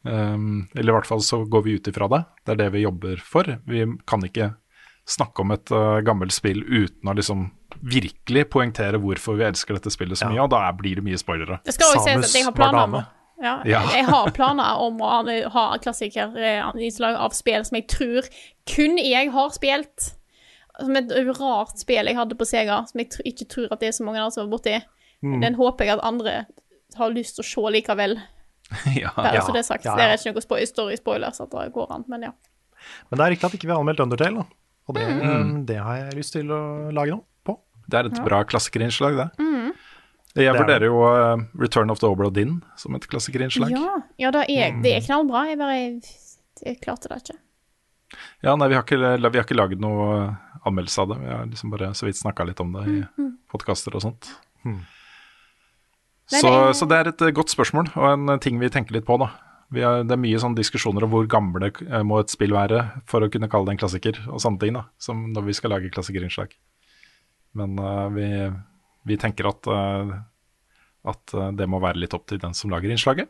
Um, eller i hvert fall så går vi ut ifra det. Det er det vi jobber for. Vi kan ikke snakke om et uh, gammelt spill uten å liksom virkelig poengtere hvorfor vi elsker dette spillet så Ja. mye, og da blir det mye spoilere. Det skal også sies at jeg har planer om ja, Ja. Jeg har planer om å ha- klassikerinnslag av spill som jeg tror kun jeg har spilt. Som et rart spill jeg hadde på Sega, som jeg ikke tror at det er så mange andre som var borti. Mm. Den håper jeg at andre har lyst til å se likevel. ja. Bare så det er sagt. ja, ja. Det er ikke noe spo story-spoiler, så at det går an, men ja. Men det er riktig at ikke vi har anmeldt Undertale, da. Og det, Mm. det har jeg lyst til å lage noe på. Det er et bra klassikerinnslag, det. Mm. Jeg er vurderer jo uh, Return of the Obra Din som et klassikerinnslag. Ja. Ja, ja det, er, Mm. det er knallbra. Jeg bare jeg klarte det ikke. nei, vi har ikke, vi har ikke laget noe anmeldelse av det. Vi har liksom bare så vidt snakka litt om det i podkaster og sånt. Mm. Så, det er- så det er et eh, godt spørsmål, og en eh, ting vi tenker litt på, da. Vi har, det er mye sånne diskusjoner om hvor gamle eh, må et spill være for å kunne kalle det en klassiker, og sånne ting, da. Som når vi skal lage klassikerinnslag. Men uh, vi, vi tenker at, eh, at eh, det må være litt opp til den som lager innslaget.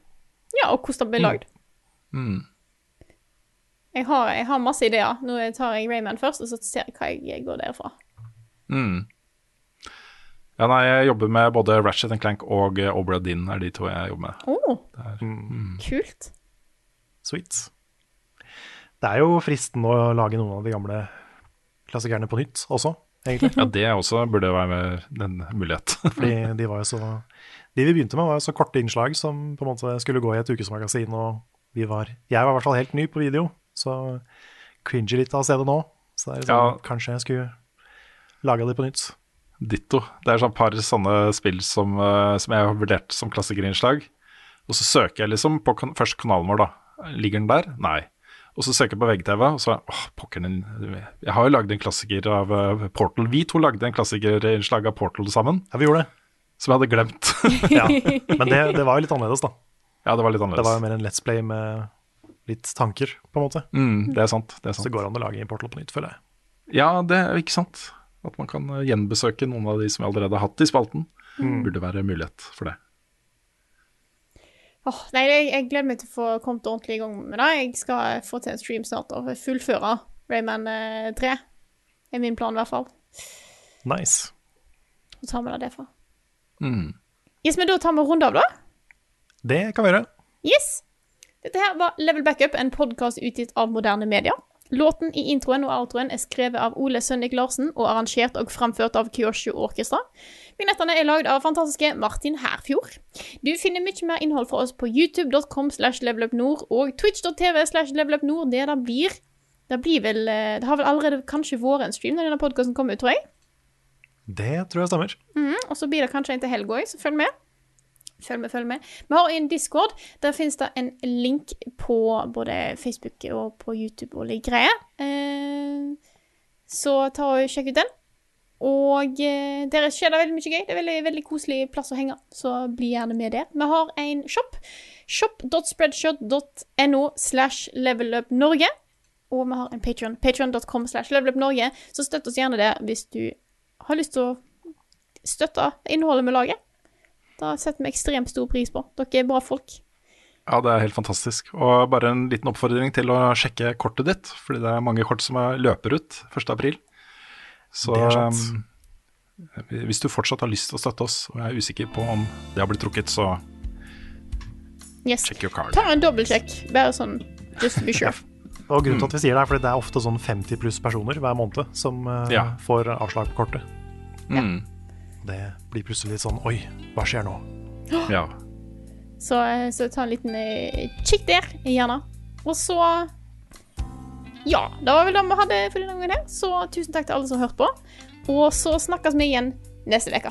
Ja, og hvordan det blir lagd. Mm. Jeg, har, jeg har masse ideer. Nå tar jeg Rayman først, og så ser jeg hva jeg går derfra. Mm. Ja, nei, jeg jobber med både Ratchet Clank og eh, Obra Dinn, er de to jeg jobber med. Oh, Mm. kult. Sweet. Det er jo fristende å lage noen av de gamle klassikerne på nytt også, egentlig. Ja, det også burde være en mulighet. Fordi de var jo så De vi begynte med, var jo så korte innslag som på en måte skulle gå i et ukesmagasin, og vi var Jeg var i hvert fall helt ny på video, så cringer litt av å se det nå. Så det er sånn, Ja. kanskje jeg skulle laga det på nytt. Ditto. Det er sånn par sånne spill som, eh, som jeg har vurdert som klassikerinnslag. Og så søker jeg liksom på kan først kanalen vår, da. Ligger den der? Nei. Og så søker jeg på VGTV, og så åh, pokker den Jeg har jo lagd en klassiker av uh, Portal. Vi to lagde en klassikerinnslag av Portal sammen, Ja, vi gjorde det. som jeg hadde glemt. Ja. Men det, det var jo litt annerledes, da. ja, det var litt annerledes. Det var jo mer en Let's Play med litt tanker, på en måte. Mm, det er sant. Det er sant. Så går det an å lage Portal på nytt, føler jeg. Ja, det er ikke sant. At man kan eh, gjenbesøke noen av de som vi allerede har hatt i spalten. Mm. Burde være mulighet for det. Åh, nei, jeg, jeg gleder meg til å få kommet ordentlig i gang med det. Jeg skal få til en stream snart og fullføre Rayman eh, 3. er min plan, i hvert fall. Nice. Så tar vi det derfra. Mm. Yes, men da tar vi en runde av, da. Det kan vi gjøre. Yes! Dette her var Level Backup, en podkast utgitt av moderne medier. Låten i introen og outroen er skrevet av Ole Sønnik Larsen og arrangert og framført av Kyosho Orkestra. Vignettene er lagd av fantastiske Martin Herfjord. Du finner mye mer innhold fra oss på youtube.com slash levelupnord og twitch.tv slash levelupnord. Det det blir Det blir vel eh, Det har vel allerede kanskje vært en stream når denne podkasten kommer ut, tror jeg. Det tror jeg stemmer. Mm, og så blir det kanskje en til helga òg, så følg med. Følg med, følg med. Vi har en Discord. Der finnes det en link på både Facebook og på YouTube og litt greier. Eh, så ta og sjekk ut den. Og eh, der skjer det veldig mye gøy. Det er veldig, veldig koselig plass å henge, så bli gjerne med der. Vi har en shop. Shop.spreadshot.no slash levelupnorge. Og vi har en Patreon. Patreon.com slash levelupnorge. Så støtt oss gjerne der hvis du har lyst til å støtte innholdet vi lager. Da setter vi ekstremt stor pris på. Dere er bra folk. Ja, det er helt fantastisk. Og bare en liten oppfordring til å sjekke kortet ditt, fordi det er mange kort som er- løper ut 1. Så um, hvis du fortsatt har lyst til å støtte oss, og jeg er usikker på om det har blitt trukket, så Yes. check your card. Ta en dobbeltsjekk, bare sånn just to be sure. Og grunnen til at vi sier det, er fordi det er ofte sånn 50 pluss personer hver måned som uh, Ja. får avslag på kortet. Mm. Det blir plutselig litt sånn Oi, hva skjer nå? Ja. Så, eh, så ta en liten eh, kikk der, gjerne. Og så Ja, det var vel det vi hadde for denne gangen. her. Så tusen takk til alle som har hørt på. Og så snakkes vi igjen neste uke.